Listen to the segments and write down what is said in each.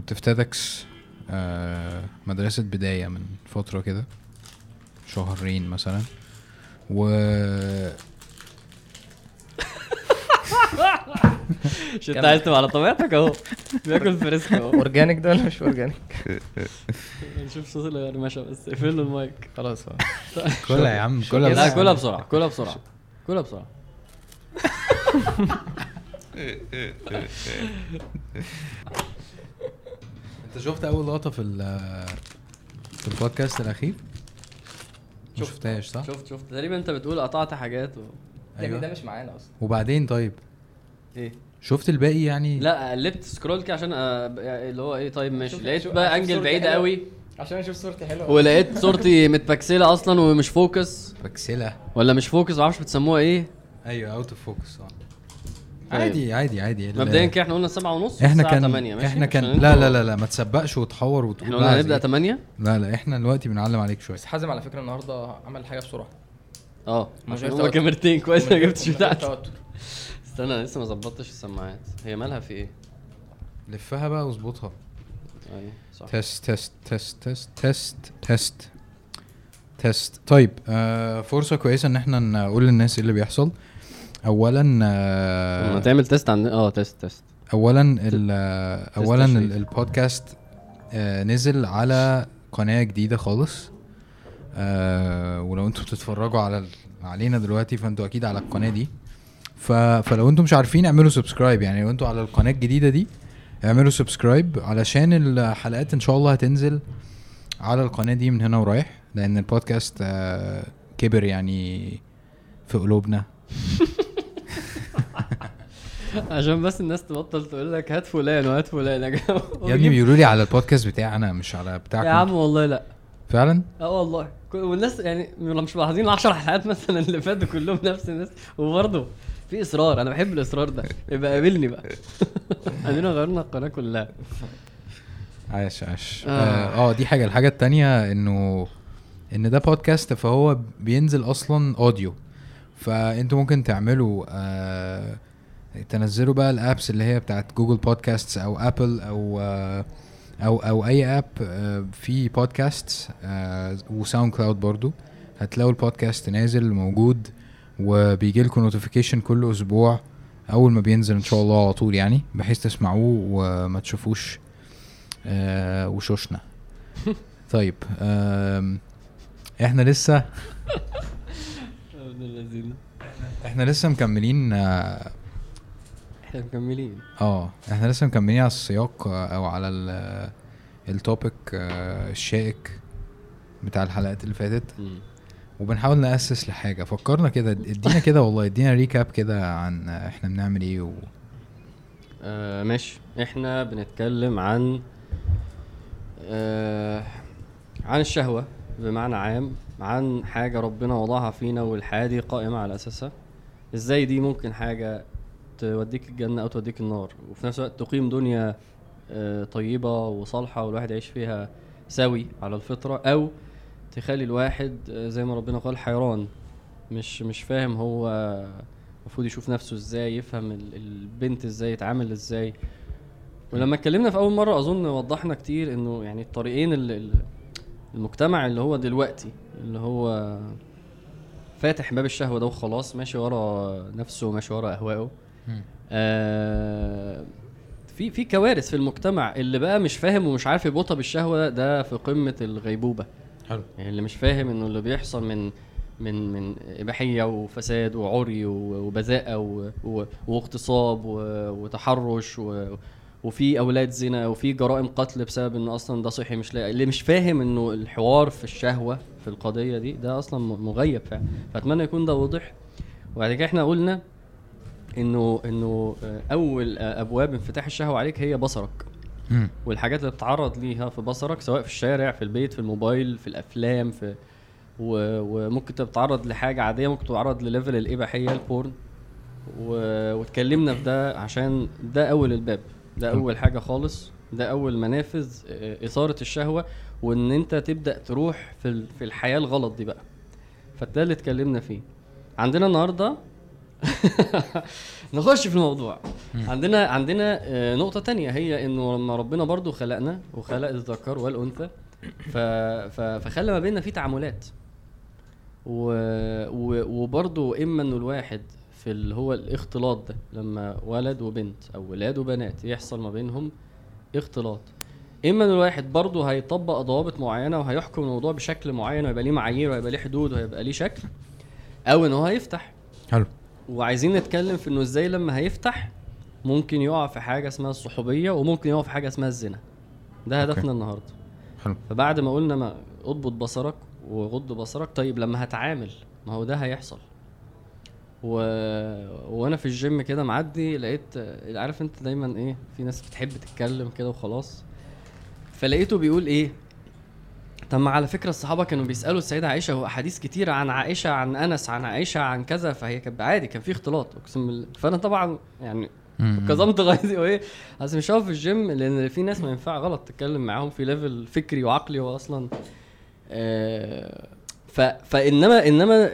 كنت في TEDx آه مدرسة بداية من فترة كده شهرين مثلا و مش انت عايز تبقى على طبيعتك أهو بياكل fresh أهو organic ده ولا مش organic نشوف صوت القرمشه بس اقفل له المايك خلاص آه. كلها يا عم كلها كده؟ لا بس. كلها بسرعة كلها بسرعة كلها بسرعة انت شفت اول لقطة في ال- في البودكاست الأخير؟ ما شفت. شفتهاش صح؟ شفت شفت. تقريبا انت بتقول قطعت حاجات و... يعني ده مش معانا أصلا. وبعدين طيب؟ إيه؟ شفت الباقي يعني؟ لا قلبت scroll كده عشان أ... اللي هو إيه طيب ماشي. لقيت شوف- بقى angle حلوة. قوي. عشان أشوف صورتي حلوة. ولقيت صورتي مت pixelة أصلا ومش focus pixelة ولا مش focus معرفش بتسموها إيه. أيوه out of focus آه. عادي عادي عادي. ال- مبدئيا كده إحنا قلنا 7 ونص إحنا كان 8 ماشي إحنا كان لا لا لا لا ما تسبقش وتحور وتقول إحنا قلنا هنبدأ إيه. 8 لا لا إحنا دلوقتي بنعلم عليك شوية. بس حازم على فكرة النهارده عمل حاجة بسرعة. آه عشان توتر. كاميرتين كويس ما جبتش بتاعتي. توتر. استنى أنا لسه ما ظبطتش السماعات. هي مالها في إيه؟ لفها بقى واظبطها. أيوه صح. تست تست تست تست تست تست تست. طيب آه فرصة كويسة إن إحنا نقول للناس إيه اللي بيحصل. اولا لما آه تعمل test عن آه test test اولا ال- اولا. ال- البودكاست آه نزل على قناة جديدة خالص. آه ولو أنتوا بتتفرجوا على علينا دلوقتي فانتوا أكيد على القناة دي. ف... فلو أنتم مش عارفين اعملوا subscribe يعني لو أنتوا على القناة الجديدة دي اعملوا subscribe علشان الحلقات إن شاء الله هتنزل على القناة دي من هنا ورايح. لأن البودكاست آه كبر يعني في قلوبنا. عشان بس الناس تبطل تقول لك هات فلان وهات فلان. يا جماعة يا ابني بيقولوا لي على البودكاست بتاعي أنا مش على بتاعكم. يا عم والله لا. فعلا؟ آه والله. والناس يعني مش ملاحظين 10 حلقات مثلا اللي فاتوا كلهم نفس الناس. وبرضه في إصرار أنا بحب الإصرار ده. يبقى قابلني بقى. عندنا غيرنا القناة كلها. عاش عاش. آه. آه, آه دي حاجة. الحاجة التانية إنه إن ده بودكاست فهو بينزل أصلا audio فأنتوا ممكن تعملوا آه تنزلوا بقى ال apps اللي هي بتاعت Google Podcast أو Apple أو آه أو أو أي app آه في بودكاست و SoundCloud برضو. هتلاقوا البودكاست نازل موجود وبيجي لكم notification كل أسبوع أول ما بينزل إن شاء الله على طول يعني. بحيث تسمعوه وما تشوفوش آه وشوشنا. طيب إحنا لسه إحنا لسه مكملين إحنا مكملين. آه، إحنا لسه مكملين على السياق آه، أو على ال- topic آه، الشائك بتاع الحلقات اللي فاتت. وبنحاول نأسس لحاجة. فكرنا كده ادينا كده والله ادينا recap كده عن إحنا بنعمل إيه و... آه ماشي. إحنا بنتكلم عن آه عن الشهوة بمعنى عام عن حاجة ربنا وضعها فينا والحياة دي قائمة على أساسها. إزاي دي ممكن حاجة توديك الجنة أو توديك النار. وفي نفس الوقت تقيم دنيا آه طيبة وصالحة والواحد يعيش فيها سوي على الفطرة أو تخلي الواحد آه، زي ما ربنا قال حيران. مش مش فاهم هو المفروض يشوف نفسه إزاي يفهم ال- البنت إزاي يتعامل إزاي. ولما اتكلمنا في أول مرة أظن وضحنا كتير إنه يعني الطريقين اللي- المجتمع اللي هو دلوقتي اللي هو فاتح باب الشهوة ده وخلاص ماشي ورا نفسه ماشي ورا أهوائه. آه في في كوارث في المجتمع اللي بقى مش فاهم ومش عارف يربطها بالشهوة ده في قمة الغيبوبة. حلو. يعني اللي مش فاهم إنه اللي بيحصل من من من إباحية وفساد وعري وبذاءة و- و- واغتصاب و- وتحرش و- وفي أولاد زنا وفي جرائم قتل بسبب انه أصلا ده صحي مش لاقي. اللي مش فاهم إنه الحوار في الشهوة في القضية دي ده أصلا مغيب فعلا. فأتمنى يكون ده واضح. وبعد كده إحنا قلنا إنه إنه أول أبواب انفتاح الشهوة عليك هي بصرك. والحاجات اللي بتتعرض ليها في بصرك سواء في الشارع في البيت في الموبايل في الأفلام في و... وممكن تتعرض لحاجة عادية ممكن تتعرض ل level الإباحية ال porn. و... واتكلمنا في ده عشان ده أول الباب. ده أول حاجة خالص. ده أول منافذ آه، إثارة الشهوة وإن أنت تبدأ تروح في. في الحياة الغلط دي بقى. فده اللي اتكلمنا فيه. عندنا النهارده نخش في الموضوع. عندنا عندنا آه، نقطة تانية هي انه لما ربنا برضو خلقنا وخلق الذكر والأنثى ف... ف... فخلى ما بيننا في تعاملات. و... و... وبرضو إما إنه الواحد في اللي هو الاختلاط ده لما ولد وبنت أو ولاد وبنات يحصل ما بينهم اختلاط. إما ان الواحد برضه هيطبق ضوابط معينة وهيحكم الموضوع بشكل معين ويبقى ليه معايير وهيبقى ليه حدود وهيبقى ليه شكل أو إن هو هيفتح. حلو. وعايزين نتكلم في إنه إزاي لما هيفتح ممكن يقع في حاجة اسمها الصحوبية وممكن يقع في حاجة اسمها الزنا. ده okay. هدفنا النهارده. حلو. فبعد ما قلنا ما اضبط بصرك وغض بصرك طيب لما هتعامل ما هو ده هيحصل. و... وأنا في الجيم كده معدي لقيت عارف أنت دايما إيه في ناس بتحب تتكلم كده وخلاص. فلقيته بيقول إيه؟ طب ما على فكرة الصحابة كانوا بيسألوا السيدة عائشة هو أحاديث كتيره عن عائشة عن أنس عن عائشة عن كذا؟ فهي كانت عادي كان في اختلاط. أقسم بالله. فأنا طبعا يعني. كظمت غيظي وإيه؟ بس مش هقف في الجيم لأن في ناس ما ينفع غلط تتكلم معاهم في ليفل فكري وعقلي هو أصلا آه ف فانما إنما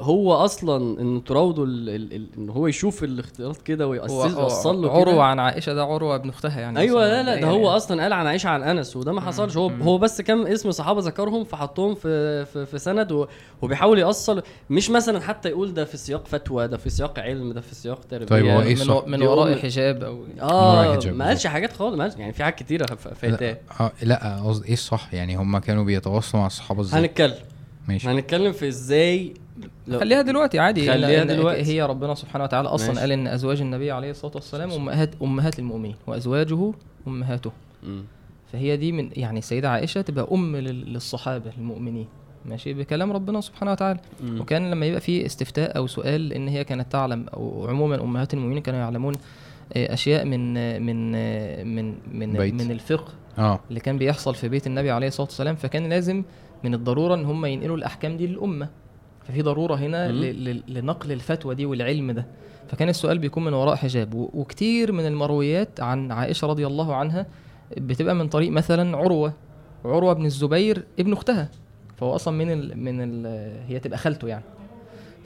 هو أصلا إن تراوده ال- ال- ال- إن هو يشوف الاختلاط كده ويوصل يوصل له عروة عن عائشة ده عروة ابن أختها يعني. أيوه لا لا ده مبدئياً هو يعني. أصلا قال عن عائشة عن أنس وده ما حصلش. هو هو بس كم اسم صحابة ذكرهم فحطهم في في, في سند و- وبيحاول يوصل مش مثلا حتى يقول ده في سياق فتوى ده في سياق علم ده في سياق تربية. طيب هو إيه من, الصح؟ من وراء حجاب أو آه وراء حجاب ما قالش حاجات خالص ما قالش يعني في حاجات كتيرة فايتاه لا لا قصدي إيه الصح يعني هم كانوا بيتواصلوا مع الصحابة إزاي؟ هنتكلم. ماشي هنتكلم في إزاي لو- خليها دلوقتي عادي خليها دلوقتي. هي ربنا سبحانه وتعالى أصلا ماشي. قال إن أزواج النبي عليه الصلاة والسلام امهات أمهات المؤمنين وأزواجه أمهاته مم. فهي دي من يعني السيدة عائشة تبقى أم لل- للصحابة المؤمنين ماشي بكلام ربنا سبحانه وتعالى مم. وكان لما يبقى في استفتاء أو سؤال إن هي كانت تعلم أو عموما أمهات المؤمنين كانوا يعلمون آه، أشياء من آه، من آه، من من بيت. من الفقه آه اللي كان بيحصل في بيت النبي عليه الصلاة والسلام فكان لازم من الضرورة إن هم ينقلوا الأحكام دي للأمة. ففي ضرورة هنا مم. ل- ل- لنقل الفتوى دي والعلم ده. فكان السؤال بيكون من وراء حجاب. و- وكتير من المرويات عن عائشة رضي الله عنها بتبقى من طريق مثلا عروة. عروة بن الزبير ابن أختها. فهو أصلا من ال من ال هي تبقى خالته يعني.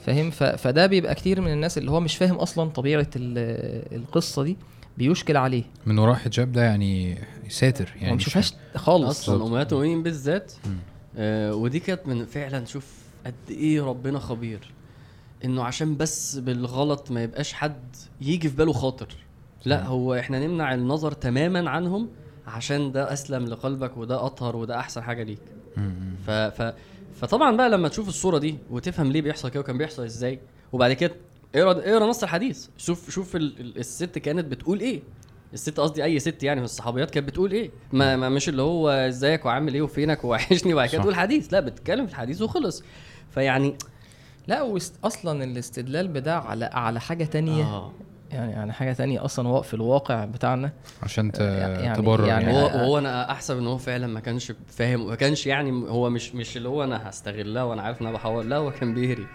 فاهم؟ ف- فده بيبقى كتير من الناس اللي هو مش فاهم أصلا طبيعة ال- القصة دي. بيشكل عليه. من وراء حجاب ده يعني ساتر يعني مش مش خالص. أصلا أمهات المؤمنين بالذات. آه ودي كانت من فعلا شوف قد إيه ربنا خبير. إنه عشان بس بالغلط ما يبقاش حد يجي في باله خاطر. لا. هو إحنا نمنع النظر تماما عنهم عشان ده أسلم لقلبك وده أطهر وده أحسن حاجة ليك. ف ف فطبعا بقى لما تشوف الصورة دي وتفهم ليه بيحصل كده وكان بيحصل إزاي. وبعد كده اقرا اقرأ نص الحديث. شوف شوف ال... ال- الست كانت بتقول إيه. الست قصدي أي ست يعني من الصحابيات كانت بتقول إيه؟ ما, ما مش اللي هو إزيك وعامل إيه وفينك ووحشني وبعد كده. تقول حديث. لا بتتكلم في الحديث وخلص. فيعني لا واست... أصلا الاستدلال بده على على حاجة تانية. آه. يعني يعني حاجة تانية أصلا هو في الواقع بتاعنا. عشان ت... يعني- تبرر يعني. يعني, هو آه. هو أنا أحسب إن هو فعلا ما كانش فاهم ما كانش يعني هو مش مش اللي هو أنا هستغلها وأنا عارف إن أنا بحاول لا هو كان بيهري.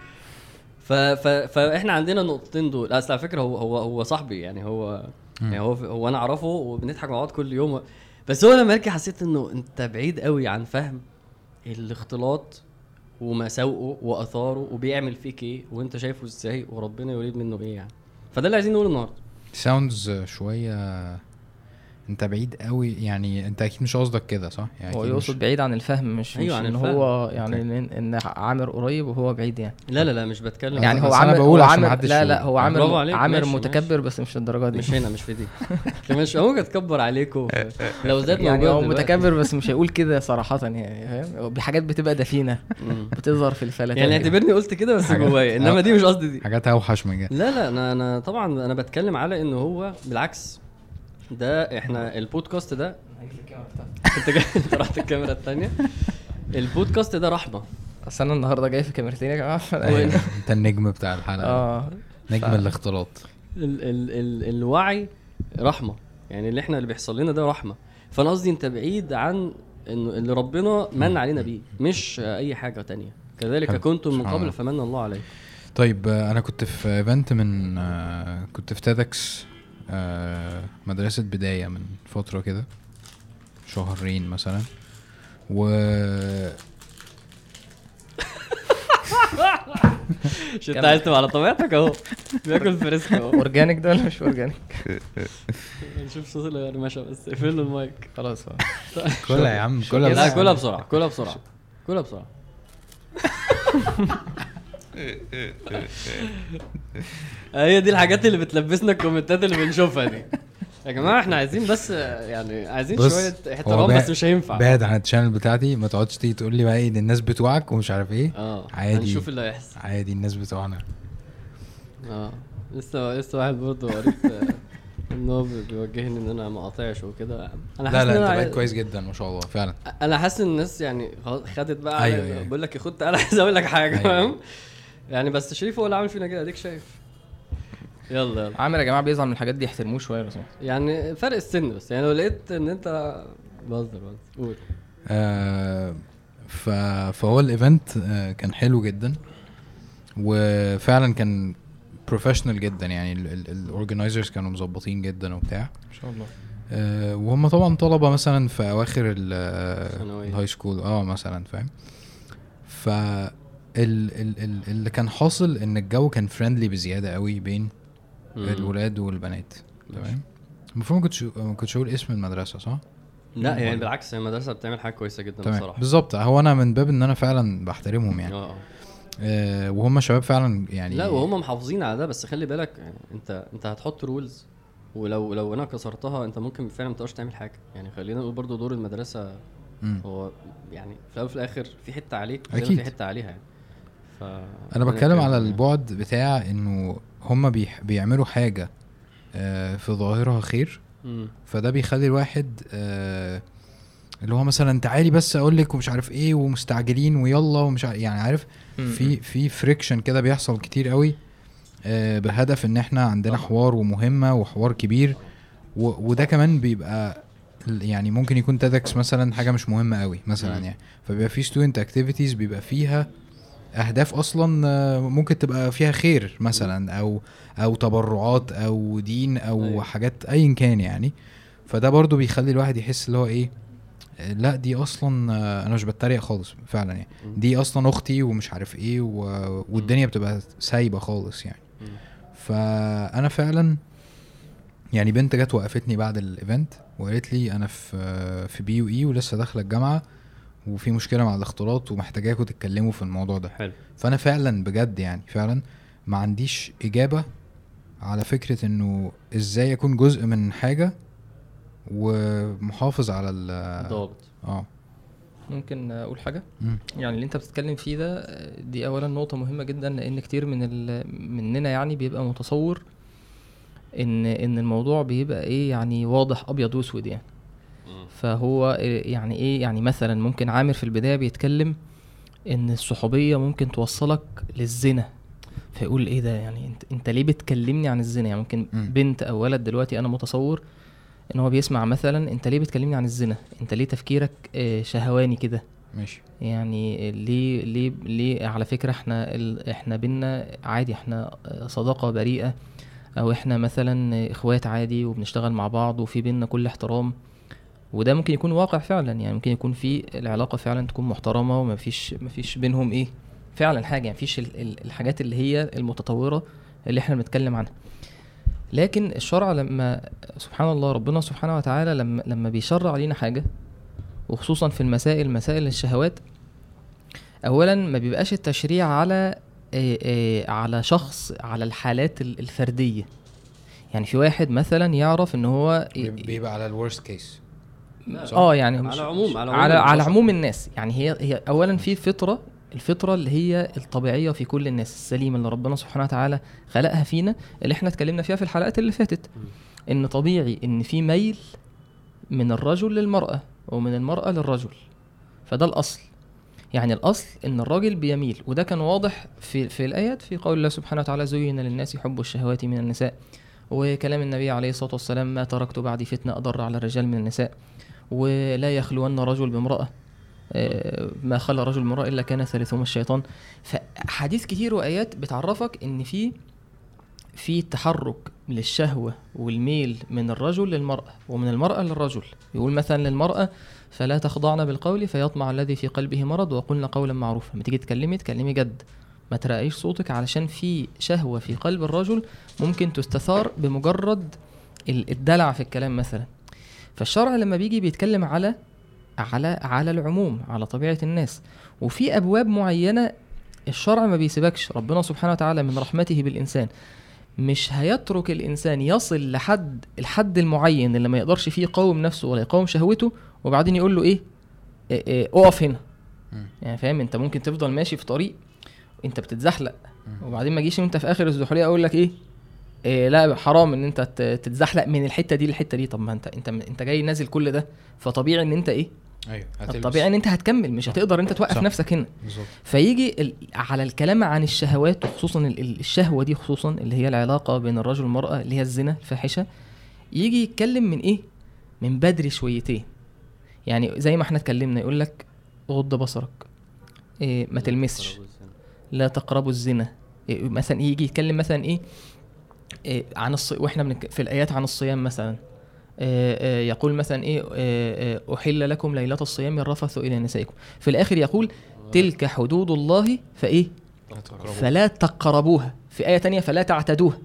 ف ف فاحنا عندنا النقطتين دول. أصل على فكرة هو هو هو صاحبي يعني هو يعني هو هو أنا أعرفه وبنضحك مع بعض كل يوم. بس هو لما أجي حسيت إنه أنت بعيد قوي عن فهم الاختلاط ومساوئه وآثاره وبيعمل فيك إيه وأنت شايفه إزاي وربنا يريد منه إيه يعني. فده اللي عايزين نقوله النهارده. ساوندز شوية انت بعيد قوي يعني انت أكيد مش قصدك كده صح يعني هو يقصد مش... بعيد عن الفهم مش أيوة مش عن إن الفهم. هو يعني أوكي. إن, إن عامر قريب وهو بعيد يعني لا لا لا مش بتكلم يعني هو عامر بقول هو عشان عامر لا لا. هو عامر عامر ماشي، متكبر بس مش للدرجة دي مش هنا مش في دي مش ممكن تكبر عليكم لو زاد يعني هو. متكبر بس مش هيقول كده صراحة يعني فاهم بحاجات بتبقى دفينة. بتظهر في الفلاتات يعني. اعتبرني قلت كده بس جوايا إنما دي مش قصدي دي حاجات أوحش من كده لا لا أنا أنا طبعا أنا بتكلم على إن هو بالعكس ده إحنا البودكاست ده انت جاي انت رحت الكاميرا الثانية البودكاست ده رحمة. اصل أنا النهارده جاي في كاميرتين يا جماعة. انت النجم بتاع الحلقة. آه. نجم الاختلاط. ال ال ال الوعي رحمة. يعني اللي إحنا اللي بيحصل لنا ده رحمة. فأنا قصدي انت بعيد عن انه اللي ربنا من علينا بيه مش أي حاجة تانية. كذلك. كنتم من قبل. فمن الله عليكم. طيب أنا كنت في event من آه، كنت في TEDx آه، مدرسة بداية من فترة كده شهرين مثلا. و مش انت عايز تبقى على طبيعتك أهو. بياكل فريسكا أهو. organic ده ولا مش organic؟ نشوف صوت القرمشه بس. اقفل له المايك؟ خلاص. كلها يا عم كلها لا بس. كلها بسرعة كلها بسرعة. كلها بسرعة. هي دي الحاجات اللي بتلبسنا ال comments ات اللي بنشوفها دي. يا جماعة إحنا عايزين بس يعني عايزين شوية احترام بس مش هينفع. بعد عن ال channel بتاعتي ما تقعدش تيجي تقول لي بقى إيه الناس بتوعك ومش عارف إيه. آه عادي. هنشوف اللي هيحصل. عادي الناس بتوعنا. آه لسه لسه واحد برضه قريت آه، إن هو بي- بيوجهني إن أنا ما أقاطعش وكده. أنا لا حاسس لا إن أنت بقيت كويس جدا ما شاء الله فعلا. أنا حاسس إن الناس يعني خدت بقى أيوة، أيوة. بقول لك يا خد أنا عايز أقول لك حاجة. أيوة. يعني بس شريف هو اللي عامل فينا كده اديك شايف. يلا يلا. عامر يا جماعة بيزعل من الحاجات دي احترموه شوية بس. يعني فرق السن بس يعني لو لقيت إن أنت بهزر بهزر قول. آه ف... فهو ال event آه كان حلو جدا وفعلا كان professional جدا يعني. ال organizers كانوا مظبطين جدا وبتاع. إن شاء الله. آه وهم طبعا طلبة مثلا في أواخر. ال high school آه مثلا فاهم؟ ف اللي كان حاصل إن الجو كان friendly بزيادة قوي بين. الولاد والبنات تمام المفروض ما كنتش ما كنتش أقول اسم المدرسة صح؟ لا يعني بالعكس المدرسة بتعمل حاجة كويسة جدا تمام بصراحة بالظبط هو أنا من باب إن أنا فعلا بحترمهم يعني آه آه. وهم شباب فعلا يعني لا وهم محافظين على ده بس خلي بالك يعني انت أنت هتحط رولز ولو لو أنا كسرتها أنت ممكن فعلا ما تقدرش تعمل حاجة يعني خلينا نقول برضو دور المدرسة مم. هو يعني في الأول وفي الآخر في حتة عليك أكيد. في حتة عليها يعني ف أنا بتكلم على البعد بتاع إنه هم بيح بيعملوا حاجة آه في ظاهرها خير. مم. فده بيخلي الواحد آه اللي هو مثلا تعالي بس أقول لك ومش عارف إيه ومستعجلين ويلا ومش عارف يعني عارف في في friction كده بيحصل كتير قوي آه بهدف إن إحنا عندنا حوار ومهمة وحوار كبير. و- وده كمان بيبقى ال- يعني ممكن يكون TEDx مثلا حاجة مش مهمة قوي مثلا مم. يعني. فبيبقى في student activities بيبقى فيها أهداف أصلا آه، ممكن تبقى فيها خير مثلا أو أو تبرعات أو دين أو أيوة. حاجات ايا كان يعني فده برضو بيخلي الواحد يحس اللي هو إيه آه، لأ دي أصلا آه، أنا مش بتريق خالص فعلا يعني. دي أصلا أختي ومش عارف إيه و... والدنيا بتبقى سايبة خالص يعني. فأنا فعلا يعني بنت جت وقفتني بعد ال event وقالت لي أنا في في BUE ولسه داخلة الجامعة وفي مشكلة مع الاختلاط ومحتاجاكم تتكلموا في الموضوع ده. حلو. فأنا فعلا بجد يعني فعلا ما عنديش إجابة على فكرة إنه إزاي أكون جزء من حاجة ومحافظ على ال ضابط آه. ممكن أقول حاجة؟ مم. يعني اللي أنت بتتكلم فيه ده دي اولا نقطة مهمة جدا لأن كتير من ال- مننا يعني بيبقى متصور إن إن الموضوع بيبقى إيه يعني واضح أبيض وأسود يعني. فهو إيه- يعني إيه يعني مثلا ممكن عامر في البداية بيتكلم إن الصحوبية ممكن توصلك للزنا. فيقول إيه ده؟ يعني أنت أنت ليه بتكلمني عن الزنا؟ يعني ممكن مم. بنت أو ولد دلوقتي أنا متصور إن هو بيسمع مثلا أنت ليه بتكلمني عن الزنا؟ أنت ليه تفكيرك آه، شهواني كده؟ ماشي. يعني ليه ليه ليه على فكرة إحنا ال... إحنا بينا عادي إحنا صداقة بريئة أو إحنا مثلا إخوات عادي وبنشتغل مع بعض وفي بينا كل احترام. وده ممكن يكون واقع فعلا. يعني ممكن يكون في العلاقة فعلا تكون محترمة ومفيش مفيش بينهم إيه فعلا حاجة. يعني ال- الحاجات اللي هي المتطورة اللي إحنا بنتكلم عنها. لكن الشرع لما سبحان الله ربنا سبحانه وتعالى لما لما بيشرع علينا حاجة وخصوصا في المسائل مسائل الشهوات اولا ما بيبقاش التشريع على على شخص على الحالات ال- الفردية. يعني في واحد مثلا يعرف إن هو بيبقى على الورست كيس؟ آه يعني على عموم- على على عموم على البشر. عموم الناس. يعني هي هي اولا في فطرة الفطرة اللي هي الطبيعية في كل الناس السليمة اللي ربنا سبحانه وتعالى خلقها فينا اللي إحنا اتكلمنا فيها في الحلقات اللي فاتت. إن طبيعي إن في ميل من الرجل للمرأة ومن المرأة للرجل. فده الأصل. يعني الأصل إن الراجل بيميل. وده كان واضح في في الآيات في قول الله سبحانه وتعالى زين للناس حب الشهوات من النساء. وكلام النبي عليه الصلاة والسلام ما تركت بعدي فتنة أضر على الرجال من النساء. ولا يخلون رجل بامرأة آه، ما خلى رجل بامرأة إلا كان ثالثهما الشيطان. فحديث كتير وآيات بتعرفك إن في في تحرك للشهوة والميل من الرجل للمرأة ومن المرأة للرجل. يقول مثلا للمرأة فلا تخضعن بالقول فيطمع الذي في قلبه مرض وقلن قولا معروفا. لما تيجي تكلمي تكلمي جد. ما ترقيش صوتك علشان في شهوة في قلب الرجل ممكن تستثار بمجرد ال- الدلع في الكلام مثلا. فالشرع لما بيجي بيتكلم على على على العموم على طبيعة الناس. وفي أبواب معينة الشرع ما بيسيبكش. ربنا سبحانه وتعالى من رحمته بالإنسان. مش هيترك الإنسان يصل لحد الحد المعين اللي ما يقدرش فيه يقاوم نفسه ولا يقاوم شهوته وبعدين يقول له إيه, إيه, إيه اقف هنا. يعني فاهم؟ أنت ممكن تفضل ماشي في طريق أنت بتتزحلق. وبعدين ما اجيش وانت في آخر الزحليقه أقول لك إيه؟ إيه لا حرام إن أنت تتزحلق من الحتة دي للحتة دي. طب ما أنت أنت أنت جاي نازل كل ده فطبيعي إن أنت إيه؟ أيوه. الطبيعي إن أنت هتكمل مش صح. هتقدر أنت توقف صح. نفسك هنا. بالظبط. فيجي ال- على الكلام عن الشهوات وخصوصا ال- ال- الشهوة دي خصوصا اللي هي العلاقة بين الرجل والمرأة اللي هي الزنا الفاحشة يجي يتكلم من إيه؟ من بدري شويتين. يعني زي ما إحنا اتكلمنا يقول لك غض بصرك. إيه ما تلمسش. لا تقربوا الزنا. إيه مثلا يجي يتكلم مثلا إيه, عن الص... وإحنا بنك... في الآيات عن الصيام مثلا. إيه إيه يقول مثلا إيه, إيه إيه أحل لكم ليلة الصيام الرفث إلى نسائكم. في الآخر يقول تلك حدود الله فإيه. فلا تقربوها. في آية تانية فلا تعتدوها.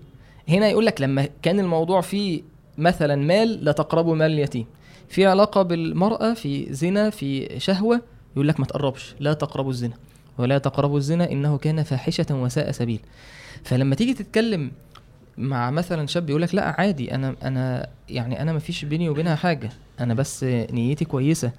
هنا يقول لك لما كان الموضوع فيه مثلا مال لا تقربوا مال اليتيم. في علاقة بالمرأة في زنا في شهوة يقول لك ما تقربش. لا تقربوا الزنا. ولا تقربوا الزنا إنه كان فاحشة وساء سبيل. فلما تيجي تتكلم مع مثلا شاب يقول لك لا عادي أنا أنا يعني أنا ما فيش بيني وبينها حاجة أنا بس نيتي كويسة.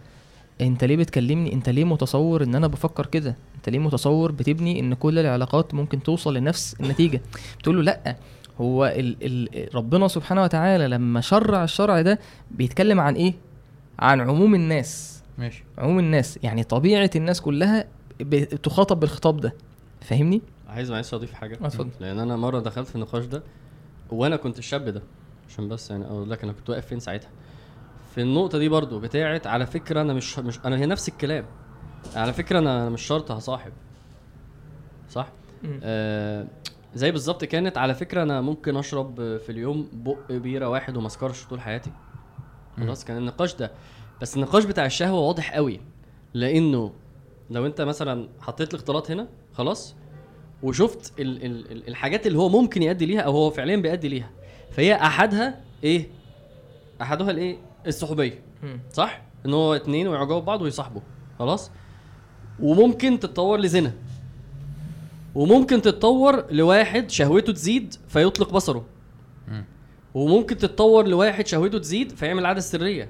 أنت ليه بتكلمني؟ أنت ليه متصور إن أنا بفكر كده؟ أنت ليه متصور بتبني إن كل العلاقات ممكن توصل لنفس النتيجة؟ بتقول له لا هو ال ال ربنا سبحانه وتعالى لما شرع الشرع ده بيتكلم عن إيه؟ عن عموم الناس. ماشي. عموم الناس يعني طبيعة الناس كلها بتخاطب بالخطاب ده. فاهمني؟ عايز معلش اضيف حاجة؟ اتفضل. لأن أنا مرة دخلت في النقاش ده وأنا كنت الشاب ده عشان بس يعني أقول لك أنا كنت واقف فين ساعتها. في النقطة دي برضو بتاعت على فكرة أنا مش مش أنا هي نفس الكلام. على فكرة أنا مش شرط هصاحب. صح. آه زي بالظبط كانت على فكرة أنا ممكن أشرب في اليوم بق بيرة واحد وما أسكرش طول حياتي. خلاص كان النقاش ده. بس النقاش بتاع الشهوة واضح قوي. لأنه لو أنت مثلا حطيت الاختلاط هنا خلاص وشفت ال ال ال الحاجات اللي هو ممكن يؤدي ليها أو هو فعليا بيؤدي ليها. فهي أحدها إيه؟ أحدها الإيه؟ الصحوبية. صح؟ إن هو اتنين ويعجبوا ببعض ويصاحبوا. خلاص؟ وممكن تتطور لزنا. وممكن تتطور لواحد شهوته تزيد فيطلق بصره. مم. وممكن تتطور لواحد شهوته تزيد فيعمل عادة سرية.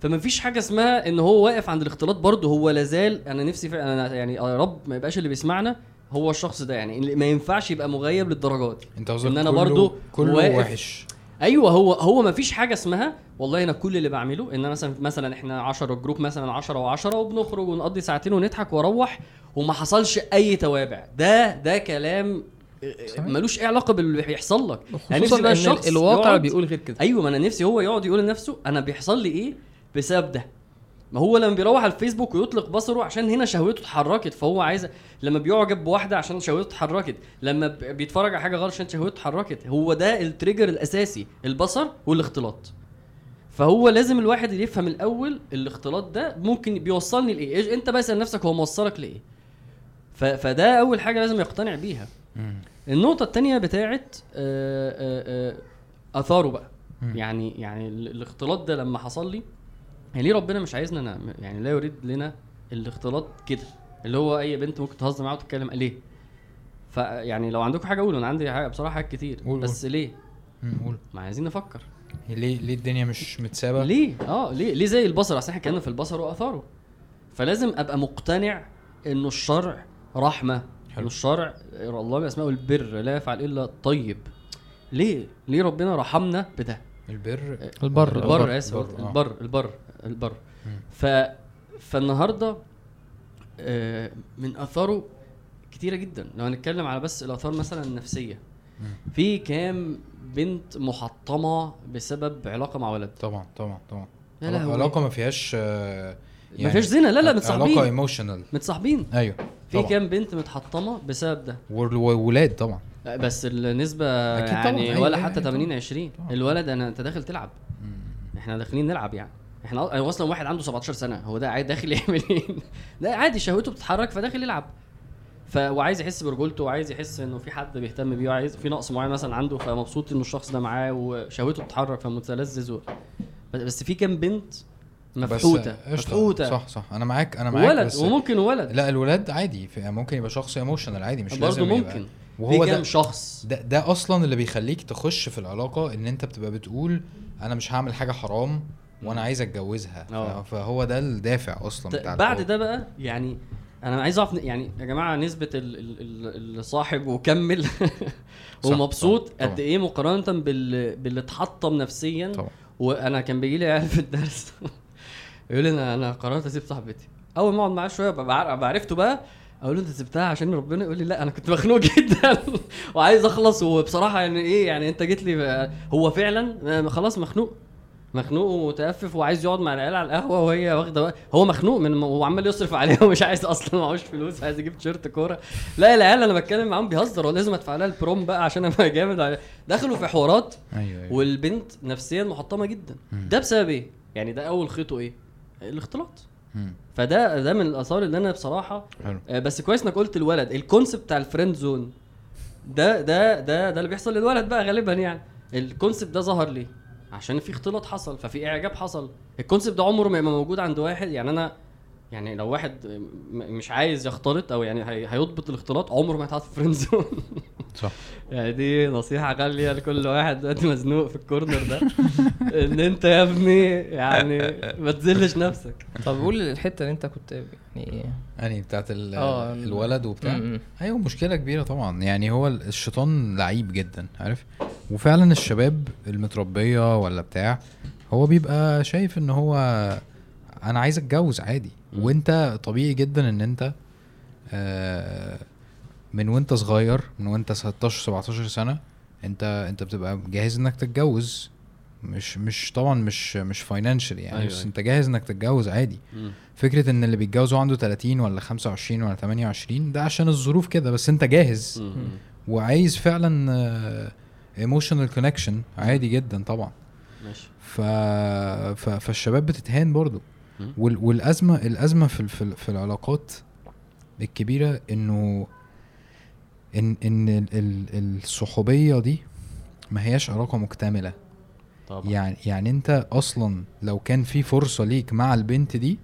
فما فيش حاجة اسمها إن هو واقف عند الاختلاط برضه. هو لازال أنا نفسي فعلا أنا يعني يا رب ما يبقاش اللي بيسمعنا هو الشخص ده يعني ما ينفعش يبقى مغيب للدرجات. دي انت إن أنا كله- برضو كله واقف- وحش. أيوه هو هو ما فيش حاجة اسمها والله أنا كل اللي بعمله إن أنا مثلا مثلا إحنا 10 جروب مثلا 10 و10 وبنخرج ونقضي ساعتين ونضحك وأروح وما حصلش أي توابع. ده ده كلام. ملوش أي علاقة باللي بيحصل لك. يعني خصوصا نفسي بقى إن الشخص الواقع بيقول غير كده. أيوه ما أنا نفسي هو يقعد يقول لنفسه أنا بيحصل لي إيه؟ بسبب ده. ما هو لما بيروح على الفيسبوك ويطلق بصره عشان هنا شهوته اتحركت فهو عايز لما بيعجب بواحده عشان شهوته اتحركت لما بيتفرج على حاجة غلط عشان شهوته اتحركت هو ده التريجر الأساسي البصر والاختلاط. فهو لازم الواحد اللي يفهم الأول الاختلاط ده ممكن بيوصلني لإيه؟ أنت بقى اسأل نفسك هو موصلك لإيه؟ فده أول حاجة لازم يقتنع بيها. مم. النقطة التانية بتاعت آه، آه، آه، آثاره بقى. يعني يعني ال- الاختلاط ده لما حصل لي يعني ليه ربنا مش عايزنا نعمل يعني لا يريد لنا الاختلاط كده؟ اللي هو أي بنت ممكن تهزر معاها وتتكلم ليه؟ فيعني لو عندكم حاجة قولوا أنا عندي حاجة بصراحة حاجات كتير قول، بس ليه؟ مم. قول. ما عايزين نفكر. ليه ليه الدنيا مش متسابة؟ ليه؟ آه ليه؟ ليه زي البصر أصل إحنا اتكلمنا في البصر وآثاره. فلازم أبقى مقتنع إنه الشرع رحمة حلو. إنه الشرع الله بأسمائه البر لا يفعل إلا الطيب. ليه؟ ليه ربنا رحمنا بده؟ البر؟ البر. البر آسف البر، آه. البر البر البر. مم. ف فالنهاردة آه، من أثاره كتيرة جدا. لو هنتكلم على بس الآثار مثلا النفسية. في كام بنت محطمة بسبب علاقة مع ولد؟ طبعا طبعا طبعا. علاقة ما فيهاش آه، ما فيهاش زنا. لا لا علاقه متصاحبين. ايموشنال متصاحبين. أيوه في. كام بنت متحطمة بسبب ده؟ وولاد طبعا. لا، بس النسبة أكيد طبعاً، يعني أيوة، ولا أيوة، حتى أيوة، 80 20 طبعاً. الولد أنا أنت داخل تلعب. مم. إحنا داخلين نلعب يعني. إحنا هو أصلا واحد عنده 17 سنة هو ده عادي داخل يعمل إيه؟ ده عادي شهوته بتتحرك فداخل يلعب. ف وعايز يحس برجولته وعايز يحس إنه في حد بيهتم بيه وعايز في نقص معين مثلا عنده فمبسوط إنه الشخص ده معاه وشهوته بتتحرك فمتلذذ و... بس- في كام بنت مفحوتة. مفحوتة. صح صح. أنا معاك أنا معاك ولد بس وممكن ولد. لا الولاد عادي ممكن يبقى شخص ايموشنال عادي مش لازم يبقى ممكن. وهو في كام ده شخص؟ ده ده أصلا اللي بيخليك تخش في العلاقة إن أنت بتبقى بتقول أنا مش هعمل حاجة حرام وأنا عايز اتجوزها. ف- فهو ده الدافع أصلا بتاع بعد. ده بقى يعني أنا عايز اعرف يعني يا جماعة نسبة ال- ال- ال- اللي وكمل ومبسوط. قد إيه مقارنة بال باللي اتحطم نفسيا. طبعا. وأنا كان بيجي لي عيال في الدرس يقول لي أنا أنا قررت اسيب صاحبتي. اول ما اقعد معاه شوية ببقى عار- أبقى عرفته بقى أقول له انت سبتها عشان ربنا؟ يقول لي لا أنا كنت مخنوق جدا وعايز اخلص. وبصراحة يعني إيه يعني انت جيت لي هو فعلا خلاص مخنوق؟ مخنوق ومتأفف وعايز يقعد مع العيال على القهوة وهي واخدة هو مخنوق من وعمال يصرف عليها ومش عايز أصلا معهوش فلوس عايز يجيب تيشيرت كورة. لا العيال أنا بتكلم معاهم بيهزر ولازم أدفع لها البروم بقى عشان أبقى جامد دخلوا في حوارات أيوه أيوه. والبنت نفسيا محطمة جدا. مم. ده بسبب إيه؟ يعني ده أول خيطه إيه؟ الاختلاط. فده ده من الآثار اللي أنا بصراحة حلو. آه، بس كويس إنك قلت الولد. ال concept بتاع ال friend zone ده ده ده ده اللي بيحصل للولد بقى غالبا يعني. ال concept ده ظهر ليه؟ عشان في اختلاط حصل ففي إعجاب حصل. ال concept ده عمره ما موجود عند واحد. يعني أنا يعني لو واحد مش عايز يختلط أو يعني هي- هيضبط الاختلاط عمره ما هيتحط في friend zone صح. يعني دي نصيحة غالية لكل واحد دلوقتي مزنوق في الكورنر ده. إن أنت يا ابني يعني ما تذلش نفسك. طب قول الحتة اللي أنت كنت يعني أنهي بتاعت ال- ال- الولد وبتاع. أيوه مشكلة كبيرة طبعا. يعني هو الشيطان لعيب جدا عارف؟ وفعلا الشباب المتربية ولا بتاع هو بيبقى شايف إن هو أنا عايز أتجوز عادي. وانت طبيعي جدا ان انت آه، من وانت صغير من وانت 16 17 سنة انت انت بتبقى جاهز انك تتجوز. مش مش طبعا مش مش financial يعني أيوة، بس أيوة. انت جاهز انك تتجوز عادي. فكرة ان اللي بيتجوز وهو عنده 30 ولا 25 ولا 28 ده عشان الظروف كده بس انت جاهز. وعايز فعلا emotional connection عادي جدا طبعا. ماشي. ف... ف... فالشباب بتتهان برضو. والأزمة الأزمة في في, ال- في العلاقات الكبيرة إنه ان إن ال... ال... الصحوبية دي ما هياش علاقة مكتملة. طبعا. يعني يعني أنت أصلا لو كان في فرصة ليك مع البنت دي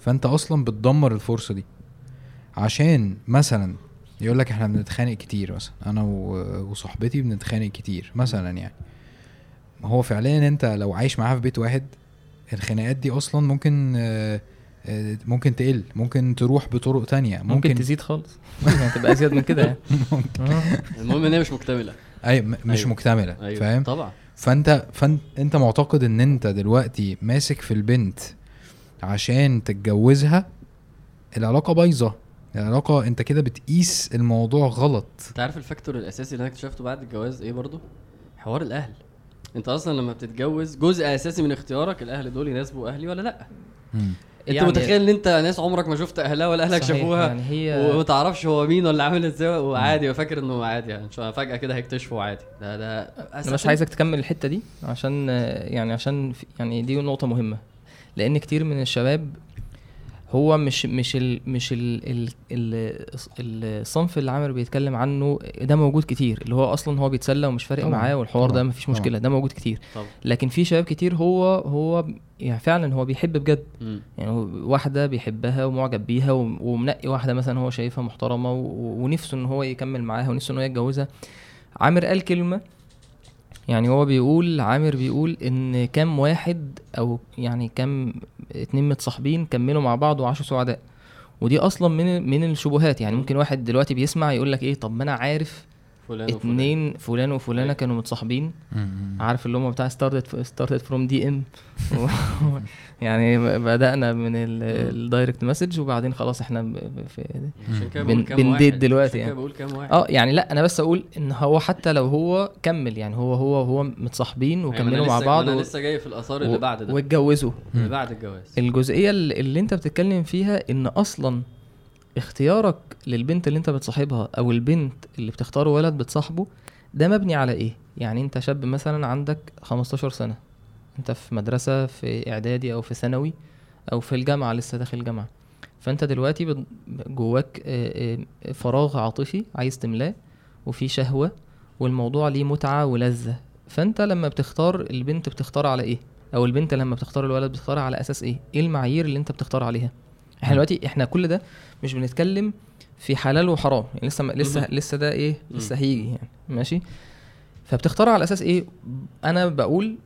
فأنت أصلا بتدمر الفرصة دي. عشان مثلا يقول لك إحنا بنتخانق كتير مثلا أنا و- وصاحبتي بنتخانق كتير مثلا يعني. هو فعليا أنت لو عايش معاها في بيت واحد الخناقات دي أصلا ممكن آه، آه، ممكن تقل ممكن تروح بطرق تانية. ممكن, ممكن تزيد خالص. تبقى أزيد من كده يعني. آه. المهم إن هي مش مكتملة. أي مش أيوة. مكتملة أيوه. فاهم؟ طبعا. فأنت فأنت أنت معتقد إن أنت دلوقتي ماسك في البنت عشان تتجوزها؟ العلاقة بايظة. العلاقة أنت كده بتقيس الموضوع غلط. أنت عارف الفاكتور الأساسي اللي أنا اكتشفته بعد الجواز إيه برضو حوار الأهل. انت أصلا لما بتتجوز جزء اساسي من اختيارك الاهل دول يناسبوا أهلي ولا لا؟ انت يعني- متخيل ان انت ناس عمرك ما شفت اهلها ولا اهلك صحيح، شافوها يعني هي وما تعرفش هو مين ولا عامل إزاي وعادي وفاكر انه عادي يعني. شو- فجأة كده هيكتشفوا عادي. ده ده أنا مش عايزك تكمل الحتة دي عشان يعني عشان يعني دي نقطة مهمة. لأن كتير من الشباب هو مش مش ال مش ال ال ال الصنف اللي عامر بيتكلم عنه ده موجود كتير اللي هو أصلا هو بيتسلى ومش فارق طبعاً، معاه والحوار ده طبعاً، مفيش طبعاً. مشكله ده موجود كتير طبعا لكن في شباب كتير هو هو يعني فعلا هو بيحب بجد مم. يعني هو واحدة بيحبها ومعجب بيها وم- ومنقي واحدة مثلا هو شايفها محترمة و- ونفسه إن هو يكمل معاها ونفسه إن هو يتجوزها عامر قال كلمة يعني هو بيقول عامر بيقول إن كام واحد أو يعني كام اتنين متصاحبين كملوا مع بعض وعاشوا سعداء. ودي أصلا من من الشبهات. يعني ممكن واحد دلوقتي بيسمع يقول لك إيه طب ما أنا عارف فلان وفلان اتنين فلان وفلانة أيوة. كانوا متصاحبين. عارف اللي هم بتاع started started from DM يعني بدأنا من ال direct message وبعدين خلاص إحنا في عشان كده بن- بنديت واحد. دلوقتي عشان كده يعني. بقول كام واحد آه يعني لا أنا بس أقول ان هو حتى لو هو كمل يعني هو هو هو متصاحبين أيوة، وكملوا مع بعض أنا لسه جاي في الآثار اللي بعد ده واتجوزوا اللي بعد الجواز الجزئية اللي انت بتتكلم فيها ان أصلا اختيارك للبنت اللي انت بتصاحبها أو البنت اللي بتختار ولد بتصاحبه ده مبني على إيه؟ يعني انت شاب مثلا عندك 15 سنة انت في مدرسة في اعدادي أو في ثانوي أو في الجامعة لسه داخل الجامعة. فانت دلوقتي جواك آه، آه، فراغ عاطفي عايز تملاه وفي شهوة والموضوع ليه متعة ولذة. فانت لما بتختار البنت بتختار على إيه؟ أو البنت لما بتختار الولد بتختار على أساس إيه؟ إيه المعايير اللي انت بتختار عليها؟ إحنا. دلوقتي إحنا كل ده مش بنتكلم في حلال وحرام يعني لسه لسه مم. لسه ده إيه مم. لسه هيجي يعني ماشي فبتختار على أساس إيه أنا بقول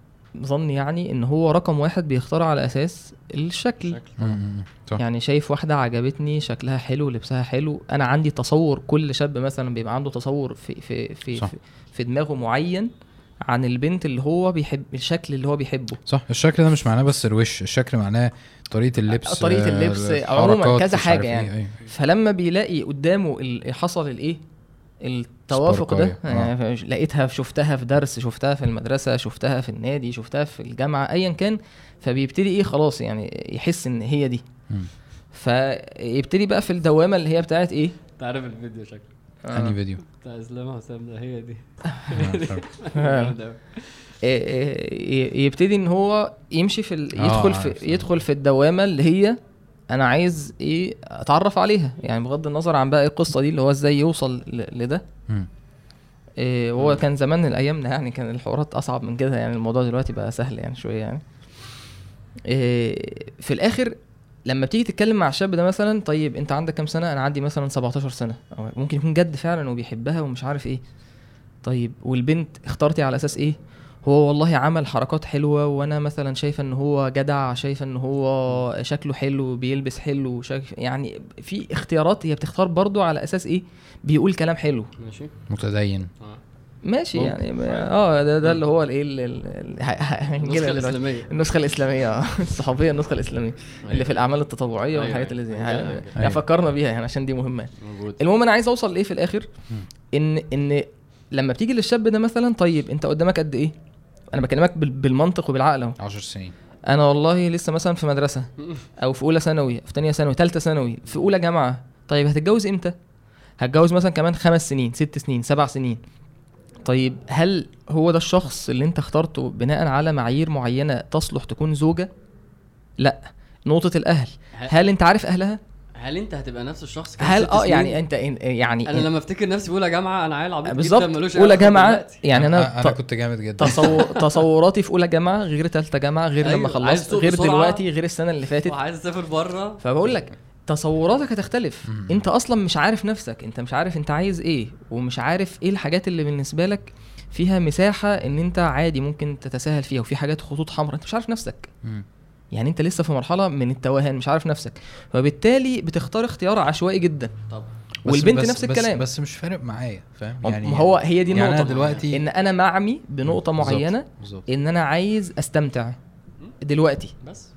ظني يعني إن هو رقم واحد بيختار على أساس الشكل صح يعني شايف واحدة عجبتني شكلها حلو لبسها حلو أنا عندي تصور كل شاب مثلا بيبقى عنده تصور في في في صح. في, في دماغه معين عن البنت اللي هو بيحب الشكل اللي هو بيحبه. صح الشكل ده مش معناه بس الوش الشكل معناه طريقة اللبس طريقة آه، اللبس، عموماً كذا عارف إيه، يعني. أيوة. فلما بيلاقي قدامه ال- حصل الإيه؟ التوافق ده. سباركاية، آه. يعني لقيتها شفتها في درس شفتها في المدرسة شفتها في النادي شفتها في الجامعة ايا كان فبيبتدي إيه خلاص يعني يحس إن هي دي. مم. فيبتدي بقى في الدوامة اللي هي بتاعت إيه؟ انت عارف الفيديو شكله. أنهي فيديو؟ بتاع إسلام حسام ده هي دي آه،. إيه إيه يبتدي إن هو يمشي في. آه، يدخل. في يدخل في الدوامة اللي هي أنا عايز إيه أتعرف عليها يعني بغض النظر عن بقى إيه القصة دي اللي هو إزاي يوصل ل... لده. إيه هو كان زمان من ايامنا يعني كان الحوارات أصعب من كده يعني الموضوع دلوقتي بقى سهل يعني شوية يعني إيه في الآخر لما بتيجي تتكلم مع الشاب ده مثلا طيب أنت عندك كام سنة؟ أنا عندي مثلا 17 سنة. أو ممكن يكون جد فعلا وبيحبها ومش عارف إيه. طيب والبنت اخترتي على أساس إيه؟ هو والله عمل حركات حلوة وأنا مثلا شايفه إن هو جدع شايفه إن هو شكله حلو بيلبس حلو شايف يعني في اختيارات هي بتختار برضو على أساس إيه؟ بيقول كلام حلو. ماشي. متدين. آه. ماشي ممكن. يعني. آه ده ده اللي هو الإيه النسخة. الإسلامية. النسخة الإسلامية آه الصحابيه النسخة الإسلامية اللي في الأعمال التطوعية أيوة، والحاجات اللي زي أيوة. يعني أيوة. يعني فكرنا بيها يعني عشان دي مهمة. المهم أنا عايز أوصل لإيه في الآخر. ان إن لما بتيجي للشاب ده مثلا طيب أنت قدامك قد إيه؟ أنا بكلمك بال- بالمنطق وبالعقل أهو. 10 سنين. أنا والله لسه مثلا في مدرسة أو في أولى ثانوي في ثانية ثانوي ثالثه ثانوي في أولى جامعة. طيب هتتجوز إمتى؟ هتجوز مثلا كمان خمس سنين ست سنين سبع سنين. طيب هل هو ده الشخص اللي انت اخترته بناء على معايير معينة تصلح تكون زوجة؟ لا. نقطة الأهل. هل انت عارف أهلها؟ هل انت هتبقى نفس الشخص هل آه؟ يعني انت إن- يعني أنا لما أفتكر نفسي في اولى جامعه أنا عيل عبيط جدا بالظبط. ملوش اولى جامعه دلوقتي. يعني أنا أنا ت- كنت جامد جدا. تصور تصوراتي في أولى جامعة غير ثالثه جامعة غير أيوة، لما خلصت غير. دلوقتي غير السنة اللي فاتت. وعايز اسافر بره. فبقول لك تصوراتك هتختلف. مم. انت أصلا مش عارف نفسك. انت مش عارف انت عايز إيه ومش عارف إيه الحاجات اللي بالنسبة لك فيها مساحة ان انت عادي ممكن تتساهل فيها وفي حاجات خطوط حمراء. انت مش عارف نفسك. مم. يعني انت لسه في مرحلة من التوهان مش عارف نفسك. فبالتالي بتختار اختيار عشوائي جدا. طب. بس- والبنت بس- نفس بس- الكلام. بس مش فارق معايا فاهم؟ يعني ما هو هي دي يعني النقطة. أنا دلوقتي إن أنا معمي بنقطة بالظبط، معينة بالظبط. إن أنا عايز أستمتع. دلوقتي. بس.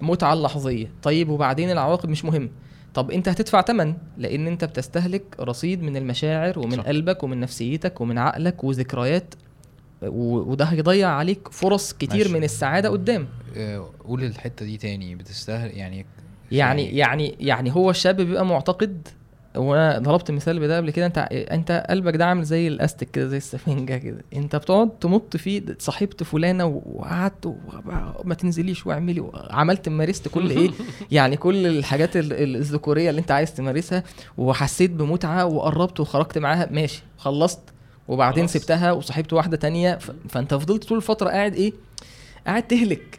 متعة لحظيه طيب وبعدين العواقب مش مهم طب أنت هتدفع تمن لأن أنت بتستهلك رصيد من المشاعر ومن صح. قلبك ومن نفسيتك ومن عقلك وذكريات وده هيضيع عليك فرص كتير ماشي. من السعادة قدام آه، قول الحتة دي تاني بتستاهل يعني يعني يعني يعني هو الشاب بيبقى معتقد وأنا ضربت مثال بده قبل كده انت انت قلبك ده عامل زي الاستك كده زي السفنجة كده. انت بتقعد تمط فيه صاحبت فلانة وقعدت وما تنزليش واعملي عملت مارست كل إيه يعني كل الحاجات ال- ال- الذكورية اللي انت عايز تمارسها وحسيت بمتعة وقربت وخرجت معاها ماشي خلصت. وبعدين خلاص. سبتها وصاحبت واحدة تانية فانت فضلت طول الفترة قاعد إيه قاعد تهلك.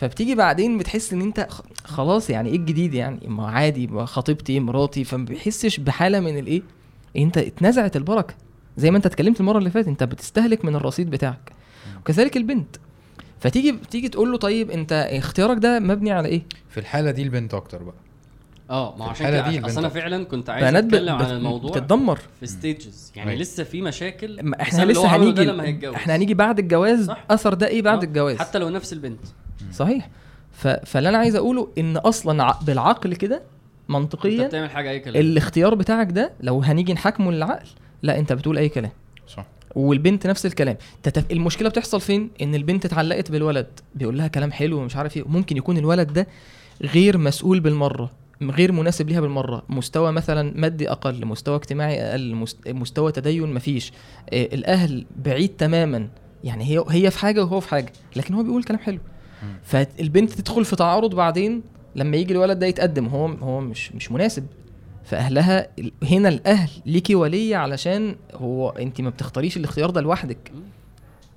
فبتيجي بعدين بتحس إن أنت خ- خلاص يعني إيه الجديد يعني؟ ما عادي ما خطيبتي مراتي فما بتحسش بحالة من الإيه؟ أنت اتنزعت البركة. زي ما أنت اتكلمت المرة اللي فاتت أنت بتستهلك من الرصيد بتاعك. وكذلك البنت. فتيجي تيجي تقول له طيب أنت اختيارك ده مبني على إيه؟ في الحالة دي البنت أكتر بقى. آه ما عشان كده اصل أنا فعلا كنت عايز أتكلم عن الموضوع بتتدمر. في ستيجز يعني أيوة. لسه في مشاكل. إحنا لسه هنيجي إحنا هنيجي بعد الجواز صح. أثر ده إيه بعد آه، الجواز؟ حتى لو نفس البنت. صحيح. فاللي أنا عايز أقوله إن أصلا بالعقل كده أنت منطقيا بتعمل حاجة أي كلام. الاختيار بتاعك ده لو هنيجي نحاكمه للعقل لا أنت بتقول أي كلام. صح. والبنت نفس الكلام. تتف... المشكلة بتحصل فين؟ إن البنت اتعلقت بالولد بيقول لها كلام حلو ومش عارف إيه. وممكن يكون الولد ده غير مسؤول بالمرة غير مناسب ليها بالمرة. مستوى مثلا مادي أقل مستوى اجتماعي أقل مست... مستوى تدين مفيش. آه الأهل بعيد تماما. يعني هي هي في حاجة وهو في حاجة لكن هو بيقول كلام حلو. فالبنت تدخل في تعارض بعدين لما يجي الولد ده يتقدم. هو هو مش مش مناسب. فأهلها هنا الأهل ليكي ولي علشان هو أنت ما بتختاريش الاختيار ده لوحدك.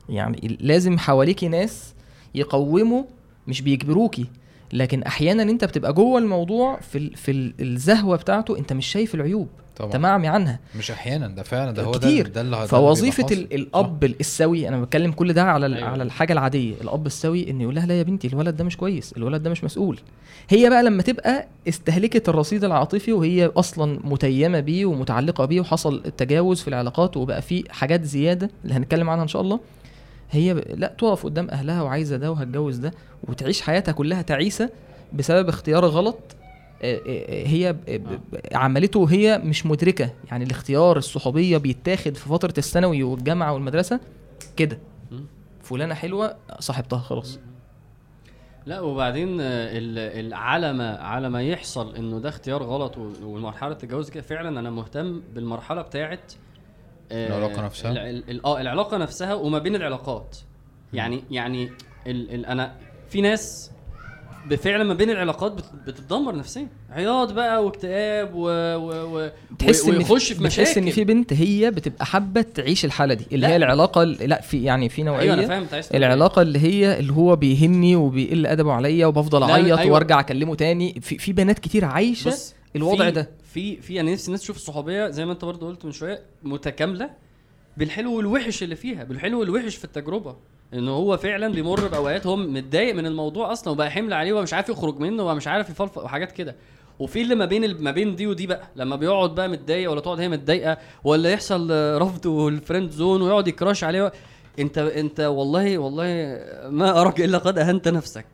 يعني لازم حواليكي ناس يقوموا مش بيجبروكي لكن أحيانا أنت بتبقى جوه الموضوع في في ال- الزهوة بتاعته أنت مش شايف العيوب. طبعا تمعمي عنها مش أحيانا ده فعلا ده هو كتير. ده, ده اللي فوظيفة ال-. الأب السوي أنا بتكلم كل ده على أيوة. على الحاجة العادية الأب السوي إن يقول لها لا يا بنتي الولد ده مش كويس الولد ده مش مسؤول هي بقى لما تبقى استهلكت الرصيد العاطفي وهي أصلا متيمة بيه ومتعلقة بيه وحصل تجاوز في العلاقات وبقى في حاجات زيادة اللي هنتكلم عنها إن شاء الله هي ب... لا تقف قدام أهلها وعايزة ده وهتجوز ده وتعيش حياتها كلها تعيسة بسبب اختيار غلط هي ب- ب- ب- عملته وهي مش مدركة. يعني الاختيار الصحوبية بيتاخد في فترة الثانوي والجامعة والمدرسة كده. فلانة حلوة صاحبتها خلاص. لا وبعدين آه، على ما على ما يحصل إنه ده اختيار غلط والمرحله التجاوز كده فعلا أنا مهتم بالمرحلة بتاعت آه، العلاقة نفسها؟ آه العلاقة نفسها وما بين العلاقات. يعني يعني ال ال أنا في ناس فعلا ما بين العلاقات بت- بتتدمر نفسيا عياط بقى واكتئاب و, و, و تحس إن ويخش في مشاكل بتحس إن في بنت هي بتبقى حابة تعيش الحالة دي اللي لا. هي العلاقة ال- لا في يعني في نوعيه أيوه أنا فاهم تقول إيه. العلاقه اللي هي اللي هو بيهني وبيقل أدبه عليا وبفضل أعيط أيوة. وأرجع أكلمه تاني في في بنات كتير عايشة بص الوضع في ده في في يعني نفسي الناس تشوف الصحوبية زي ما أنت برضه قلت من شوية متكاملة بالحلو والوحش اللي فيها بالحلو والوحش في التجربة إن هو فعلا بيمر بأوقات هو متضايق من الموضوع أصلا وبقى حمل عليه ومش عارف يخرج منه ومش عارف يفلفل وحاجات كده. وفي اللي ما بين ما بين دي ودي بقى لما بيقعد بقى متضايق ولا تقعد هي متضايقة ولا يحصل رفض وال friend zone ويقعد ي crush عليه انت أنت والله والله ما أراك إلا قد أهنت نفسك.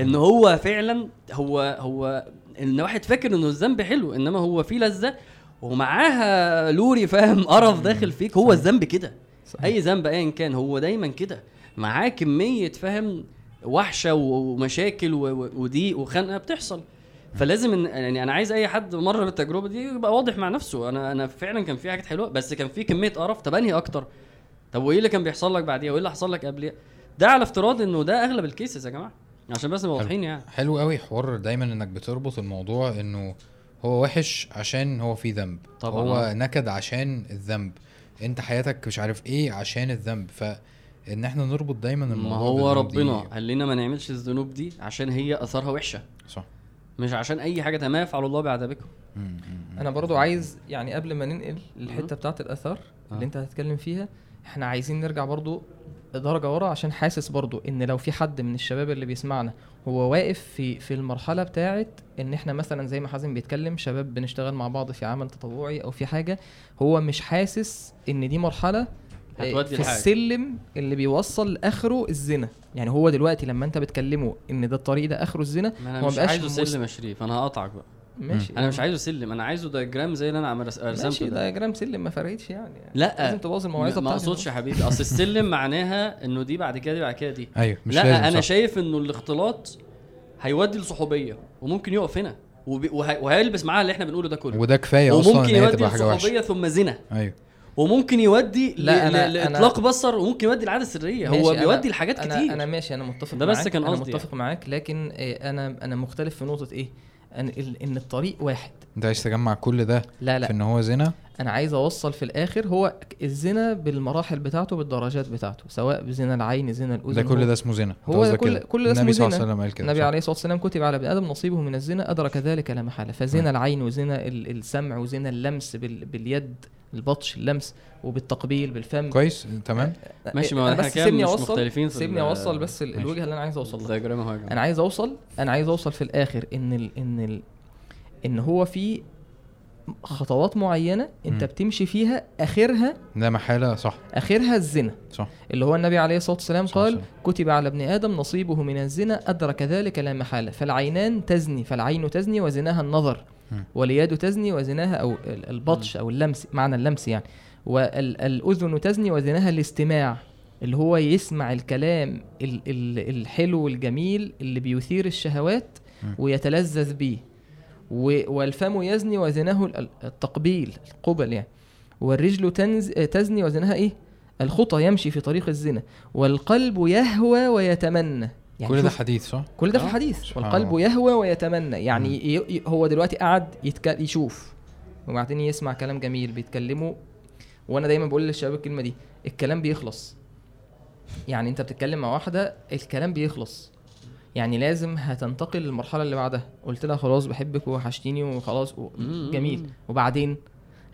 إن هو فعلا هو هو إن واحد فاكر إنه الذنب حلو إنما هو فيه لذة ومعاها لوري فاهم؟ قرف داخل فيك هو الذنب كده. أي ذنب ايا كان هو دايما كده. معاه كمية فاهم وحشة ومشاكل وضيق وخنقة بتحصل. فلازم ان يعني أنا عايز أي حد مر بالتجربة دي يبقى واضح مع نفسه. أنا أنا فعلا كان في حاجات حلوة بس كان في كمية قرف. طب أنهي أكتر؟ طب وإيه اللي كان بيحصل لك بعديها؟ وإيه اللي حصل لك قبليها؟ ده على افتراض إنه ده أغلب الكيسز يا جماعة. عشان بس نبقى واضحين يعني. حلو قوي حوار دايما إنك بتربط الموضوع إنه هو وحش عشان هو فيه ذنب. طبعاً، هو. نكد عشان الذنب. أنت حياتك مش عارف إيه عشان الذنب. فان إحنا نربط دايما ما الموضوع هو بالذنوب دي- ربنا قال لنا ما نعملش الذنوب دي عشان هي أثارها وحشة. صح. مش عشان أي حاجة ما يفعل الله بعذابكم. أنا برضو عايز يعني قبل ما ننقل للحته بتاعت الآثار آه. اللي أنت هتتكلم فيها إحنا عايزين نرجع برضو درجة ورا عشان حاسس برضو إن لو في حد من الشباب اللي بيسمعنا هو واقف في في المرحلة بتاعت إن إحنا مثلا زي ما حازم بيتكلم شباب بنشتغل مع بعض في عمل تطوعي أو في حاجة هو مش حاسس إن دي مرحلة آه، هتودي في لحاجة. السلم اللي بيوصل لآخره الزنا. يعني هو دلوقتي لما أنت بتكلمه إن ده الطريق ده آخره الزنا ما أنا هو مش مبقاش عايزه مس- سلم يا شريف أنا هقطعك بقى. ماشي. أنا مش عايزه سلم أنا عايزه دايجرام زي اللي أنا ماشي رسمته ده. دايجرام سلم ما فرقتش يعني. لا لازم تبوظ الموعظة ما أقصدش يا حبيبي أصل السلم معناها إنه دي بعد كده دي بعد كده دي. أيوه مش لا لازم أنا صح. شايف إنه الاختلاط هيودي لصحوبية وممكن يقف هنا وهيلبس معاها اللي إحنا بنقوله ده كله. وده كفاية أصلا وممكن يودي لصحوبية ثم زنا. أيوه. وممكن يودي لا، ل- أنا- لاطلاق بصر وممكن يودي العادة السرية. هو بيودي لحاجات أنا كتير. أنا ماشي أنا متفق ده بس معاك كان أنا قصدي متفق معاك لكن آه، أنا أنا مختلف في نقطة إيه؟ أن ال- إن الطريق واحد. أنت عايز تجمع كل ده لا في لا إن هو زنا؟ أنا عايز أوصل في الآخر هو الزنا بالمراحل بتاعته بالدرجات بتاعته سواء بزنا العين زنا الأذن. ده كل ده اسمه زنا. هو قصدك كل. كل ده اسمه النبي صلى الله زنا. عليه وسلم قال كده النبي. عليه الصلاة والسلام كتب على ابن آدم نصيبه من الزنا أدرك ذلك لا محاله فزنا. العين وزنا ال- السمع وزنا اللمس بال- باليد. البطش اللمس وبالتقبيل بالفم. كويس تمام. ماشي ما إحنا بس كده سيبني أوصل مختلفين في سيبني أوصل بس ماشي. الوجهة اللي أنا عايز اوصل لها أنا عايز أوصل أنا عايز أوصل في الآخر إن ال إن ال إن هو في خطوات معينة أنت مم. بتمشي فيها آخرها ده محالة صح. آخرها الزنا. صح. اللي هو النبي عليه الصلاة والسلام قال عليه كتب على ابن آدم نصيبه من الزنا أدرك ذلك لا محالة. فالعينان تزني فالعين تزني وزناها النظر. واليد تزني وزناها أو ال- البطش أو اللمس معنى اللمس يعني. والاذن تزني وزناها الاستماع اللي هو يسمع الكلام ال- ال- الحلو الجميل اللي بيثير الشهوات. ويتلذذ بيه. والفم يزني وزناه ال- التقبيل القبل يعني. والرجل تنز تزني وزنها إيه؟ الخطى يمشي في طريق الزنا. والقلب يهوى ويتمنى. يعني كل ده حديث صح؟ كل ده في آه. الحديث. والقلب الله. يهوى ويتمنى. يعني ي... هو دلوقتي قاعد يتك... يشوف. وبعدين يسمع كلام جميل بيتكلموا. وأنا دايما بقول للشباب الكلمة دي الكلام بيخلص. يعني أنت بتتكلم مع واحدة الكلام بيخلص. يعني لازم هتنتقل للمرحلة اللي بعدها. قلت لها خلاص بحبك ووحشتيني وخلاص و... جميل. وبعدين؟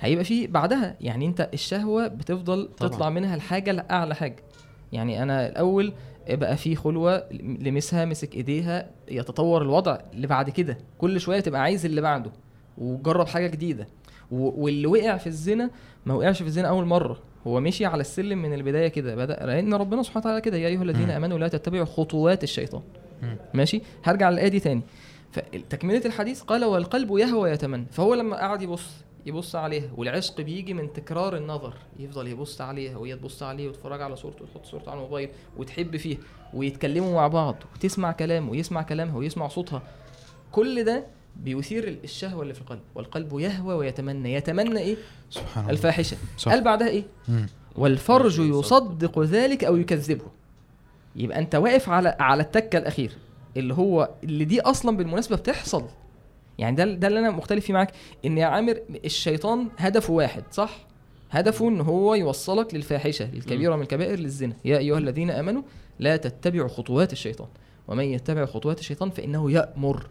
هيبقى في بعدها. يعني أنت الشهوة بتفضل طبعا. تطلع منها الحاجة لأعلى حاجة. يعني أنا الأول بقى في خلوة لمسها مسك ايديها يتطور الوضع اللي بعد كده. كل شوية تبقى عايز اللي بعده وجرب حاجة جديدة. واللي وقع في الزنا ما وقعش في الزنا أول مرة. هو مشي على السلم من البداية كده بدأ لأن ربنا سبحانه وتعالى كده يا أيها الذين. آمنوا لا تتبعوا خطوات الشيطان. ماشي؟ هرجع للآية دي تاني. فتكمله الحديث قال والقلب يهوى يتمنى. فهو لما قعد يبص يبص عليها والعشق بيجي من تكرار النظر. يفضل يبص عليها وهي تبص عليه ويتفرج على صورته وتحط صورته على الموبايل وتحب فيه ويتكلموا مع بعض وتسمع كلامه ويسمع كلامها ويسمع صوتها. كل ده بيثير الشهوة اللي في القلب والقلب يهوى ويتمنى. يتمنى إيه؟ سبحان الله. الفاحشة. صح. قال بعدها إيه؟ مم. والفرج يصدق. يصدق ذلك أو يكذبه. يبقى أنت واقف على على التكة الأخير اللي هو اللي دي أصلا بالمناسبة بتحصل. يعني ده ده اللي أنا مختلف فيه معاك إن يا عامر الشيطان هدفه واحد صح؟ هدفه إن هو يوصلك للفاحشة للكبيرة من الكبائر للزنا. يا أيها الذين آمنوا لا تتبعوا خطوات الشيطان. ومن يتبع خطوات الشيطان فإنه يأمر.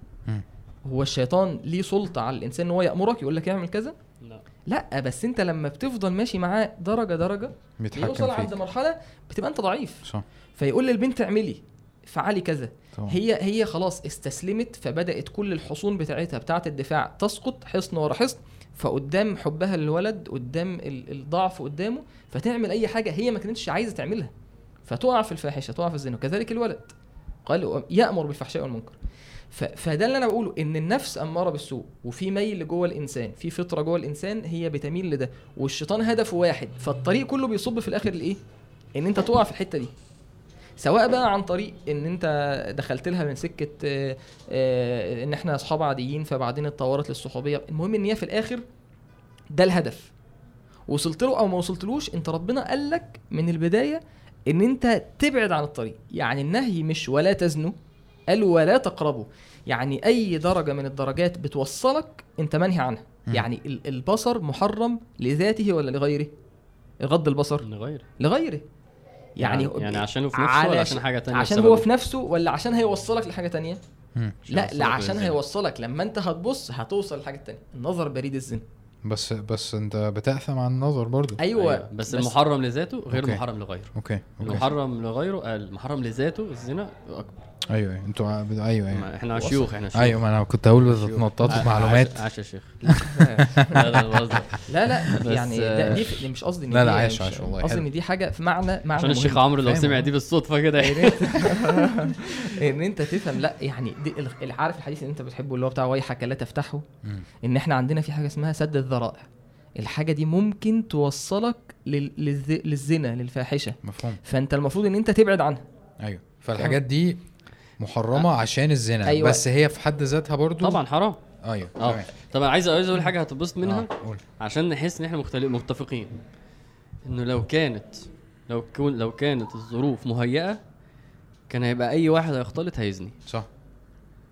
هو الشيطان ليه سلطة على الإنسان إن هو يأمرك؟ يقول لك اعمل كذا؟ لا. لا بس أنت لما بتفضل ماشي معاه درجة درجة بيوصل بيتحكم عند فيك. مرحلة بتبقى أنت ضعيف. صح. فيقول للبنت اعملي. فعلي كذا. طبعا. هي هي خلاص استسلمت فبدأت كل الحصون بتاعتها بتاعه الدفاع تسقط حصن ورا حصن فقدام حبها للولد قدام ال- الضعف قدامه فتعمل أي حاجة هي ما كانتش عايزة تعملها. فتقع في الفاحشة تقع في الزنا. وكذلك الولد. قال يأمر بالفحشاء والمنكر. فده اللي أنا بقوله إن النفس أمارة بالسوء وفي ميل جوه الإنسان في فطرة جوه الإنسان هي بتميل لده والشيطان هدفه واحد فالطريق كله بيصب في الآخر لإيه؟ إن أنت تقع في الحتة دي. سواء بقى عن طريق إن أنت دخلت لها من سكة آه، آه، إن إحنا أصحاب عاديين فبعدين اتطورت للصحوبية. المهم إن هي في الآخر ده الهدف. وصلت له أو ما وصلتلوش أنت ربنا قال لك من البداية إن أنت تبعد عن الطريق. يعني النهي مش ولا تزنوا قال ولا تقربوا. يعني أي درجة من الدرجات بتوصلك أنت منهي عنها. يعني ال- البصر محرم لذاته ولا لغيره؟ غض البصر؟ لغير لغيره. يعني يعني, يعني عشانه في نفسه ولا عشان حاجة تانية عشان؟ هو في نفسه ولا عشان هيوصلك لحاجة تانية. عشان لا لا عشان. هيوصلك لما انت هتبص هتوصل لحاجة تانية النظر بريد الزنا بس بس انت بتأثم عن النظر برضو أيوه, أيوة. بس, المحرم لذاته غير أوكي. المحرم لغيره أوكي أوكي المحرم لغيره المحرم لذاته الزنا أكبر أيوه أيوه أنتوا أيوه أيوه إحنا. شيوخ إحنا شيوخ أيوه ما أنا كنت هقول شيوخ. بتتنططوا ع- معلومات عاش عاش يا شيخ لا لا لا لا بس، يعني ده آه، دي دي مش قصدي لا، لا، مش- عايش والله، قصدي. إن دي حاجة في معنى معنى عشان الشيخ. عمرو لو سمع. دي بالصدفة كده إن أنت إن أنت تفهم لا يعني دي عارف الحديث اللي أنت بتحبه اللي هو بتاع ويحك لا تفتحه. إن إحنا عندنا في حاجة اسمها سد الذرائع الحاجة دي ممكن توصلك لل- للز- للزنا للفاحشة مفهوم فأنت المفروض إن أنت تبعد عنها أيوه فالحاجات دي محرمة عشان الزنا أيوة. بس هي في حد ذاتها برضو؟ طبعا حرام. أيوه آه. تمام. طب عايز عايز أقول حاجة هتتبسط منها آه،. عشان نحس إن إحنا مختلف متفقين. إنه لو كانت لو كون لو كانت الظروف مهيئة كان هيبقى أي واحد هيختلط هيزني. صح.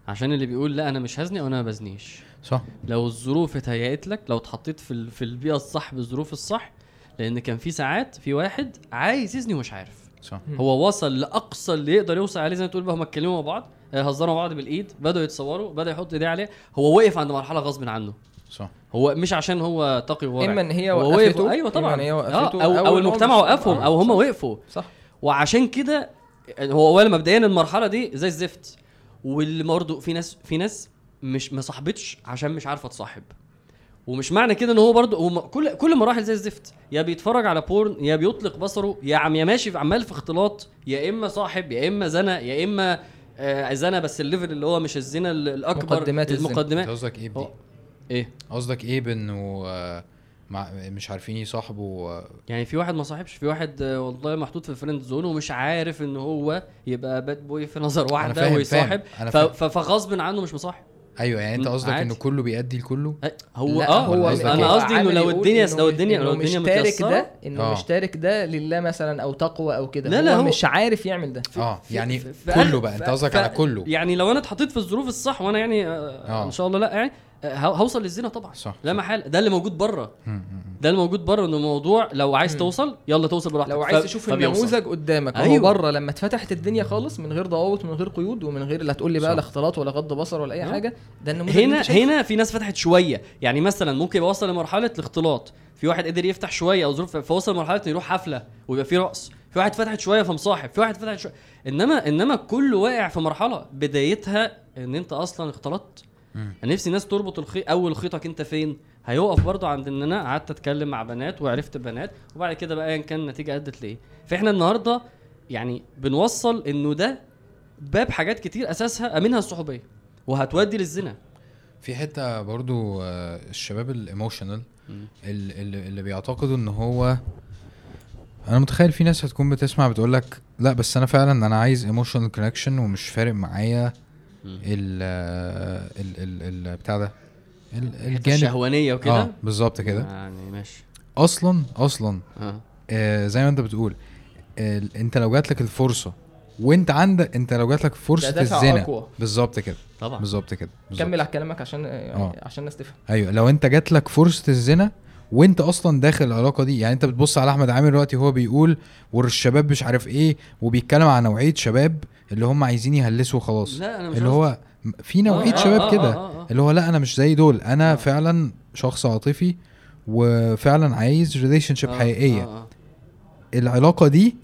عشان اللي بيقول لا أنا مش هزني أو أنا ما بزنيش. صح. لو الظروف اتهيأت لك لو اتحطيت في في البيئة الصح بالظروف الصح لأن كان في ساعات في واحد عايز يزني ومش عارف. صح. هو وصل لأقصى اللي يقدر يوصل عليه زي ما تقول بقى هم اتكلموا مع بعض. آه، هزروا مع بعض بالإيد بدأوا يتصوروا بدا يحط إيديه عليه. هو وقف عند مرحلة غصب عنه. صح. هو مش عشان هو تقي وورع إما إن هي هو وقفته وقف أيوه طبعا. إما هي آه، وقفته أو أو إن هو المجتمع مش- وقفهم آه، أو هم صح. وقفوا. صح. وعشان كده هو اولا مبدئيا المرحلة دي زي الزفت. واللي برضه في ناس في ناس مش ما صاحبتش عشان مش عارفة تصاحب. ومش معنى كده ان هو برضه هو كل كل مراحل زي الزفت. يا بيتفرج على porn يا بيطلق بصره يا عم يا ماشي في- عمال في اختلاط يا إما صاحب يا إما زنا يا إما آه زنا بس ال level اللي هو مش الزنا ال- الأكبر مقدمات المقدمات. قصدك إيه بدي؟ إيه؟ قصدك إيه بإنه آه، مع مش عارفين يصاحبوا آه، يعني في واحد ما صاحبش في واحد آه، والله محطوط في ال friend zone ومش عارف إن هو يبقى bad boy في نظر واحدة ويصاحب. فغصب عنه مش مصاحب. أيوه يعني أنت قصدك. إنه كله بيأدي لكله هو آه هو قصدك إيه؟ أنا قصدي إنه لو الدنيا لو الدنيا لو الدنيا مشترك ده إنه آه. مشترك ده لله مثلا أو تقوى أو كده لا، لا، هو هو- مش عارف يعمل ده آه يعني في- كله بقى أنت قصدك على كله يعني لو أنا اتحطيت في الظروف الصح وأنا يعني آه آه. إن شاء الله لا يعني آه، هوصل للزنا طبعا صح لا محال ده اللي موجود بره. ده اللي موجود بره إنه موضوع لو عايز. توصل يلا توصل براحتك لو عايز تشوف. النموذج قدامك أيوة. هو بره لما اتفتحت الدنيا خالص من غير ضوابط من غير قيود ومن غير لا تقول لي بقى. لا اختلاط ولا غض بصر ولا أي آه. حاجة ده النموذج اللي هنا. هنا في ناس فتحت شوية يعني مثلا ممكن يبقى وصل لمرحلة الاختلاط في واحد قدر يفتح شوية أو ظروف فوصل لمرحلة يروح حفلة ويبقى في رقص في واحد فتحت شوية فمصاحب في واحد فتحت شوية انما إنما كله واقع في مرحلة بدايتها إن أنت أصلا اختلطت. أنا نفسي ناس تربط الخيط أول خيطك أنت فين هيقف برضه عند إن أنا قعدت أتكلم مع بنات وعرفت بنات وبعد كده بقى ايا كان النتيجة أدت لإيه فإحنا النهارده يعني بنوصل إنه ده باب حاجات كتير أساسها منها الصحوبية وهتودي للزنا في حتة برضو آه، الشباب الايموشنال. اللي, اللي بيعتقدوا إن هو أنا متخيل في ناس هتكون بتسمع بتقول لك لا بس أنا فعلا أنا عايز emotional connection ومش فارق معايا. ال ال ال ال بتاع ده ال- الجانب. الشهوانية وكده؟ آه بالظبط كده. يعني ماشي. أصلا أصلا آه. آه زي ما أنت بتقول آه أنت لو جات لك الفرصة وأنت عندك أنت لو جات لك فرصة الزنا. بالظبط كده. طبعا. بالظبط كده. كمل على كلامك عشان يعني آه. عشان الناس تفهم. أيوه لو أنت جات لك فرصة الزنا وانت أصلا داخل العلاقة دي. يعني انت بتبص على أحمد عامر دلوقتي وهو بيقول والشباب مش عارف إيه وبيتكلم عن نوعية شباب اللي هم عايزين يهلسوا وخلاص. لا أنا مش اللي هو في نوعية آه، شباب آه، كده. آه، آه، آه. اللي هو لا أنا مش زي دول. أنا آه. فعلا شخص عاطفي وفعلا عايز relationship آه، حقيقية. آه. العلاقة دي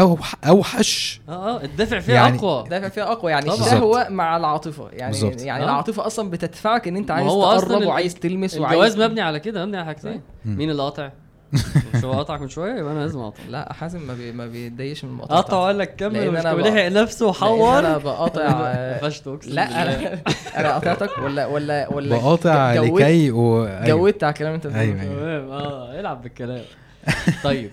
أوح أوحش آه, آه الدافع فيها يعني- أقوى دافع فيها أقوى يعني. الشهوه مع العاطفة يعني بالظبط. يعني آه. العاطفة أصلا بتدفعك إن أنت عايز هو تقرب وعايز تلمس الجواز وعايز مبني على كده مبني على حاجتين. مين اللي قاطع مش هو قطعك من شوية يبقى أنا لازم أقطع لا حازم ما, بي... ما بيتضايقش من المقاطعة قطع وقال لك كمل لأن ومش أنا كمل بق- لحق نفسه وحور أنا بقاطع اقسم لا. أنا أنا قاطعتك ولا ولا ولا بقاطع لكي و... أيوة. جودت على الكلام اللي أنت أيوة، بتقوله أيوة. تمام آه العب بالكلام طيب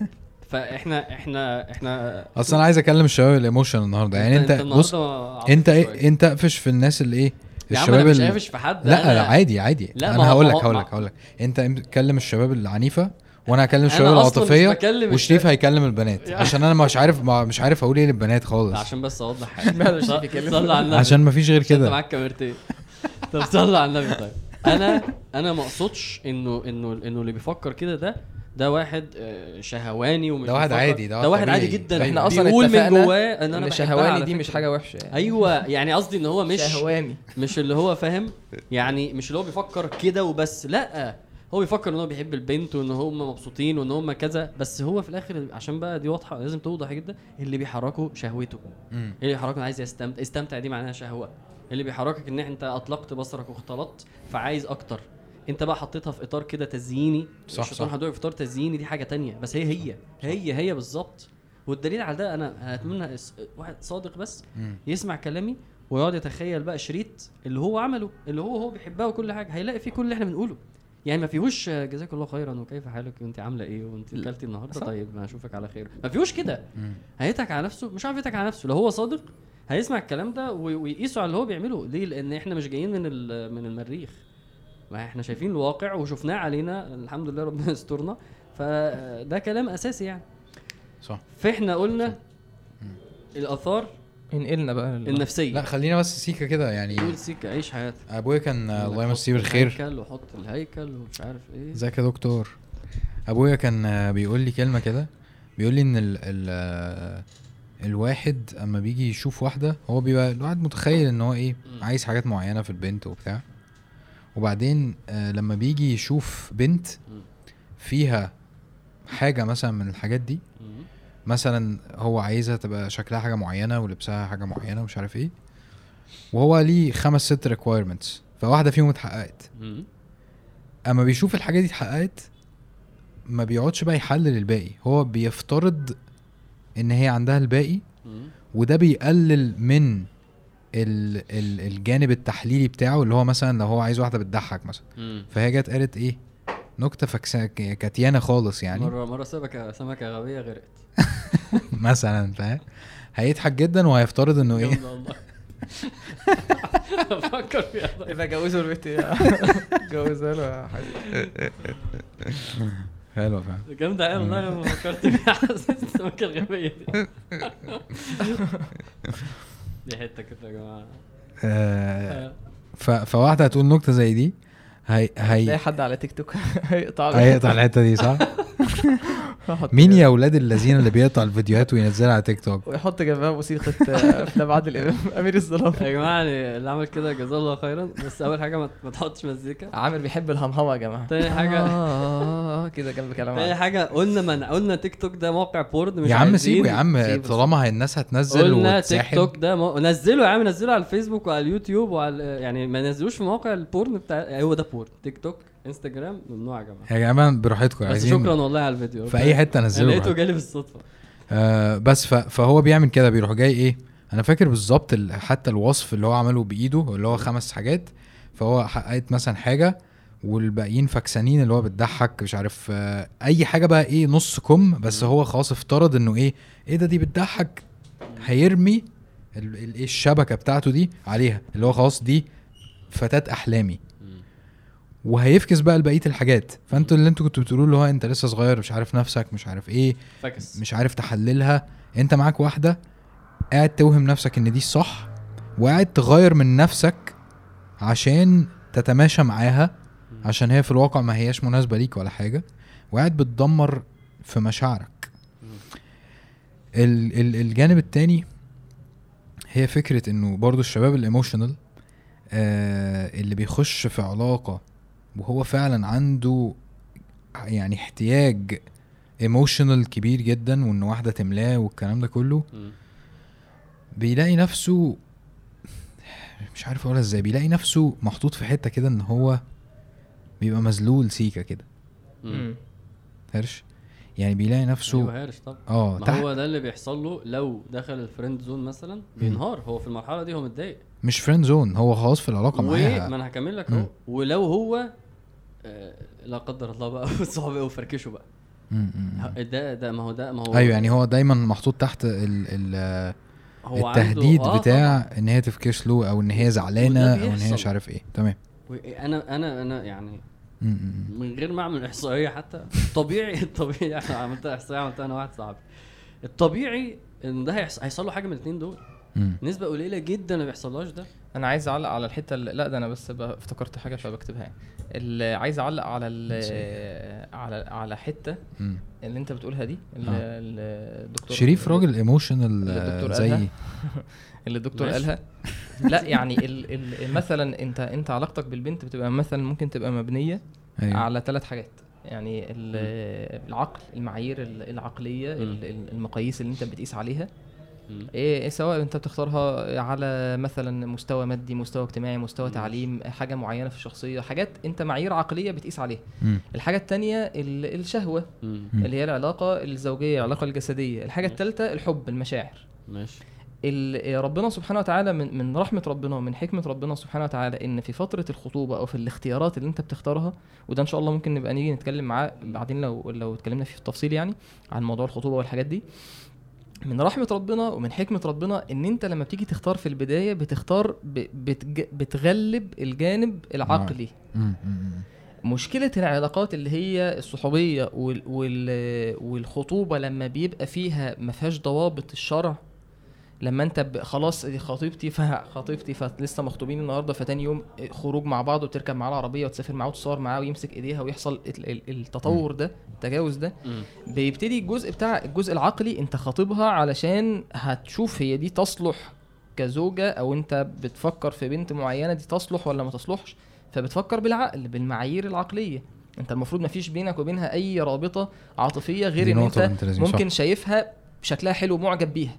فاحنا إحنا إحنا أصلا أنا عايز اكلم الشباب الايموشن النهارده. يعني انت بص النهاردة عاطفي انت. إيه انت قفش في الناس اللي إيه يا عم أنا الشباب مش قافش في حد. لا لا عادي عادي. لا، أنا هقول لك هقول لك هقول لك انت كلم الشباب العنيفة وأنا هكلم الشباب العاطفية وشريف. هيكلم البنات. عشان أنا مش عارف ما مش عارف أقول إيه للبنات خالص. عشان بس أوضح. حاجة على النبي. عشان ما فيش غير عشان انت كده. معاك كاميرتين. طب صلي على النبي طيب. أنا أنا ما أقصدش انه انه إنه اللي بيفكر كده ده ده واحد آه، شهواني ومش ده واحد عادي، ده ده واحد طبيعي. عادي جدا. إحنا أصلا بيقول من جواه إن أنا شهواني دي مش. حاجة وحشة. يعني أيوه يعني قصدي إن هو مش شهواني. مش اللي هو فاهم يعني مش اللي هو بيفكر كده وبس لأ. هو بيفكر إن هو بيحب البنت وإن هم مبسوطين وإن هم كذا بس هو في الآخر عشان بقى دي واضحة لازم توضح جدا اللي بيحركه شهوته. مم. اللي بيحركك إنه عايز يستمتع استمتع دي معناها شهوة. اللي بيحركك إن أنت أطلقت بصرك واختلطت فعايز أكتر. انت بقى حطيتها في اطار كده تزييني. صح، الشيطان صح. حطوها في اطار تزييني دي حاجة تانية. بس هي هي هي هي بالظبط. والدليل على ده أنا هتمنى اس- واحد صادق بس. يسمع كلامي ويقعد يتخيل بقى شريط اللي هو عمله اللي هو هو بيحبها وكل حاجة. هيلاقي فيه كل اللي إحنا بنقوله. يعني ما فيهوش جزاك الله خيرا وكيف حالك وانت عاملة إيه وانت اكلتي النهارده؟ صح. طيب ما أشوفك على خير. ما فيهوش كده. هيضحك على نفسه مش عارف يضحك على نفسه. لو هو صادق هيسمع الكلام ده وي- ويقيسه على اللي هو بيعمله. ليه؟ لأن إحنا مش جايين من من المريخ. ما إحنا شايفين الواقع وشفناه علينا الحمد لله ربنا يسترنا. فده كلام أساسي يعني. صح. فاحنا قلنا الآثار انقلنا بقى لل- النفسية. لا خلينا بس سيكه كده يعني. قول سيكا عيش حياتك. أبويا كان الله يمسيه بالخير. الهيكل وحط الهيكل ومش عارف إيه. ازيك يا دكتور؟ أبويا كان بيقول لي كلمة كده بيقول لي إن ال ال آه، الواحد أما بيجي يشوف واحدة هو بيبقى الواحد متخيل إن هو إيه. عايز حاجات معينة في البنت وبتاع. وبعدين آه، لما بيجي يشوف بنت. فيها حاجة مثلا من الحاجات دي. مثلا هو عايزها تبقى شكلها حاجة معينة ولبسها حاجة معينة ومش عارف إيه وهو ليه خمس ست ريكوايرمنتس فواحدة فيهم اتحققت. أما بيشوف الحاجة دي اتحققت ما بيقعدش بقى يحلل الباقي هو بيفترض إن هي عندها الباقي. وده بيقلل من ال ال الجانب التحليلي بتاعه اللي هو مثلا لو هو عايز واحدة بتضحك مثلا. مم. فهي جت قالت إيه؟ نكتة فكسا ك- كتيانة خالص يعني. مره مرة سمكه سمكة غبية غرقت. مثلا فاهم؟ هيضحك جدا وهيفترض إنه إيه. أفكر فيها. يبقى جوزوا البنت جوزها له يا حبيبي. حلو فعلا جامدة أوي والله لما فكرت فيها. حسيت السمكة الغبية دي. دي حتة كده يا جماعة. آه ف... فواحدة هتقول نكتة زي دي. هي تلاقي هي حد على تيك توك هيقطع هيقطع الحتة دي صح؟ مين يا أولاد الذين اللي بيقطع الفيديوهات وينزلها على تيك توك؟ ويحط جنبها موسيقى آه، أفلام عادل إمام أمير الظلام يا جماعة يعني اللي عمل كده جزاه الله خيرا بس أول حاجة ما ما تحطش مزيكا عامر بيحب الهمهمة يا جماعة تاني حاجة آه، كده جنب كلام تاني. حاجة قلنا من قلنا تيك توك ده موقع porn مش يا عم سيبه يا عم. طالما الناس هتنزل قلنا تيك توك ده مو... نزله يا عم نزله على الفيسبوك وعلى اليوتيوب وعلى يعني ما نزلوش في مواقع ال porn بتاع هو ده porn تيك توك انستجرام ممنوع يا جماعة. يا جماعة براحتكم بس عايزين شكرا والله على الفيديو. في أي حتة أنا نزله لقيته. جالي بالصدفة. آه بس. فهو بيعمل كده بيروح جاي إيه أنا فاكر بالظبط ال- حتى الوصف اللي هو عمله بإيده اللي هو خمس حاجات فهو حققت مثلا حاجة والباقيين فكسانين اللي هو بتضحك مش عارف آه أي حاجة بقى إيه نص كم بس هو خلاص افترض إنه إيه إيه ده دي بتضحك هيرمي ال- ال- الشبكة بتاعته دي عليها اللي هو خلاص دي فتاة أحلامي. وهيفكس بقى لبقية الحاجات. فانتوا اللي أنتوا كنتوا بتقولوا هو انت لسه صغير مش عارف نفسك مش عارف إيه فاكس. مش عارف تحللها. انت معاك واحدة قاعد توهم نفسك ان دي الصح وقاعد تغير من نفسك عشان تتماشى معاها عشان هي في الواقع ما هياش مناسبة ليك ولا حاجة. وقاعد بتدمر في مشاعرك. ال ال الجانب التاني هي فكرة انه برضو الشباب ال emotional آه اللي بيخش في علاقة وهو فعلا عنده يعني احتياج emotional كبير جدا وإن واحدة تملاه والكلام ده كله. بيلاقي نفسه مش عارف أقولها إزاي بيلاقي نفسه محطوط في حتة كده إن هو بيبقى مذلول سيكا كده. هرش؟ يعني بيلاقي نفسه أيوه هارش طبعا. آه ما تحت هو ده اللي بيحصل له لو دخل ال friend zone مثلا بينهار. هو في المرحلة دي هو متضايق. مش friend zone هو خلاص في العلاقة معاها. أنا هكمل لك. أهو. ولو هو لا قدر الله بقى صحابي قوي فركشوا بقى. ده ده ما هو ده ما هو أيوه يعني هو دايما محطوط تحت ال ال هو التهديد آه بتاع إن هي تفكش له أو إن هي زعلانة أو إن هي. مش عارف إيه تمام. أنا أنا أنا يعني. من غير ما أعمل إحصائية حتى طبيعي الطبيعي إحنا عملت إحصائية عملتها أنا واحد صاحبي الطبيعي إن ده هيحص- هيحصل له حاجة من الاثنين دول. نسبة قليلة جدا ما بيحصلهاش ده أنا عايز اعلق على الحته اللي لا ده أنا بس افتكرت حاجة فبكتبها يعني اللي عايز اعلق على ال- على على حتة. اللي انت بتقولها دي اللي آه. الدكتور شريف راجل ايموشنال زي. اللي الدكتور. قالها لا يعني ال ال مثلا انت انت علاقتك بالبنت بتبقى مثلا ممكن تبقى مبنية أيوة. على ثلاث حاجات يعني ال- العقل المعايير ال- العقلية المقاييس اللي انت بتقيس عليها مم. إيه سواء أنت بتختارها على مثلا مستوى مادي مستوى اجتماعي مستوى ماشي. تعليم حاجة معينة في الشخصية حاجات أنت معايير عقلية بتقيس عليها م. الحاجة التانية ال- الشهوة مم. مم. اللي هي العلاقة الزوجية العلاقة الجسدية الحاجة. الثالثه الحب المشاعر ماشي ال- ربنا سبحانه وتعالى من من رحمة ربنا ومن حكمة ربنا سبحانه وتعالى إن في فترة الخطوبة أو في الاختيارات اللي أنت بتختارها وده إن شاء الله ممكن نبقى نيجي نتكلم معاه بعدين لو لو اتكلمنا فيه في التفصيل يعني عن موضوع الخطوبة والحاجات دي من رحمة ربنا ومن حكمة ربنا إن أنت لما بتيجي تختار في البداية بتختار ب- بتج- بتغلب الجانب العقلي م- م- م. مشكلة العلاقات اللي هي الصحوبية وال وال والخطوبة لما بيبقى فيها ما فيهاش ضوابط الشرع لما انت خلاص دي خطيبتي فخطيبتي فلسه مخطوبين النهارده فتاني يوم خروج مع بعض وتركب معاه العربية وتسافر معاه وتصور معاه ويمسك ايديها ويحصل ال- ال- التطور ده التجاوز ده. بيبتدي الجزء بتاع الجزء العقلي انت خاطبها علشان هتشوف هي دي تصلح كزوجة أو انت بتفكر في بنت معينة دي تصلح ولا ما تصلحش فبتفكر بالعقل بالمعايير العقلية انت المفروض ما فيش بينك وبينها اي رابطة عاطفية غير ان انت. ممكن شايفها شكلها حلو معجب بيها.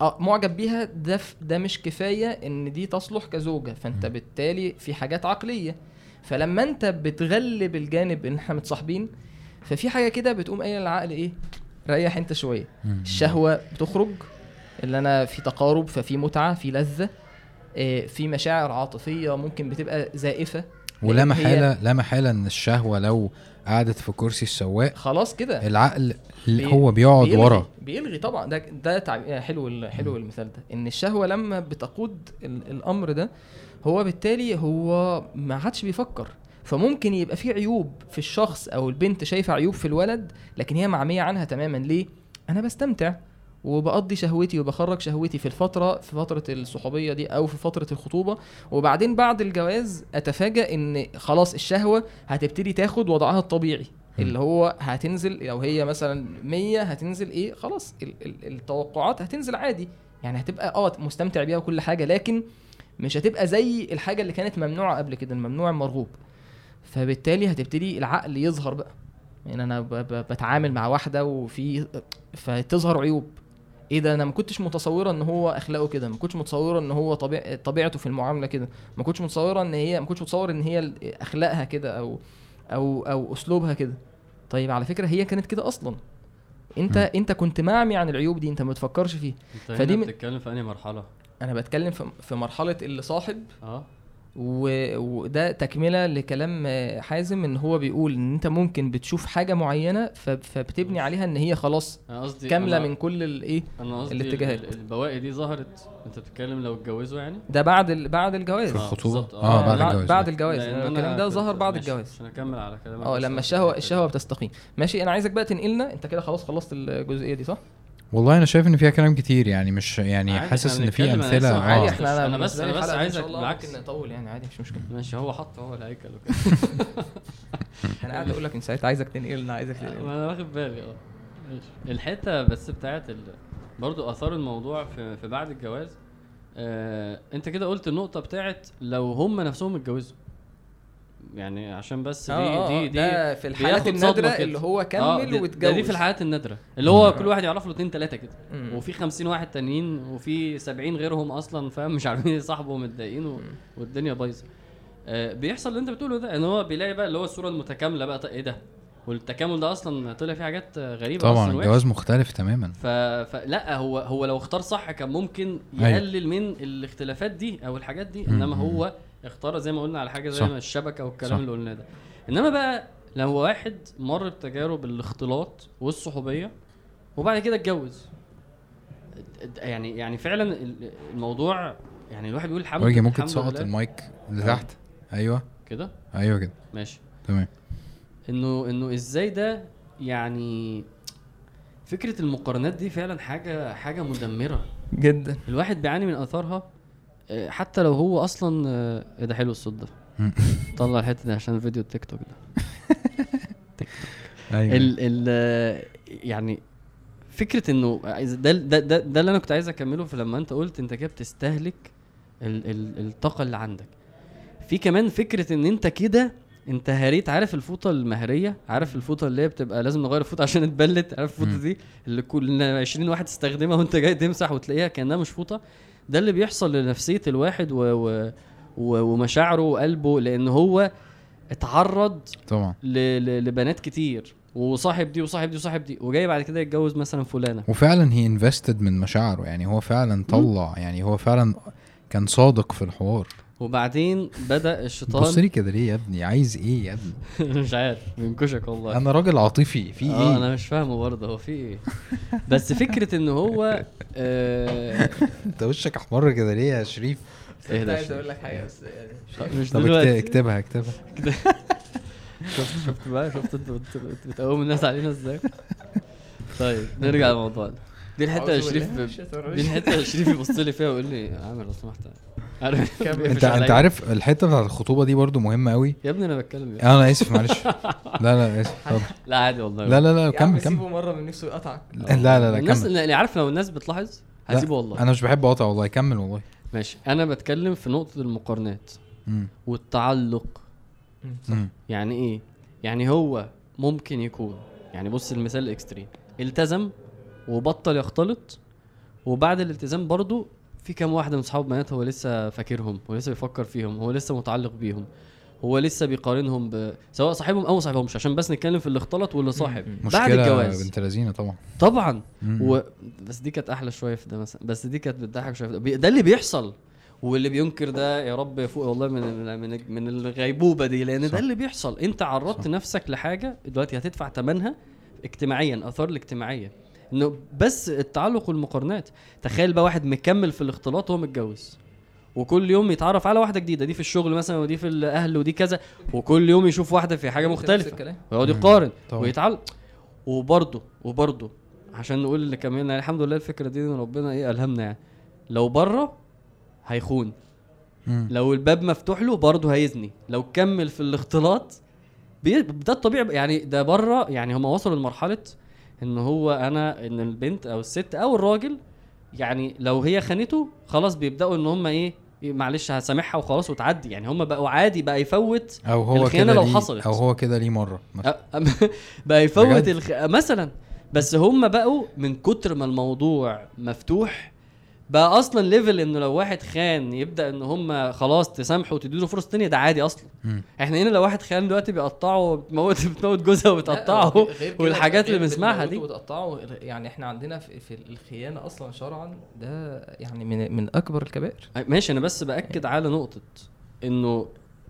آه معجب بيها ده ده مش كفاية إن دي تصلح كزوجة فأنت مم. بالتالي في حاجات عقلية فلما أنت بتغلب الجانب إن إحنا متصاحبين ففي حاجة كده بتقوم قايلة للعقل إيه ريح أنت شوية م. الشهوة بتخرج اللي أنا في تقارب ففي متعة في لذة آه، في مشاعر عاطفية ممكن بتبقى زائفة ولا محاله لا محالة إن الشهوة لو قعدت في كرسي السواق خلاص كده. العقل بي- هو بيقعد بيلغي- ورا. بيلغي طبعا. ده ده تعب- حلو ال- حلو المثال ده. إن الشهوة لما بتقود ال- الأمر ده هو بالتالي هو ما عادش بيفكر. فممكن يبقى في عيوب في الشخص أو البنت شايفة عيوب في الولد لكن هي معمية عنها تماما. ليه؟ أنا بستمتع. وبقضي شهوتي وبخرج شهوتي في الفترة في فترة الصحوبية دي أو في فترة الخطوبة. وبعدين بعد الجواز اتفاجئ إن خلاص الشهوة هتبتدي تاخد وضعها الطبيعي. اللي هو هتنزل لو هي مثلا 100 هتنزل إيه؟ خلاص ال- ال- التوقعات هتنزل عادي. يعني هتبقى آه مستمتع بيها وكل حاجة لكن مش هتبقى زي الحاجة اللي كانت ممنوعة قبل كده الممنوع المرغوب. فبالتالي هتبتدي العقل يظهر بقى. يعني أنا ب- ب- بتعامل مع واحدة وفي فتظهر عيوب. إيه ده؟ أنا ما كنتش متصورة إن هو أخلاقه كده ما كنتش متصورة إن هو طبيع طبيعته في المعاملة كده ما كنتش متصورة إن هي ما كنتش متصور إن هي أخلاقها كده أو أو أو أسلوبها كده. طيب على فكرة هي كانت كده أصلا. أنت مم. أنت كنت معمي عن العيوب دي أنت ما بتفكرش فيه أنت فدي من- بتتكلم في أنهي مرحلة؟ أنا بتكلم في في مرحلة اللي صاحب آه. وده تكملة لكلام آه، حازم إن هو بيقول إن أنت ممكن بتشوف حاجة معينة فبتبني عليها إن هي خلاص قصدي كاملة أنا- من كل الايه أنا قصدي الاتجاهات. ال- البواقي دي ظهرت أنت بتتكلم لو اتجوزوا يعني؟ ده بعد ال- بعد الجواز. في الخطوبة؟ بالظبط. آه آه، بعد الجواز. بعد. الجواز. الكلام ده ظهر بعد الجواز. عشان اكمل على كلامك. آه لما الشهوه الشهوة بتستقيم. ماشي أنا عايزك بقى تنقلنا أنت كده خلاص خلصت الجزئية دي صح؟ والله أنا شايف إن فيها كلام كتير يعني مش يعني حاسس إن في أمثلة عادي إحنا أنا أنا بس- أنا بس عايزك إن بالعكس. ممكن نطول يعني عادي مش مشكلة. ماشي هو حط هو الهيكل وكده أنا قاعد أقول لك من ساعتها عايزك تنقلنا عايزك تنقلنا. ما أنا واخد بالي آه. ماشي. الحتة بس بتاعت ال... برضو آثار الموضوع في, في بعد الجواز آه... أنت كده قلت النقطة بتاعت لو هم نفسهم اتجوزوا. يعني عشان بس دي آه دي آه دي ده في الحالات النادرة. اللي هو آه، كمل دي- واتجوز ده دي في الحالات النادرة اللي هو كل واحد يعرف له اتنين تلاتة كده. وفي 50 واحد تانيين وفي 70 غيرهم أصلا فاهم مش عارفين يصاحبوا ومتضايقين و... والدنيا بايظة آه بيحصل اللي انت بتقوله ده إن هو بيلاقي بقى اللي هو الصورة المتكاملة بقى طيب إيه ده والتكامل ده أصلا طلع فيه حاجات آه، غريبه طبعا. الجواز مختلف تماما ف... فلا هو هو لو اختار صح كان ممكن أيوة. يقلل من الاختلافات دي أو الحاجات دي إنما. هو اختار زي ما قلنا على حاجة زي صح. ما الشبكة والكلام صح. اللي قلناه ده. إنما بقى لو واحد مر بتجارب الاختلاط والصحوبية وبعد كده اتجوز. يعني يعني فعلا ال- الموضوع يعني الواحد بيقول الحمد واجي ممكن تسقط لله. المايك لتحت؟ أيوه. كده؟ أيوه كده. ماشي. تمام. إنه إنه إزاي ده يعني فكرة المقارنات دي فعلا حاجة حاجة مدمرة. جدا. الواحد بيعاني من آثارها آه، حتى لو هو أصلا آه، إيه ده حلو الصوت ده. طلع الحتة دي عشان فيديو التيك توك ده. أيوه. ال ال آه، يعني فكرة إنه ده ده ده, ده اللي أنا كنت عايز أكمله في لما أنت قلت أنت كده بتستهلك ال ال الطاقة اللي عندك. في كمان فكرة إن أنت كده انت هريت عارف الفوطة المهرية؟ عارف الفوطة اللي هي بتبقى لازم نغير الفوطة عشان اتبلت؟ عارف الفوطة. دي؟ اللي كل 20 واحد تستخدمها وأنت جاي تمسح وتلاقيها كأنها مش فوطة. ده اللي بيحصل لنفسية الواحد و و و ومشاعره وقلبه لأن هو اتعرض طبعا. ل... ل... لبنات كتير. وصاحب دي وصاحب دي وصاحب دي وجاي بعد كده يتجوز مثلا فلانة. وفعلا هي انفستد من مشاعره يعني هو فعلا طلع يعني هو فعلا كان صادق في الحوار. وبعدين بدأ بص الشيطان لي كده ليه يا ابني؟ عايز إيه يا ابني؟ مش عارف بينكشك والله. أنا راجل عاطفي في آه إيه؟ أنا مش فاهمه برضه هو في إيه؟ بس فكرة إن هو آه أنت وشك أحمر كده ليه يا شريف؟ إيه ده عايز أقول لك حاجة بس يعني مش دلوقتي. اكتبها اكتبها. شفت شفت بقى؟ شفت أنت بت- بت- بتقوم الناس علينا إزاي؟ طيب نرجع لموضوعنا. دي من شريف دي الحتة اللي شريف يبص لي فيها ويقول لي عامر لو سمحت. عارف؟ كمل. انت أنت عارف الحتة بتاعت الخطوبة دي برضو مهمة قوي يا ابني أنا بتكلم يا أنا آسف معلش. لا لا آسف. اتفضل. لا عادي والله. لا لا لا كمل كمل. سيبه مرة من نفسه يقطعك لا لا لا الناس كمل اللي عارف لو الناس بتلاحظ؟ لا، هسيبه والله. أنا مش بحب أقطع والله كمل والله. ماشي. أنا بتكلم في نقطة المقارنات. والتعلق. يعني إيه؟ يعني هو ممكن يكون يعني بص المثال الإكستريم. التزم وبطل يختلط. وبعد الالتزام برضو في كام واحدة من صحاب بنات هو لسه فاكرهم هو لسه بيفكر فيهم هو لسه متعلق بيهم هو لسه بيقارنهم ب... سواء صاحبهم أو صاحبهمش عشان بس نتكلم في اللي اختلط واللي صاحب. بعد الجواز. بنت لذينة طبعا. طبعا. و... بس دي كانت أحلى شوية في ده مثلا. بس دي كانت بتضحك شوية في ده, ده اللي بيحصل. واللي بينكر ده يا رب يفوق والله من من من الغيبوبة دي. لأن صح. ده اللي بيحصل. أنت عرضت صح. نفسك لحاجة دلوقتي هتدفع ثمنها اجتماعيا آثار الاجتماعية. إنه بس التعلق والمقارنات تخيل بقى واحد مكمل في الاختلاط وهو متجوز وكل يوم يتعرف على واحدة جديدة دي في الشغل مثلا ودي في الأهل ودي كذا وكل يوم يشوف واحدة في حاجة مختلفة. ويقعد. يقارن. ويتعلق وبرضه وبرضه عشان نقول اللي كمان يعني الحمد لله الفكرة دي إن ربنا إيه ألهمنا يعني لو بره هيخون مم. لو الباب مفتوح له برضه هيزني لو كمل في الاختلاط ده الطبيعي يعني ده بره يعني هم وصلوا لمرحلة إن هو أنا إن البنت أو الست أو الراجل يعني لو هي خانته خلاص بيبدأوا إن هم إيه معلش هسامحها وخلاص وتعدي يعني هم بقوا عادي بقى يفوت أو هو الخيانة كده لو حصلت. أو هو كده ليه مرة بقى يفوت؟ الخ... مثلا بس هم بقوا من كتر ما الموضوع مفتوح بقى أصلا ليفل إنه لو واحد خان يبدأ إن هم خلاص تسامحوا وتديله فرص تانية ده عادي أصلا. مم. إحنا هنا لو واحد خان دلوقتي بيقطعوا بتموت بتموت جوزها وبتقطعه والحاجات اللي بنسمعها دي. وتقطعوا يعني إحنا عندنا في, في الخيانة أصلا شرعا ده يعني من من أكبر الكبائر. ماشي أنا بس بأكد على نقطة انه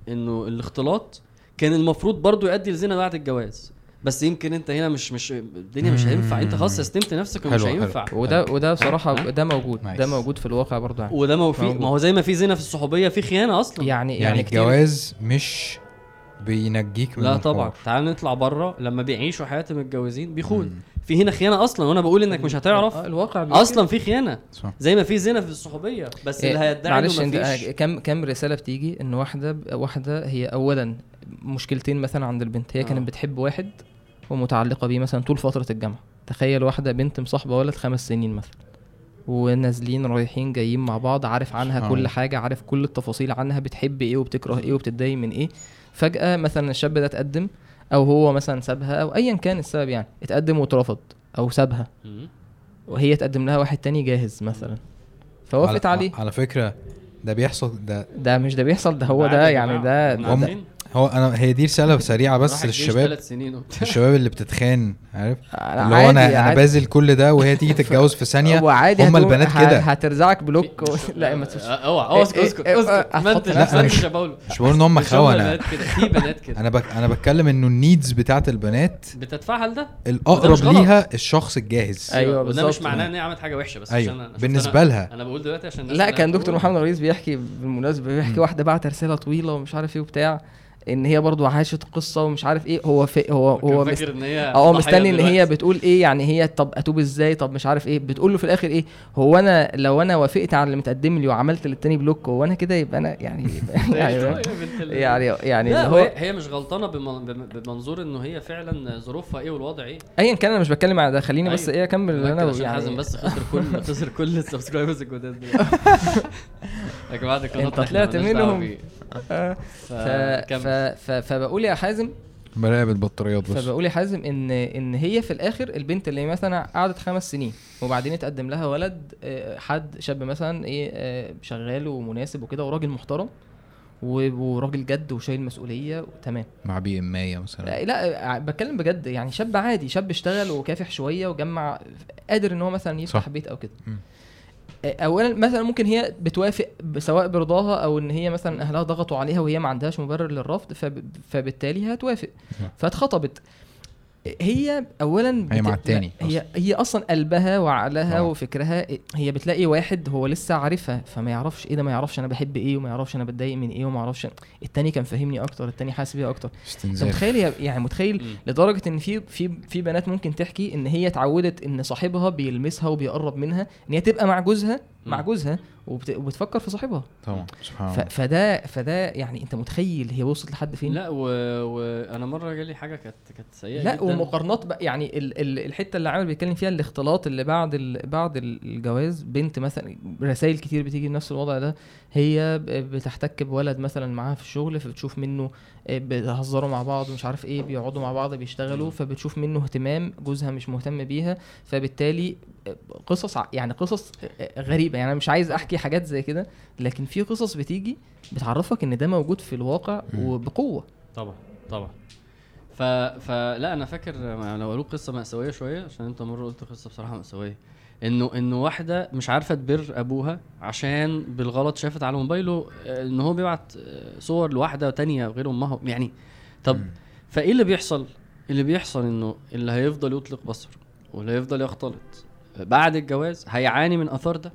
إنه الاختلاط كان المفروض برضو يؤدي لزنا بعد الجواز. بس يمكن انت هنا مش مش الدنيا مش هينفع. انت خلاص سستمت نفسك ومش. هينفع. وده وده بصراحة؟ ده موجود. ده. موجود في الواقع برضه يعني. وده ما في. ما هو زي ما في زنا في الصحوبية في خيانة أصلا. يعني يعني, يعني الجواز مش بينجيك من لا. طبعا. تعال نطلع بره لما بيعيشوا حياة المتجوزين بيخون. في هنا خيانة أصلا. وأنا بقول إنك مش هتعرف. آه، الواقع أصلا في خيانة. صح زي ما في زنا في الصحوبية. بس اللي إيه، هيدعي معلش إنه أنت مفيش آه، كم كم رسالة بتيجي إن واحدة واحدة هي اولا مشكلتين مثلا عند البنت. هي آه. كانت بتحب واحد ومتعلقة بيه مثلا طول فترة الجامعة تخيل واحدة بنت مصاحبة ولد خمس سنين مثلا ونازلين رايحين جايين مع بعض عارف عنها آه. كل حاجة عارف كل التفاصيل عنها بتحب إيه وبتكره إيه وبتتضايق من إيه فجأة مثلا الشاب ده اتقدم أو هو مثلا سابها أو ايا كان السبب يعني اتقدم واترفض أو سابها. وهي تقدم لها واحد تاني جاهز مثلا فوافقت عليه على فكرة ده بيحصل ده ده مش ده بيحصل ده هو ده يعني. ده, ده عارفين. هو أنا هي دي رسالة سريعة بس للشباب ثلاث سنين وبتاع. الشباب اللي بتتخان عارف أنا اللي هو أنا أنا. باذل كل ده وهي تيجي تتجوز في ثانية وعادي هم البنات كده هترزعك بلوك و... لا ما. آه، اوعى اوعى أسكت إيه- أسكت إيه- أسكت آه، ما انت لا، مش- مش بقول إن هم خونه في بنات كده أنا بك أنا بتكلم إنه النيدز بتاعت البنات بتتفعل ده الأقرب. ليها الشخص الجاهز وده بالظبط. مش معناه إن هي عملت حاجة وحشة بس أيوة. عشان أنا لها. أنا بقول دلوقتي عشان لا كان دكتور. محمد رئيس بيحكي بالمناسبة بيحكي. واحدة بعت رسالة طويلة ومش عارف إيه وبتاع إن هي برضو عاشت قصة ومش عارف إيه هو في هو هو مست... إن هي آه مستني إن هي. بتقول إيه يعني هي طب أتوب إزاي طب مش عارف إيه بتقول له في الآخر إيه هو أنا لو أنا وافقت على اللي متقدم لي وعملت للتاني بلوك هو أنا كده يبقى أنا يعني يعني يا بنت ال- يعني يعني لا اللي هو هي مش غلطانة بمن- بم- بمنظور إنه هي فعلا ظروفها إيه والوضع إيه ايا كان أنا مش بتكلم على ده خليني بس أيوة. إيه أكمل اللي أنا عشان حازم يعني بس خسر كل خسر كل السبسكرايبرز الجداد دول يا جماعة أنت طلعت منهم. آه، ف... ف... ف... فبقول يا حازم براقب البطاريات بس. فبقول يا حازم ان إن هي في الآخر البنت اللي مثلا قعدت خمس سنين وبعدين اتقدم لها ولد آه، حد شاب مثلا إيه آه، شغال ومناسب وكده وراجل محترم و- وراجل جد وشايل مسؤولية تمام مع بي إم 100 مثلا. لا, لا بتكلم بجد يعني شاب عادي شاب اشتغل وكافح شوية وجمع قادر إن هو مثلا يفتح صح. بيت أو كده. اولا مثلا ممكن هي بتوافق سواء برضاها أو إن هي مثلا أهلها ضغطوا عليها وهي ما عندهاش مبرر للرفض فب... فبالتالي هتوافق نعم. فاتخطبت هي اولا هي مع التاني هي هي أصلا قلبها وعقلها آه. وفكرها هي بتلاقي واحد هو لسه عارفها فما يعرفش إيه ده ما يعرفش أنا بحب إيه وما يعرفش أنا بتضايق من إيه وما يعرفش التاني كان فاهمني أكتر التاني حاسس بيها أكتر انت متخيل يعني متخيل مم. لدرجة إن في في في بنات ممكن تحكي إن هي اتعودت إن صاحبها بيلمسها وبيقرب منها إن هي تبقى مع جوزها مع. جوزها وبت... وبتفكر في صاحبها. طبعا سبحان ف... فده فده يعني انت متخيل هي وصلت لحد فين؟ لا وأنا و... مرة جالي حاجة كانت كانت سيئة لا جدا. ومقارنات بقى يعني ال... ال... الحتة اللي عامل بيتكلم فيها الاختلاط اللي بعد ال... بعد الجواز بنت مثلا رسائل كتير بتيجي بنفس الوضع ده هي بتحتك بولد مثلا معاها في الشغل فبتشوف منه آه، بيهزروا مع بعض ومش عارف إيه بيقعدوا مع بعض بيشتغلوا. فبتشوف منه اهتمام جوزها مش مهتم بيها فبالتالي آه، قصص يعني قصص آه، غريبة يعني أنا مش عايز أحكي حاجات زي كده لكن في قصص بتيجي بتعرفك إن ده موجود في الواقع. وبقوة طبعا طبعا ف... فلا أنا فاكر لو قالوا قصة مأساوية شوية عشان أنت مرة قلت قصة بصراحة مأساوية إنه إنه واحدة مش عارفة تبر أبوها عشان بالغلط شافت على موبايله آه، إن هو بيبعت آه، صور لواحدة تانية غير أمها يعني. طب مم. فإيه اللي بيحصل؟ اللي بيحصل إنه اللي هيفضل يطلق بصره واللي هيفضل يختلط بعد الجواز هيعاني من آثار ده؟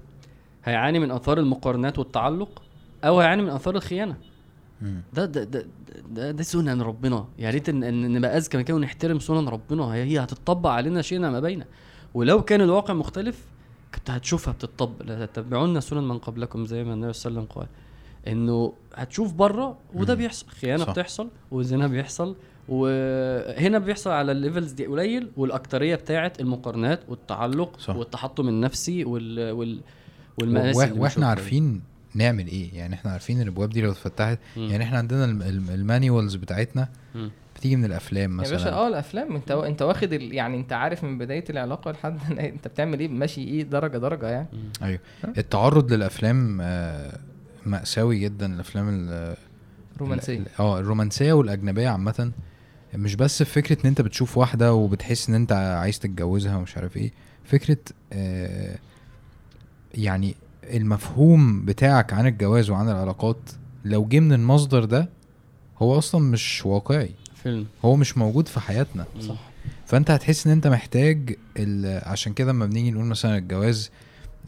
هيعاني من آثار المقارنات والتعلق؟ أو هيعاني من آثار الخيانة. ده ده ده ده, ده سنن ربنا. يا ريت إن نبقى أذكى من كده ونحترم سنن ربنا. هي هي هتطبق علينا شئنا ما بينا ولو كان الواقع مختلف كنت هتشوفها بتطبق لا تتبعون سنن من قبلكم زي ما النبي صلى الله عليه وسلم قال إنه هتشوف بره وده. بيحصل خيانة صح. بتحصل والزنا بيحصل وهنا بيحصل على الليفلز دي قليل والأكترية بتاعت المقارنات والتعلق صح. والتحطم النفسي وال وال وإحنا. عارفين نعمل إيه يعني إحنا عارفين الأبواب دي لو اتفتحت. يعني إحنا عندنا الم- الم- المانيوالز بتاعتنا مم. بتيجي من الأفلام يا مثلا؟ باشا آه الأفلام. أنت أنت واخد ال... يعني أنت عارف من بداية العلاقة لحد أنت بتعمل إيه؟ ماشي إيه؟ درجة درجة يعني. أيوه. التعرض للأفلام آه، مأساوي جدا. الأفلام ال- رومانسية. ال- آه الرومانسية والأجنبية عامة. مش بس في فكرة إن أنت بتشوف واحدة وبتحس إن أنت عايز تتجوزها ومش عارف إيه. فكرة آه يعني المفهوم بتاعك عن الجواز وعن العلاقات لو جه من المصدر ده هو أصلا مش واقعي. فيلم. هو مش موجود في حياتنا. صح. فأنت هتحس إن أنت محتاج ال- عشان كده لما بنيجي نقول مثلا الجواز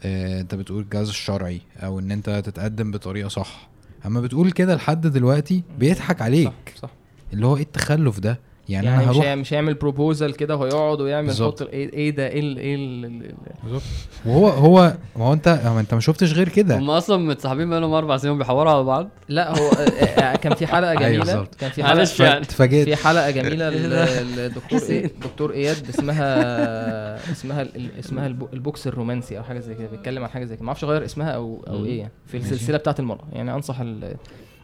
آه، أنت بتقول الجواز الشرعي أو إن أنت تتقدم بطريقة صح. أما بتقول كده لحد دلوقتي بيضحك عليك. صح, صح. اللي هو إيه التخلف ده؟ يعني, يعني, أنا مش هروح هي- مش هيعمل proposal كده وهيقعد ويعمل بالظبط. يحط إيه إيه ده إيه ال- إيه ال- ال- ال- بالظبط. وهو هو ما هو أنت هو أنت ما شفتش غير كده هم أصلا متصاحبين بقالهم أربع سنين بيحوروا على بعض لا هو آه، آه، كان في حلقة أيوة جميلة بالظبط. كان في حلقة معلش يعني اتفاجئت في حلقة جميلة إيه؟ للدكتور. الدكتور إياد اسمها اسمها ال- اسمها البو- ال box الرومانسي أو حاجة زي كده بيتكلم عن حاجة زي كده ما أعرفش اغير اسمها أو أو. إيه يعني في. السلسلة بتاعة المرأة يعني أنصح ال-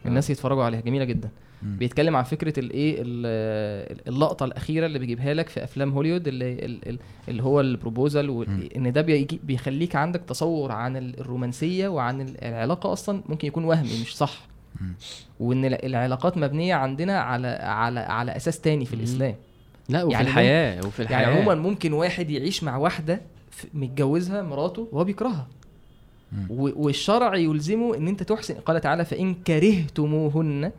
الناس يتفرجوا عليها جميلة جدا بيتكلم عن فكرة الايه ال- اللقطة الأخيرة اللي بيجيبها لك في أفلام هوليوود اللي ال- ال- اللي هو البروبوزال. وان ده بيخليك عندك تصور عن ال- الرومانسية وعن ال- العلاقة أصلا ممكن يكون وهمي مش صح. وإن ال- العلاقات مبنية عندنا على على على أساس تاني في. الإسلام. لا وفي يعني الحياة وفي الحياة. يعني عموما ممكن واحد يعيش مع واحدة متجوزها مراته وهو بيكرهها. والشرع يلزمه إن أنت تحسن. قال تعالى فإن كرهتموهن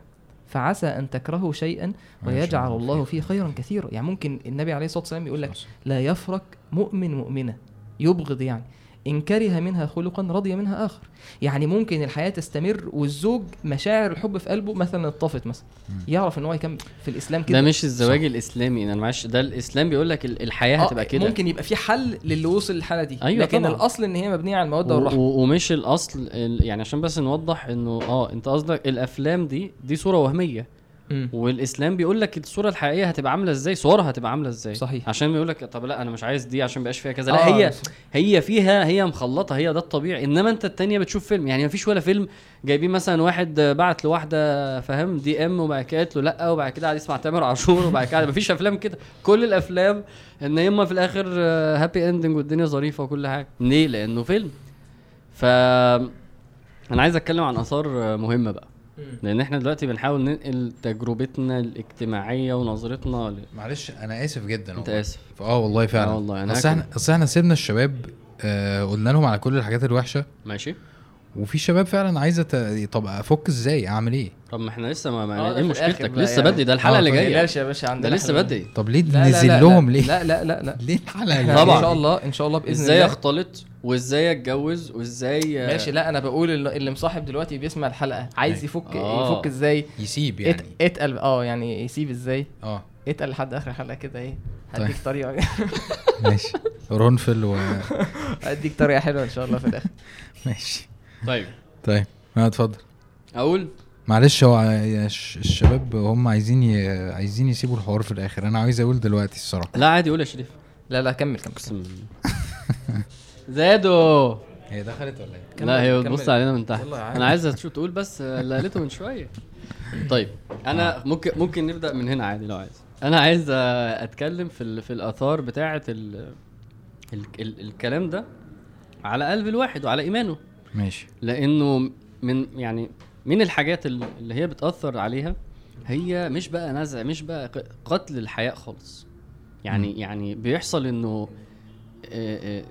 فعسى أن تكرهوا شيئا ويجعل الله فيه خيرا كثيرا. يعني ممكن النبي عليه الصلاة والسلام يقول لك لا يفرق مؤمن مؤمنة. يبغض يعني. إن كره منها خلقا رضي منها آخر. يعني ممكن الحياة تستمر والزوج مشاعر الحب في قلبه مثلا اتطفت مثلا. يعرف إن هو يكمل في الإسلام ده كده مش الزواج الإسلامي أنا معلش ده الإسلام بيقول لك ال- الحياة آه، هتبقى كده. ممكن يبقى في حل للي وصل للحالة دي. أيوة لكن طبعاً. الأصل إن هي مبنية على المودة و- والرحمة. و- ومش الأصل ال- يعني عشان بس نوضح إنه آه أنت قصدك الأفلام دي دي صورة وهمية. والإسلام بيقول لك الصورة الحقيقية هتبقى عاملة إزاي؟ صورها هتبقى عاملة إزاي؟ صحيح. عشان بيقول لك طب لا أنا مش عايز دي عشان مبقاش فيها كذا. لا آه، هي بس- هي فيها هي مخلطة هي ده الطبيعي. إنما أنت التانية بتشوف فيلم يعني مفيش ولا فيلم جايبين مثلا واحد بعت لواحدة فاهم دي إم وبعد كده قالت له لأ وبعد كده قعد يسمع تامر عاشور وبعد كده مفيش أفلام كده. كل الأفلام إن يما في الآخر happy ending والدنيا ظريفة وكل حاجة. ليه؟ لأنه فيلم. ف أنا عايز أتكلم عن آثار مهمة بقى. لأن إحنا دلوقتي بنحاول ننقل تجربتنا الاجتماعية ونظرتنا ل... معلش أنا آسف جدا أنت والله. آسف. آه والله فعلا. آه والله، أنا أصل. إحنا أصل إحنا سيبنا الشباب آه قلنا لهم على كل الحاجات الوحشة. ماشي. وفي شباب فعلا عايزة ت... طب أفك إزاي؟ أعمل إيه؟ طب ما إحنا لسه ما, آه، ما ده إيه مشكلتك؟ لسه يعني. بدري ده الحلقة آه، اللي جاية. بلاش يا باشا ده عندنا لسه حلقة. بدري. طب ليه ننزل لهم لا. ليه؟ لا لا لا لا. ليه الحلقة طبعاً. إن شاء الله إن شاء الله بإذن إزاي الله. أختلط وإزاي أتجوز وإزاي ماشي لا أنا بقول اللي اللي مصاحب دلوقتي بيسمع الحلقة. عايز يفك آه. يفك إزاي؟ يسيب ات- يعني. اتقل آه يعني يسيب إزاي؟ آه. اتقل لحد آخر حلقة كده إيه. هديك طيب. طريقة. ماشي. رونفل و هديك طريقة حلوة إن شاء الله في الآخر. ماشي. طيب. طيب آه اتفضل. أقول؟ معلش هو الشباب هم عايزين ي... عايزين يسيبوا الحوار في الآخر. أنا عايز أقول دلوقتي الصراحة. لا عادي قول يا شريف. لا لا كمل كمل. زادوا هي دخلت ولا إيه؟ لا هي. بتبص علينا من تحت. أنا عايز شو تقول بس اللي قالته من شوية. طيب أنا ممكن ممكن نبدأ من هنا عادي لو عايز. أنا عايز آه، أتكلم في في الآثار بتاعة ال ال ال الكلام ده على قلب الواحد وعلى إيمانه. ماشي. لأنه من يعني من الحاجات ال- اللي هي بتأثر عليها هي مش بقى نزع مش بقى قتل الحياء خالص. يعني مم. يعني بيحصل إنه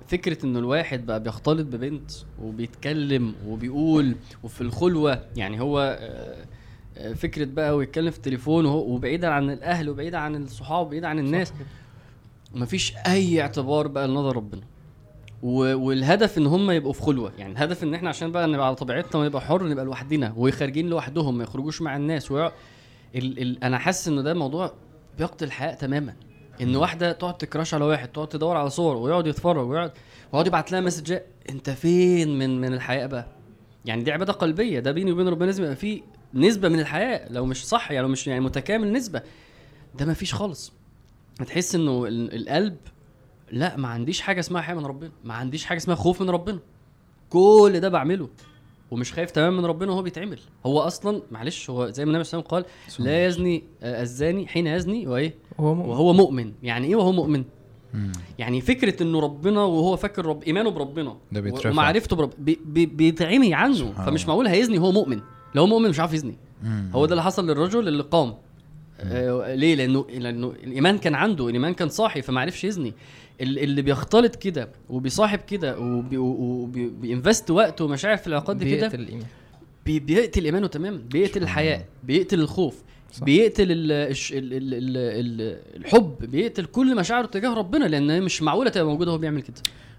فكرة إنه الواحد بقى بيختلط ببنت وبيتكلم وبيقول وفي الخلوة يعني هو فكرة بقى ويتكلم في التليفون وبعيدا عن الأهل وبعيدا عن الصحاب وبعيدا عن الناس مفيش أي اعتبار بقى لنظر ربنا. والهدف إن هم يبقوا في خلوة. يعني الهدف إن إحنا عشان بقى نبقى على طبيعتنا ونبقى حر نبقى لوحدنا وخارجين لوحدهم ما يخرجوش مع الناس. ويع... ال... ال... أنا حاسس إنه ده موضوع بيقتل الحياة تماما. إن واحدة تقعد تكراش على واحد تقعد تدور على صور ويقعد يتفرج ويقعد ويقعد يبعت لها مسجات أنت فين من من الحياة بقى؟ يعني دي عبادة قلبية. ده بيني وبين ربنا لازم يبقى فيه نسبة من الحياة. لو مش صح يعني لو مش يعني متكامل نسبة ده ما فيش خالص. هتحس إنه ال- القلب لا ما عنديش حاجة اسمها حياة من ربنا ما عنديش حاجة اسمها خوف من ربنا. كل ده بعمله ومش خايف تماما من ربنا وهو بيتعمل. هو أصلا معلش هو زي ما النبي صلى الله عليه وسلم قال لا يزني آه، الزاني حين يزني وإيه؟ هو مؤمن. وهو مؤمن. يعني إيه وهو مؤمن؟ مم. يعني فكرة إنه ربنا وهو فاكر رب إيمانه بربنا ده بيترفع. ومعرفته برب بي بي بيتعمي عنه. سبحان فمش. معقول هيزني وهو مؤمن. لو هو مؤمن مش عارف يزني. مم. هو ده اللي حصل للرجل اللي قام. آه ليه؟ لأنه لأنه الإيمان كان عنده الإيمان كان صاحي فما عرفش يزني. اللي بيختلط كده وبيصاحب كده وبي- وبينفست وقته ومشاعر في العلاقات دي كده بيقتل الإيمان بي بيقتل إيمانه تماما بيقتل الحياء الله. بيقتل الخوف صح. بيقتل ال الش ال ال ال ال الحب بيقتل كل مشاعره تجاه ربنا لأن هي مش معقولة تبقى موجودة وهو بيعمل كده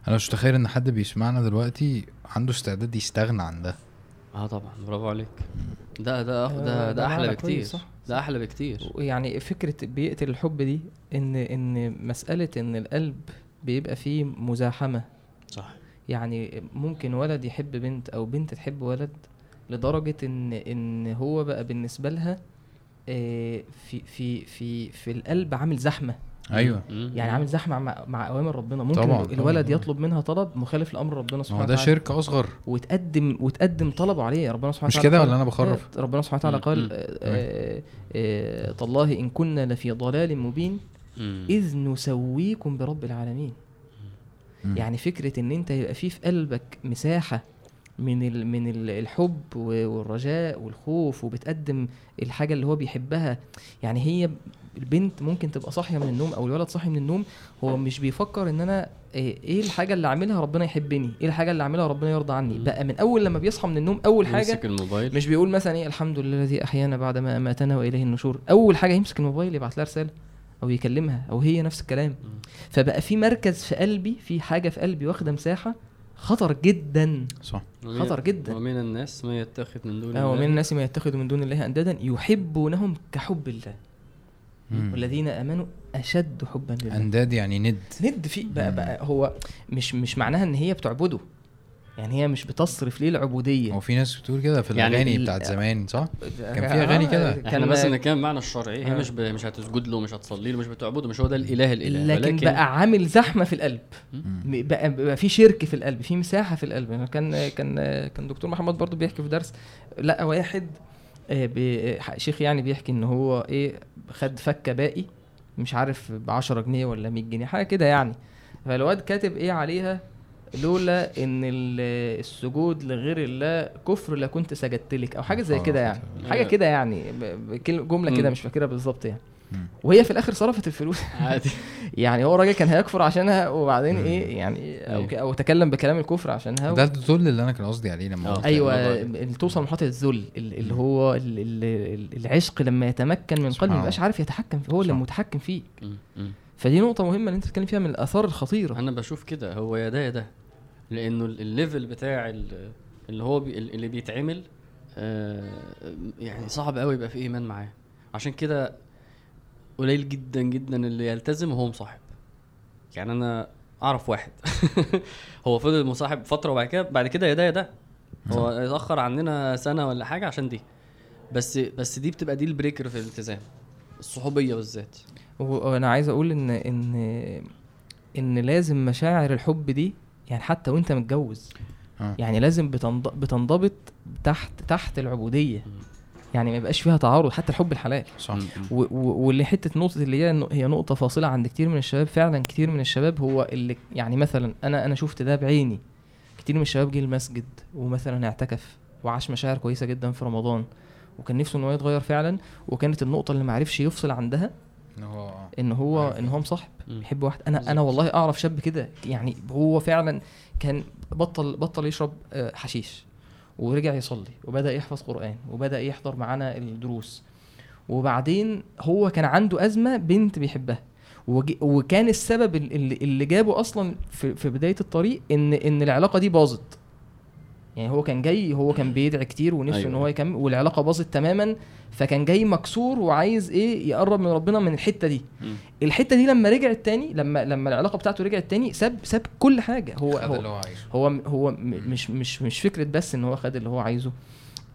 أنا مش متخيل إن حد بيسمعنا دلوقتي عنده استعداد يستغنى عن ده آه طبعا برافو عليك. ده ده آه، ده, ده ده أحلى بكتير. صح. ده أحلى بكتير. يعني فكرة بيقتل الحب دي إن إن مسألة إن القلب بيبقى فيه مزاحمة. صح. يعني ممكن ولد يحب بنت أو بنت تحب ولد لدرجة إن إن هو بقى بالنسبة لها آه، في في في في القلب عامل زحمة. أيوه. يعني عامل زحمة مع, مع أوامر ربنا ممكن طبعاً، الولد طبعاً. يطلب منها طلب مخالف لأمر ربنا ما سبحانه هو ده وتعالى شرك أصغر وتقدم وتقدم طلبه عليه ربنا سبحانه مش وتعالى كده قال- ولا أنا بخرف؟ ربنا سبحانه وتعالى. قال. آه، آه، آه، تالله إن كنا لفي ضلال مبين. إذ نسويكم برب العالمين. يعني فكرة إن أنت يبقى في في قلبك مساحة من ال من ال الحب والرجاء والخوف وبتقدم الحاجة اللي هو بيحبها يعني هي البنت ممكن تبقى صاحية من النوم أو الولد صاحي من النوم هو مش بيفكر إن أنا إيه إيه الحاجة اللي اعملها ربنا يحبني؟ إيه الحاجة اللي اعملها ربنا يرضى عني؟ بقى من أول لما بيصحى من النوم أول حاجة يمسك الموبايل. مش بيقول مثلا إيه الحمد لله الذي أحيانا بعد ما أماتنا وإليه النشور. أول حاجة يمسك الموبايل يبعت لها رسالة أو يكلمها أو هي نفس الكلام. فبقى في مركز في قلبي في حاجة في قلبي واخدة مساحة خطر جدا. صح. ومن- خطر جدا. ومن الناس ما يتخذ من دون ومن الله؟ الناس ما يتخذ من دون الله أندادا يحبونهم كحب الله. والذين آمنوا أشد حبا لله. أنداد يعني ند. ند في بقى, بقى هو مش مش معناها إن هي بتعبده. يعني هي مش بتصرف ليه العبودية. هو في ناس بتقول كده في يعني الأغاني ال- بتاعت زمان صح؟ كان في آه، أغاني كده. إحنا بس نتكلم المعنى الشرعي. هي آه. مش ب... مش هتسجد له مش هتصلي له مش بتعبده مش هو ده الإله الإله. لكن بقى عامل زحمة في القلب. بقى, بقى في شرك في القلب في مساحة في القلب. أنا كان كان كان دكتور محمد برضو بيحكي في درس لقى واحد آه، شيخ يعني بيحكي إن هو إيه خد فكة باقي مش عارف ب 10 جنيه ولا 100 جنيه حاجة كده يعني فالواد كاتب إيه عليها لولا إن ال- السجود لغير الله كفر لكنت سجدت لك أو حاجة زي كده يعني حاجة كده يعني جملة كده. مش فاكرها بالظبط يعني. وهي في الآخر صرفت الفلوس. عادي. يعني هو الراجل كان هيكفر عشانها وبعدين إيه يعني أو, أيوة. ك- أو تكلم بكلام الكفر عشانها. ده الذل اللي أنا كان قصدي عليه لما آه. قلت أيوه توصل لمرحلة الذل ال- اللي هو ال- ال- ال- العشق لما يتمكن من قلبه ما. يبقاش عارف يتحكم فيه هو اللي. متحكم م. فدي نقطة مهمة اللي أنت بتتكلم فيها من الآثار الخطيرة. أنا بشوف كده هو يا ده يا ده. لأنه ال- الليفل بتاع ال- اللي هو بي اللي بيتعمل آه، يعني صعب قوي يبقى في إيمان معاه. عشان كده قليل جدا جدا اللي يلتزم وهو مصاحب. يعني أنا أعرف واحد. هو فضل مصاحب فترة وبعد كده بعد كده يا ده يا ده. هو اتأخر عننا سنة ولا حاجة عشان دي. بس بس دي بتبقى دي ال breaker في الالتزام. الصحوبية بالذات. وأنا عايز أقول إن إن إن لازم مشاعر الحب دي يعني حتى وأنت متجوز آه. يعني لازم بتنض- بتنضبط تحت تحت العبودية. يعني ما يبقاش فيها تعارض حتى الحب الحلال صح واللي حتة نقطة اللي هي هي نقطة فاصلة عند كتير من الشباب فعلا كتير من الشباب هو اللي يعني مثلا أنا أنا شفت ده بعيني كتير من الشباب جه المسجد ومثلا اعتكف وعاش مشاعر كويسة جدا في رمضان وكان نفسه إن هو يتغير فعلا وكانت النقطة اللي ما عرفش يفصل عندها إن هو. إن هو. إن هو مصاحب. بيحب واحد أنا أنا. والله أعرف شاب كده يعني هو فعلا كان بطل بطل يشرب آه، حشيش ورجع يصلي وبدأ يحفظ قرآن وبدأ يحضر معانا الدروس. وبعدين هو كان عنده أزمة بنت بيحبها. وكان السبب ال- اللي, اللي جابه أصلا في, في بداية الطريق ان إن العلاقة دي باظت. يعني هو كان جاي هو كان بيدعي كتير ونفسه أيوة. ان هو يكمل والعلاقة باظت تماما فكان جاي مكسور وعايز إيه يقرب من ربنا من الحتة دي. مم. الحتة دي لما رجعت تاني لما لما العلاقة بتاعته رجعت تاني ساب ساب كل حاجة. هو هو هو هو هو م- مش مش مش فكرة بس إن هو خد اللي هو عايزه.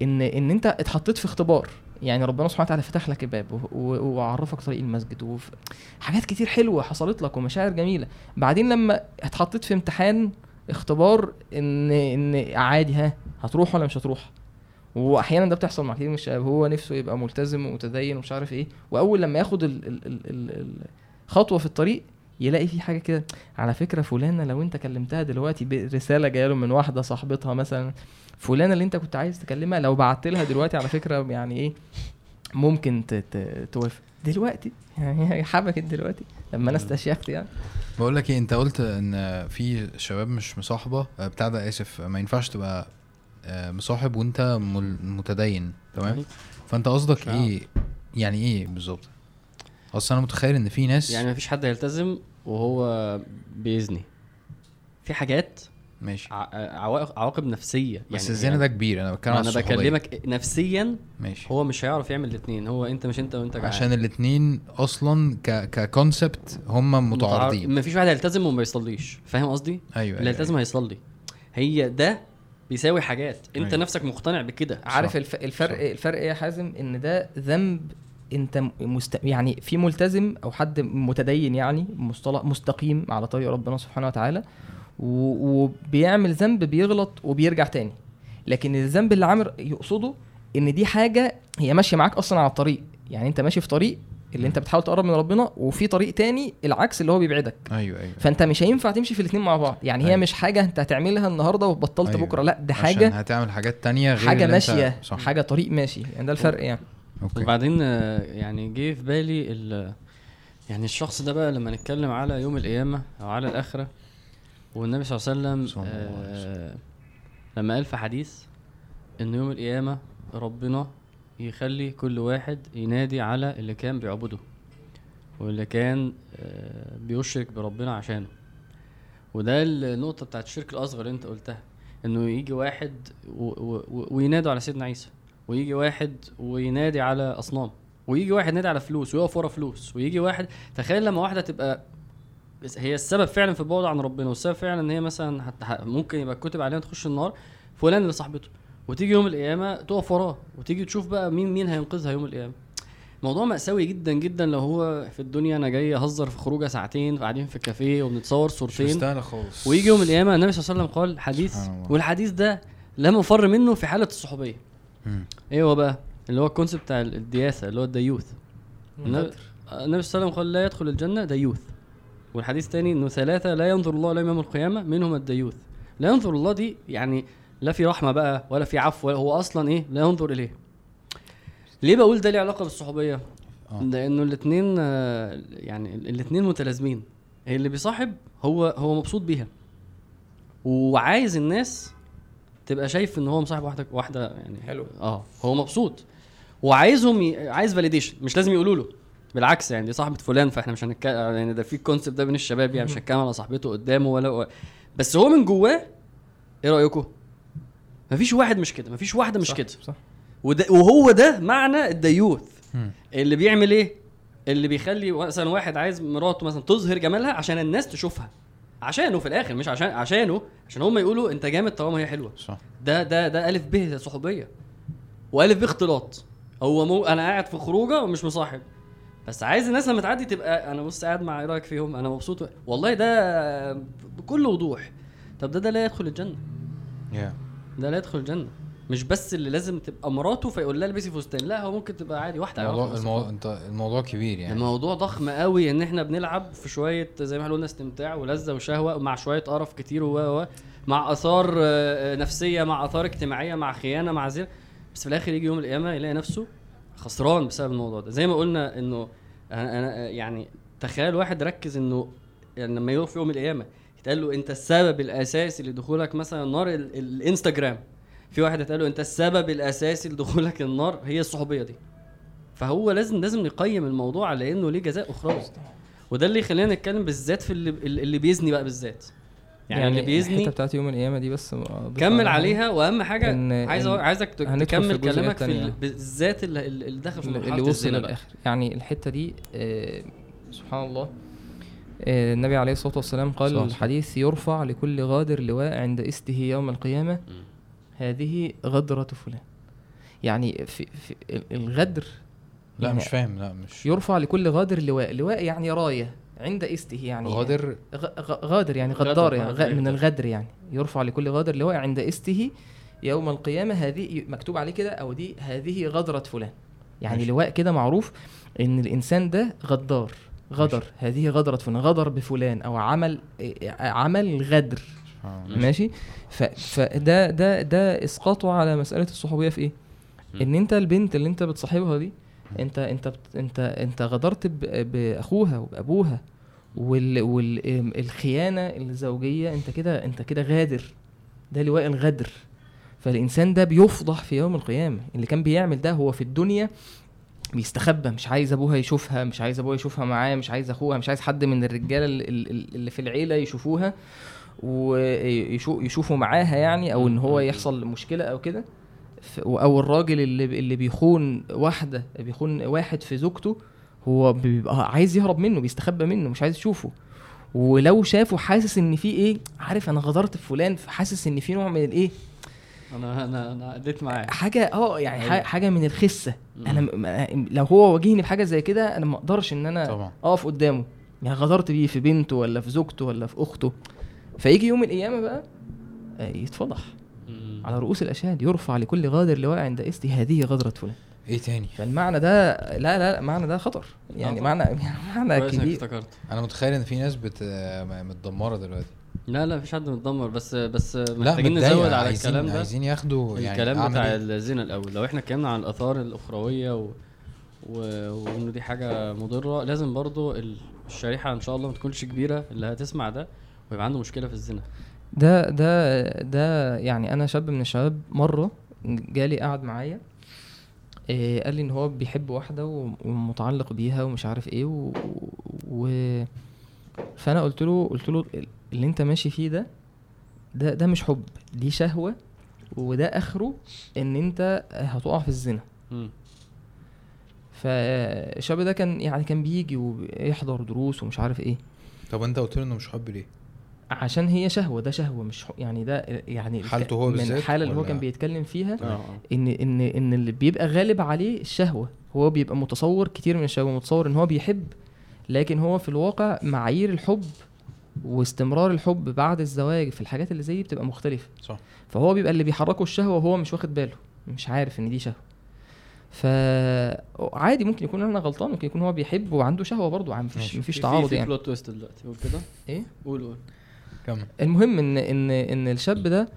إن إن أنت اتحطيت في اختبار. يعني ربنا سبحانه وتعالى فتح لك الباب وعرفك طريق المسجد وف... حاجات كتير حلوة حصلت لك ومشاعر جميلة. بعدين لما اتحطيت في امتحان اختبار ان إن عادي ها هتروح ولا مش هتروح؟ وأحيانا ده بتحصل مع كتير من الشباب هو نفسه يبقى ملتزم ومتدين ومش عارف إيه وأول لما ياخد ال ال ال ال الخطوه في الطريق يلاقي في حاجة كده على فكرة فلانة لو أنت كلمتها دلوقتي برساله جاية له من واحدة صاحبتها مثلا فلانة اللي أنت كنت عايز تكلمها لو بعت لها دلوقتي على فكرة يعني إيه ممكن توافق. دلوقتي؟ يعني حبكت دلوقتي؟ لما أنا. استشيخت يعني. بقول لك إيه أنت قلت إن في شباب مش مصاحبة آه، بتاع ده آسف ما ينفعش تبقى آه، مصاحب وأنت مل- متدين تمام؟ فأنت قصدك. إيه؟ يعني إيه بالظبط؟ أصل أنا متخيل إن في ناس يعني مفيش حد هيلتزم وهو بيزني. في حاجات ماشي عوائق عواقب نفسية يعني بس الزنا ده كبير أنا بتكلم أنا. بكلمك نفسيا ماشي هو مش هيعرف يعمل الاثنين هو أنت مش أنت وأنت. عشان الاتنين أصلا ك ككونسبت هم متعارضين ما فيش واحد هيلتزم وما يصليش فاهم قصدي أيوه اللي هيلتزم هيصلي هي ده بيساوي حاجات أنت أيوة. نفسك مقتنع بكده عارف صح. الف... الفرق صح. الفرق إيه يا حازم إن ده ذنب أنت مست... يعني في ملتزم أو حد متدين يعني مصطلح مستقيم على طريق ربنا سبحانه وتعالى. وبيعمل ذنب بيغلط وبيرجع تاني. لكن الذنب اللي عامر يقصده إن دي حاجة هي ماشية معاك أصلا على الطريق. يعني أنت ماشي في طريق اللي أنت بتحاول تقرب من ربنا وفي طريق تاني العكس اللي هو بيبعدك. أيوه أيوه. فأنت مش هينفع تمشي في الاثنين مع بعض. يعني هي أيوة. مش حاجة أنت هتعملها النهارده وبطلت أيوة. بكرة. لا دي عشان حاجة هتعمل حاجات تانية غير حاجة ماشية. صح. حاجة طريق ماشي. يعني ده الفرق يعني. أوكي. وبعدين آه، يعني جه في بالي ال يعني الشخص ده بقى لما نتكلم على يوم القيامة أو على الآخرة والنبي صلى الله عليه وسلم آه لما قال في حديث إن يوم القيامة ربنا يخلي كل واحد ينادي على اللي كان بيعبده واللي كان آه بيشرك بربنا عشانه. وده النقطة بتاعت الشرك الأصغر اللي أنت قلتها إنه يجي واحد وينادوا على سيدنا عيسى ويجي واحد وينادي على أصنام ويجي واحد ينادي على فلوس ويقف ورا فلوس ويجي واحد تخيل لما واحدة تبقى بس هي السبب فعلا في البعد عن ربنا والسبب فعلا إن هي مثلا حتى ممكن يبقى كتب عليها تخش النار فلان اللي صاحبته وتيجي يوم القيامة تقف وراه وتيجي تشوف بقى مين مين هينقذها يوم القيامة. موضوع مأساوي جدا جدا لو هو في الدنيا أنا جاي أهزر في خروجة ساعتين قاعدين في كافيه وبنتصور مش صورتين مستاهلة خالص. ويجي يوم القيامة النبي صلى الله عليه وسلم قال حديث. والحديث ده لا مفر منه في حالة الصحوبية. إيه هو بقى؟ اللي هو ال concept بتاع الدياثة اللي هو الديوث. النبي صلى الله عليه وسلم قال لا يدخل الجنة ديوث. والحديث الثاني إنه ثلاثة لا ينظر الله اليهم يوم القيامة منهم الديوث. لا ينظر الله دي يعني لا في رحمة بقى ولا في عفو ولا هو أصلا إيه؟ لا ينظر إليه. ليه بقول ده ليه علاقة بالصحوبية؟ آه. لأنه الاثنين يعني الاثنين متلازمين. اللي بيصاحب هو هو مبسوط بيها. وعايز الناس تبقى شايف إن هو مصاحب واحدة واحدة يعني حلو. آه هو مبسوط. وعايزهم ي... عايز validation مش لازم يقولوا له. بالعكس يعني دي صاحبة فلان فإحنا مش هنتكلم يعني ده في ال concept ده بين الشباب يعني مش هنتكلم على صاحبته قدامه ولا بس هو من جواه إيه رأيكم؟ مفيش واحد مش كده مفيش واحدة مش كده. صح. وده وهو ده معنى الديوث. اللي بيعمل إيه؟ اللي بيخلي مثلا واحد عايز مراته مثلا تظهر جمالها عشان الناس تشوفها. عشانه في الآخر مش عشان عشانه عشان هم يقولوا أنت جامد طالما هي حلوة. صح. ده ده ده ألف ب صحوبية. وألف ب اختلاط هو مو أنا قاعد في خروجة ومش مصاحب. بس عايز الناس لما تعدي تبقى أنا بص قاعد مع إيه رأيك فيهم؟ أنا مبسوط. والله ده بكل وضوح. طب ده ده لا يدخل الجنة. يا ده لا يدخل الجنة. مش بس اللي لازم تبقى مراته فيقول لها البسي فستان لا هو ممكن تبقى عادي واحدة الموضوع. الموضوع انت الموضوع كبير يعني. الموضوع ضخم قوي إن إحنا بنلعب في شوية زي ما إحنا قلنا استمتاع ولذة وشهوة مع شوية قرف كتير و مع آثار آه، آه، نفسية مع آثار اجتماعية مع خيانة مع زر. بس في الآخر يجي يوم القيامة يلاقي نفسه خسران بسبب الموضوع ده. زي ما قلنا إنه أنا يعني تخيل واحد ركز إنه يعني لما في يوم القيامة يتقال له أنت السبب الأساسي لدخولك مثلا النار ال- ال- الإنستجرام. في واحد اتقال له أنت السبب الأساسي لدخولك النار هي الصحوبية دي. فهو لازم لازم نقيم الموضوع على إنه ليه جزاء اخروي وده اللي يخلينا نتكلم بالذات في اللي اللي بيزني بقى بالذات. يعني, اللي بيزني الحتة بتاعت يوم القيامة دي بس كمل عليها وأهم حاجة إن- عايز إن عايزك في تكمل الجزئية كلامك في بالذات اللي, اللي دخل في اللي مرحلة اللي وصل. للآخر. يعني الحتة دي آه، سبحان الله. آه، النبي عليه الصلاة والسلام قال عليه الحديث يرفع لكل غادر لواء عند إسته يوم القيامة. هذه غدرة فلان. يعني في, في الغدر لا يعني مش فاهم لا مش يرفع لكل غادر لواء. لواء يعني راية. عند استه يعني غادر. غ- غ- غادر يعني غدر، غدار يعني غدر. غ- من الغدر يعني. يرفع لكل غادر لواء عند استه يوم القيامة. هذه مكتوب عليه كده أو دي هذه غدرة فلان. يعني ماشي. لواء كده معروف إن الإنسان ده غدار غدر. ماشي. هذه غدرة فلان غدر بفلان أو عمل عمل غدر. آه. ماشي. ف- فده ده ده إسقاطه على مسألة الصحوبية في إيه؟ إن أنت البنت اللي أنت بتصاحبها دي انت انت انت انت غدرت بأخوها وبأبوها والخيانه الزوجية انت كده انت كده غادر. ده لواء الغدر. فالإنسان ده بيفضح في يوم القيامة. اللي كان بيعمل ده هو في الدنيا بيستخبى. مش عايز أبوها يشوفها مش عايز أبوها يشوفها معاه مش عايز أخوها مش عايز حد من الرجالة اللي- في العيلة يشوفوها ويشوفوا معاها يعني أو إن هو يحصل مشكلة أو كده. أو الراجل اللي اللي بيخون واحدة بيخون واحد في زوجته هو بيبقى عايز يهرب منه بيستخبى منه مش عايز يشوفه. ولو شافه حاسس إن في إيه عارف أنا غدرت بفلان فحاسس إن في نوع من الإيه؟ أنا أنا أنا اديت معاه حاجة آه يعني أيوة. ح- حاجة من الخسة. أنا لو هو واجهني بحاجة زي كده أنا ما أقدرش إن أنا طبعا. أقف قدامه. يعني غدرت بيه في بنته ولا في زوجته ولا في أخته. فيجي يوم القيامه بقى آه، يتفضح. على رؤوس الأشهاد يرفع لكل غادر لواء عند استي هذه غدرة فلان. إيه تاني؟ فالمعنى ده لا لا لا معنى ده خطر. يعني طبعا. معنى معنى كويس إنك كبير. افتكرت. أنا متخيل إن في ناس بت متدمرة دلوقتي. لا لا مفيش حد متدمر بس بس لا محتاجين نزود على عايزين الكلام ده. عايزين ياخدوا يعني الكلام بتاع إيه؟ الزنا الأول. لو إحنا اتكلمنا عن الآثار الأخروية و... و... وإنه دي حاجة مضرة لازم برضو ال- الشريحة إن شاء الله ما تكونش كبيرة اللي هتسمع ده ويبقى عنده مشكلة في الزنا ده ده ده يعني أنا شاب من الشباب مرة جالي قعد معايا إيه قال لي إن هو بيحب واحدة ومتعلق بيها ومش عارف إيه و, و فأنا قلت له قلت له اللي أنت ماشي فيه ده ده ده مش حب دي شهوة وده آخره إن أنت هتقع في الزنا. فالشاب ده كان يعني كان بيجي ويحضر دروس ومش عارف إيه طب أنت قلت له إنه مش حب ليه؟ عشان هي شهوة ده شهوة مش يعني ده يعني حالته هو من الحاله اللي هو كان بيتكلم فيها آه. إن إن إن اللي بيبقى غالب عليه الشهوة هو بيبقى متصور كتير من الشباب متصور إن هو بيحب لكن هو في الواقع معايير الحب واستمرار الحب بعد الزواج في الحاجات اللي زي دي بتبقى مختلفة. صح. فهو بيبقى اللي بيحركه الشهوة وهو مش واخد باله مش عارف إن دي شهوة. فعادي ممكن يكون أنا غلطان ممكن يكون هو بيحب وعنده شهوة برضه مفيش. مفيش في- تعارض في يعني. بلوت تويست دلوقتي قول كده؟ إيه؟ قول قول. كمل المهم ان ان إن الشاب ده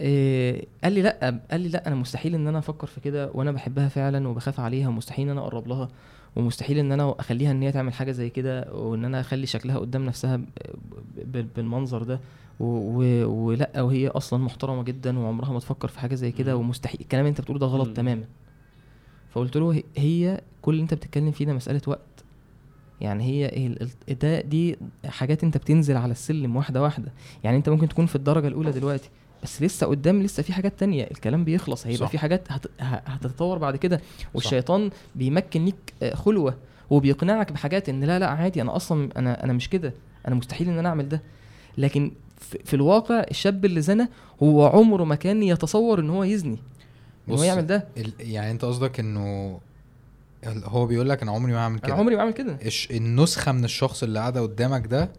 إيه قال لي لأ قال لي لأ أنا مستحيل إن أنا أفكر في كده وأنا بحبها فعلا وبخاف عليها ومستحيل إن أنا أقرب لها ومستحيل إن أنا أخليها إن هي تعمل حاجة زي كده وإن أنا أخلي شكلها قدام نفسها بالمنظر ده ولأ وهي أصلا محترمة جدا وعمرها ما تفكر في حاجة زي كده. ومستحيل الكلام اللي أنت بتقوله ده غلط. تماما فقلت له هي كل اللي أنت بتتكلم فيه ده مسألة وقت يعني هي ال- ال- ده دي حاجات أنت بتنزل على السلم واحدة واحدة. يعني أنت ممكن تكون في الدرجة الأولى دلوقتي بس لسه قدام لسه في حاجات تانية الكلام بيخلص هيبقى صح. في حاجات هت... هتتطور بعد كده. والشيطان بيمكن ليك آه، خلوة وبيقنعك بحاجات إن لا لا عادي أنا أصلا أنا أنا مش كده أنا مستحيل إن أنا أعمل ده. لكن في, الواقع الشاب اللي زنى هو عمره ما كان يتصور إن هو يزني إن هو يعمل ده. يعني أنت قصدك إنه هو بيقول لك أنا عمري ما هعمل أنا كده عمري ما اعمل كده. النسخة من الشخص اللي قاعدة قدامك ده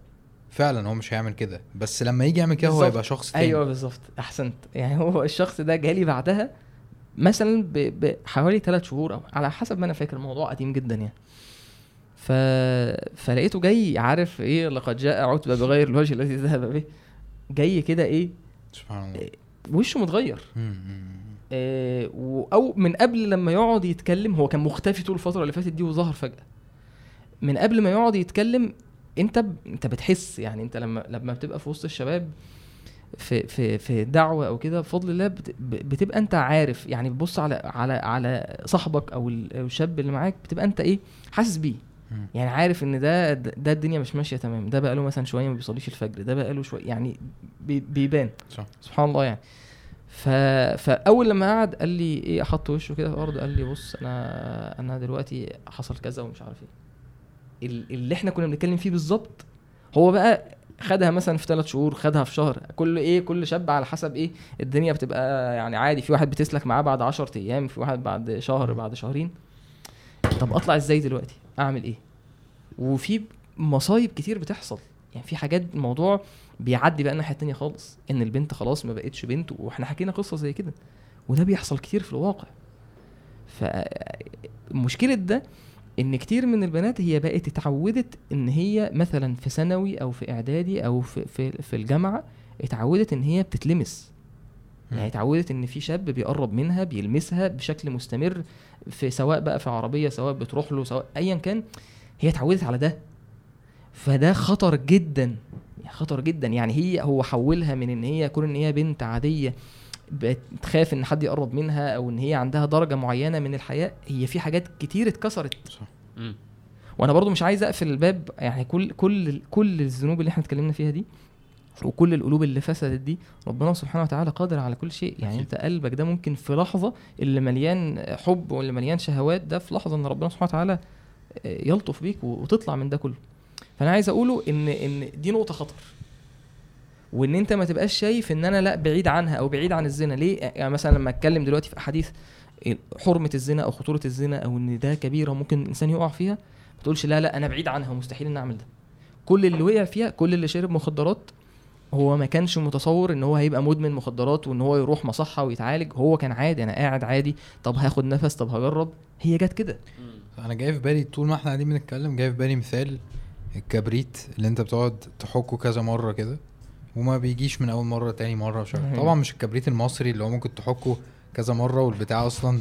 فعلا هو مش هيعمل كده. بس لما يجي يعمل كده هو. هيبقى شخص تاني. أيوه بالظبط. أحسنت. يعني هو الشخص ده جالي بعدها مثلا بحوالي ثلاث شهور أو على حسب ما أنا فاكر الموضوع قديم جدا يعني. ف... فلقيته جاي عارف إيه لقد جاء عتبة بغير الوجه الذي ذهب به. جاي كده إيه سبحان الله. وشه متغير. أو من قبل لما يقعد يتكلم هو كان مختفي طول الفترة اللي فاتت دي وظهر فجأة. من قبل ما يقعد يتكلم أنت ب... أنت بتحس يعني أنت لما لما بتبقى في وسط الشباب في في في دعوة أو كده بفضل الله بت... بتبقى أنت عارف. يعني بتبص على على على صاحبك أو الشاب اللي معاك بتبقى أنت إيه حاسس بيه. يعني عارف إن ده ده الدنيا مش ماشية تمام. ده بقى له مثلا شوية ما بيصليش الفجر ده بقى له شوية يعني بي... بيبان. صح. سبحان الله يعني. ف... فأول لما قعد قال لي إيه أحط وشه كده في الأرض قال لي بص أنا أنا دلوقتي حصل كذا ومش عارف إيه. ال- اللي إحنا كنا بنتكلم فيه بالظبط هو بقى خدها مثلا في ثلاث شهور خدها في شهر كل إيه كل شاب على حسب إيه الدنيا بتبقى يعني عادي. في واحد بتسلك معاه بعد 10 أيام في واحد بعد شهر بعد شهرين. طب أطلع إزاي دلوقتي؟ أعمل إيه؟ وفي مصايب كتير بتحصل. يعني في حاجات الموضوع بيعدي بقى الناحية التانية خالص إن البنت خلاص ما بقتش بنت وإحنا حكينا قصة زي كده. وده بيحصل كتير في الواقع. فمشكله ده إن كتير من البنات هي بقت اتعودت إن هي مثلا في ثانوي أو في إعدادي أو في في, في الجامعة اتعودت إن هي بتتلمس. يعني اتعودت إن في شاب بيقرب منها بيلمسها بشكل مستمر في سواء بقى في عربية سواء بتروح له سواء ايا كان هي اتعودت على ده. فده خطر جدا. خطر جدا. يعني هي هو حولها من إن هي كون إن هي بنت عادية بتخاف إن حد يقرب منها أو إن هي عندها درجة معينة من الحياء هي في حاجات كتير اتكسرت. صح. وأنا برضو مش عايز أقفل الباب يعني كل كل كل الذنوب اللي إحنا اتكلمنا فيها دي وكل القلوب اللي فسدت دي ربنا سبحانه وتعالى قادر على كل شيء. يعني. أنت قلبك ده ممكن في لحظة اللي مليان حب واللي مليان شهوات ده في لحظة إن ربنا سبحانه وتعالى آه، يلطف بيك وتطلع من ده كله. فأنا عايز أقوله إن إن دي نقطة خطر. وإن أنت ما تبقاش شايف إن أنا لأ بعيد عنها أو بعيد عن الزنا. ليه؟ يعني مثلا لما أتكلم دلوقتي في أحاديث حرمة الزنا أو خطورة الزنا أو إن ده كبيرة ممكن الانسان يقع فيها ما تقولش لا لأ أنا بعيد عنها ومستحيل إن أعمل ده. كل اللي وقع فيها كل اللي شرب مخدرات هو ما كانش متصور إن هو هيبقى مدمن مخدرات وإن هو يروح مصحة ويتعالج. هو كان عادي أنا قاعد عادي. طب هاخد نفس طب هجرب. هي جت كده. أنا جاي في بالي طول ما إحنا قاعدين بنتكلم جاي في بالي مثال الكبريت اللي انت بتقعد تحكه كذا مرة كده وما بيجيش من أول مرة تاني مرة مش. طبعا مش الكبريت المصري اللي هو ممكن تحكه كذا مرة والبتاع أصلا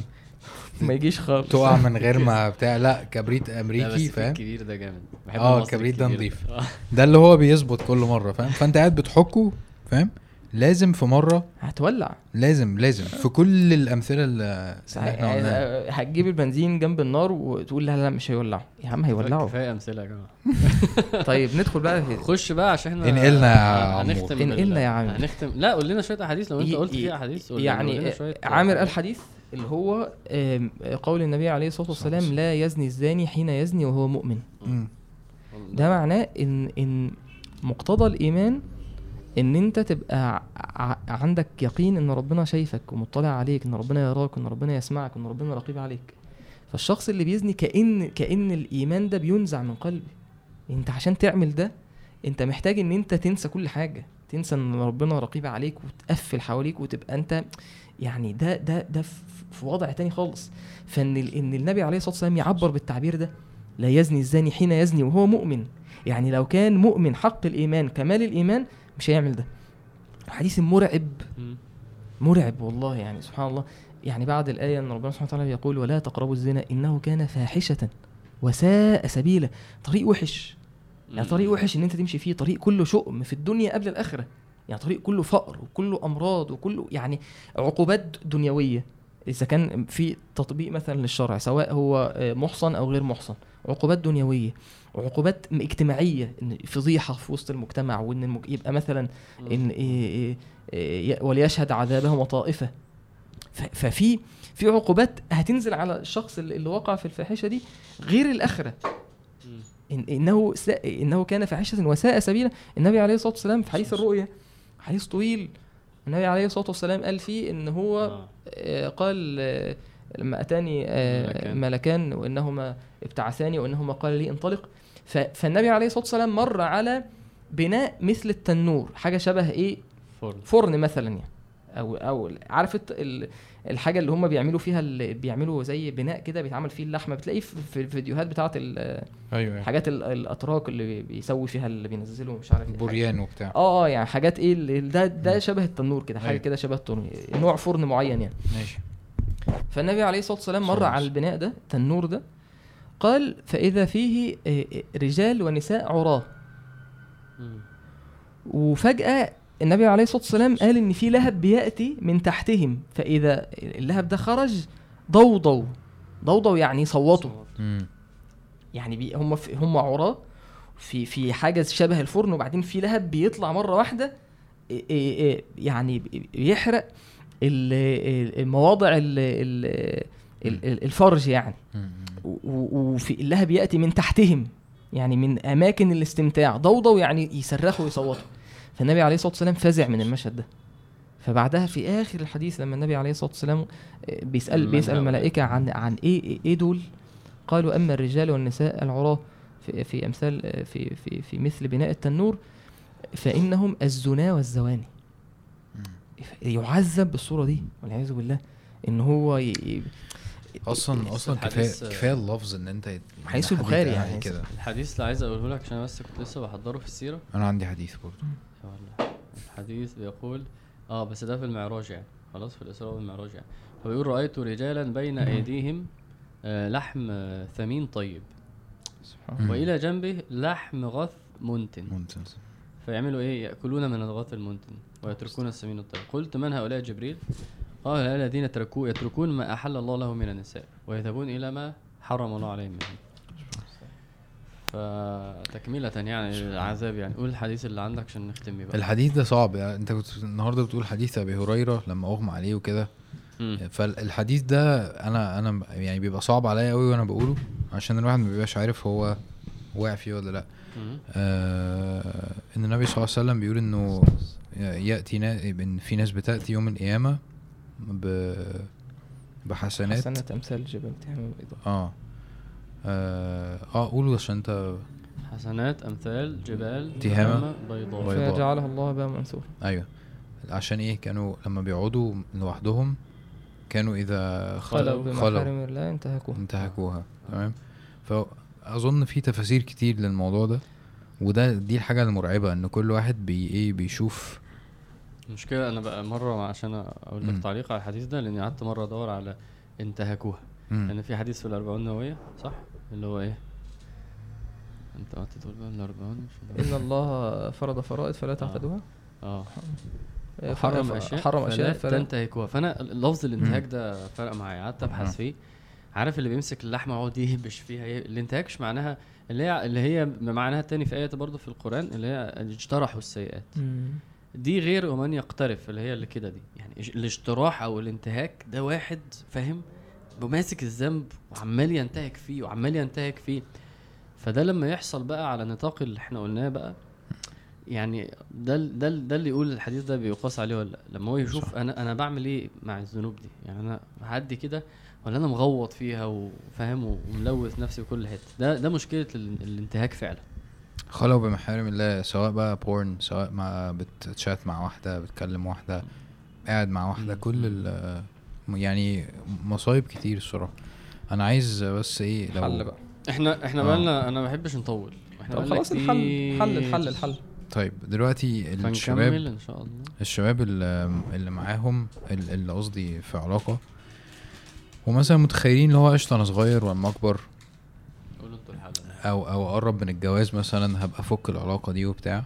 ما يجيش خالص تقع من غير ما بتاع لا كبريت أمريكي فاهم الكبير ده جامد بحب آه الكبريت ده نضيف. آه. ده اللي هو بيظبط كل مرة فاهم فأنت قاعد بتحكه فاهم لازم في مرة هتولع. لازم لازم. في كل الأمثلة اللي إحنا قلناها. آه، هتجيب البنزين جنب النار وتقول لا لا مش هيولعوا يا عم هيولعوا كفاية أمثلة يا جماعة. طيب ندخل بقى في خش بقى عشان إحنا انقلنا يا. هنختم انقلنا يا عم. هنختم لا قول لنا شوية أحاديث. لو انت قلت ي- في أحاديث قول لنا- قول يعني شوية عامر حاجات. الحديث اللي هو قول النبي عليه الصلاة والسلام لا يزني الزاني حين يزني وهو مؤمن. ده معناه ان إن مقتضى الإيمان إن أنت تبقى عندك يقين إن ربنا شايفك ومطلع عليك إن ربنا يراك إن ربنا يسمعك إن ربنا رقيب عليك. فالشخص اللي بيزني كإن كإن الإيمان ده بينزع من قلبه أنت عشان تعمل ده أنت محتاج إن أنت تنسى كل حاجة. تنسى إن ربنا رقيب عليك وتقفل حواليك وتبقى أنت يعني ده ده ده في وضع تاني خالص. فإن إن النبي عليه الصلاة والسلام يعبر بالتعبير ده لا يزني الزاني حين يزني وهو مؤمن. يعني لو كان مؤمن حق الإيمان كمال الإيمان مش هيعمل ده. حديث مرعب. مرعب والله يعني سبحان الله. يعني بعد الآية أن ربنا سبحانه وتعالى يقول ولا تقربوا الزنا إنه كان فاحشة وساء سبيلا. طريق وحش. يعني طريق وحش إن أنت تمشي فيه طريق كله شؤم في الدنيا قبل الآخرة. يعني طريق كله فقر وكله أمراض وكله يعني عقوبات دنيوية. إذا كان في تطبيق مثلا للشرع سواء هو آه، محصن أو غير محصن. عقوبات دنيوية. وعقوبات اجتماعية إن فضيحة في وسط المجتمع وإن المج... يبقى مثلا إن إيه إيه إيه وليشهد عذابهم طائفه ف- ففي في عقوبات هتنزل على الشخص اللي وقع في الفاحشة دي غير الآخرة. إن إنه سا إنه كان فاحشة وساء سبيلا النبي عليه الصلاة والسلام في حديث الرؤيا حديث طويل النبي عليه الصلاة والسلام قال فيه إن هو آه. آه، قال آه، لما أتاني آه، ملكان. ملكان وإنهما ابتعثاني وانهما قال لي انطلق. فالنبي عليه الصلاة والسلام مر على بناء مثل التنور حاجة شبه إيه؟ فرن. فرن مثلا يعني. أو أو عارف الحاجة اللي هم بيعملوا فيها اللي بيعملوا زي بناء كده بيتعمل فيه اللحمة. بتلاقيه في في الفيديوهات بتاعة ال- أيوه حاجات ال- الأتراك اللي بي- بيسوي فيها اللي بينزلوا مش عارف إيه. بوريان وبتاع. آه آه يعني حاجات إيه ده ده شبه التنور كده حاجة أيوة. كده شبه التنور نوع فرن معين يعني. ماشي. فالنبي عليه الصلاة والسلام مر على البناء ده التنور ده قال فإذا فيه آه، آه، رجال ونساء عراة. وفجأة النبي عليه الصلاة والسلام قال إن في لهب بيأتي من تحتهم فإذا اللهب ده خرج ضوضوا ضوضوا يعني صوتوا. يعني بي هم في هم عراة في في حاجة شبه الفرن وبعدين في لهب بيطلع مرة واحدة إيه يعني بيحرق ال- ال- المواضع ال- ال- ال- ال- الفرج يعني. وفي اللهب يأتي من تحتهم يعني من أماكن الاستمتاع ضوضوا يعني يصرخوا ويصوتوا. فالنبي عليه الصلاة والسلام فزع من المشهد ده. فبعدها في آخر الحديث لما النبي عليه الصلاة والسلام آه، بيسأل هؤلاء؟ الملائكة عن عن إيه إيه دول؟ قالوا أما الرجال والنساء العراة في في أمثال آه، في في في مثل بناء التنور فإنهم الزنا والزواني. يعذب بالصورة دي والعياذ بالله إن هو أصلا أصلا كفايه كفاية اللفظ إن أنت حديث حد البخاري يعني. كده. الحديث اللي عايز أقوله لك عشان بس كنت لسه بحضره في السيرة. أنا عندي حديث برضه. الحديث بيقول آه بس ده في المعراج يعني. خلاص في الإسراء والمعراج يعني. فبيقول رأيت رجالا بين أيديهم آه لحم ثمين طيب. سبحان. وإلى جنبه لحم غث منتن. ممتاز فيعملوا إيه؟ يأكلون من الغث المنتن ويتركون السمين الطيب. قلت من هؤلاء جبريل؟ قال الذين تركوا يتركون ما أحل الله له من النساء ويذهبون إلى ما حرم الله عليهم منه فتكملة يعني العذاب يعني قول الحديث اللي عندك عشان نختم بيه بقى الحديث ده صعب يعني أنت كنت النهارده بتقول حديث أبي هريرة لما أغمى عليه وكده. فالحديث ده أنا أنا يعني بيبقى صعب عليا قوي وأنا بقوله عشان الواحد ما بيبقاش عارف هو واقع فيه ولا لأ. آه إن النبي صلى الله عليه وسلم بيقول إنه يأتي. إن في ناس بتأتي يوم القيامة ب بحسنات. حسنة أمثال الجبل تهم بيضاء آه. آه آه قولوا عشان أنت حسنات أمثال جبال تهامة بيضاء. بيضاء. فجعلها الله بها منثورا أيوه. عشان إيه؟ كانوا لما بيقعدوا لوحدهم كانوا إذا خلوا خلوا. بمحارم الله انتهكوها. انتهكوها. تمام؟ فأظن في تفاسير كتير للموضوع ده وده دي الحاجة المرعبة إن كل واحد بي إيه؟ بيشوف المشكلة أنا بقى مرة عشان أقول. لك تعليق على الحديث ده لأني قعدت مرة أدور على انتهكوها. لأن في حديث في الأربعون النووية صح؟ اللي هو إيه؟ أنت قعدت تقول بقى الأربعون؟ مش إن الله فرض فرائض فلا تعتدوها آه. آه، حرم أشياء حرم أشياء فلا فلا تنتهكوها. فأنا لفظ الانتهاك. ده فرق معايا. قعدت آه. أبحث فيه. عارف اللي بيمسك اللحمة ويقعد يهبش فيها؟ ي- الانتهاك مش معناها اللي هي اللي هي بمعناها التاني في آية برضه في القرآن اللي هي اجترحوا السيئات. مم. دي غير ومن يقترف اللي هي اللي كده دي. يعني اج- الاجتراح أو الانتهاك ده واحد فاهم؟ ماسك الذنب وعمال ينتهك فيه وعمال ينتهك فيه. فده لما يحصل بقى على نطاق اللي إحنا قلناه بقى يعني ده ده ده اللي يقول الحديث ده بيقاس عليه ولا. لما هو يشوف أنا أنا بعمل إيه مع الذنوب دي؟ يعني أنا هعدي كده ولا أنا مغوط فيها وفاهم وملوث نفسي في كل حتة. ده ده مشكلة ال- الانتهاك فعلا. خلوا بمحارم الله سواء بقى بورن سواء مع بتشات مع واحدة بتكلم واحدة قاعد مع واحدة. كل ال يعني مصايب كتير الصراحة أنا عايز بس إيه لو حل بقى إحنا إحنا آه. بقالنا أنا ما بحبش نطول إحنا طب خلاص الحل كتير. حل الحل الحل طيب دلوقتي فنكمل الشباب إن شاء الله الشباب اللي, اللي معاهم ال- اللي قصدي في علاقة ومثلا متخيلين اللي هو قشطة أنا صغير واما أكبر الحل أو أو أقرب من الجواز مثلا هبقى أفك العلاقة دي وبتاع.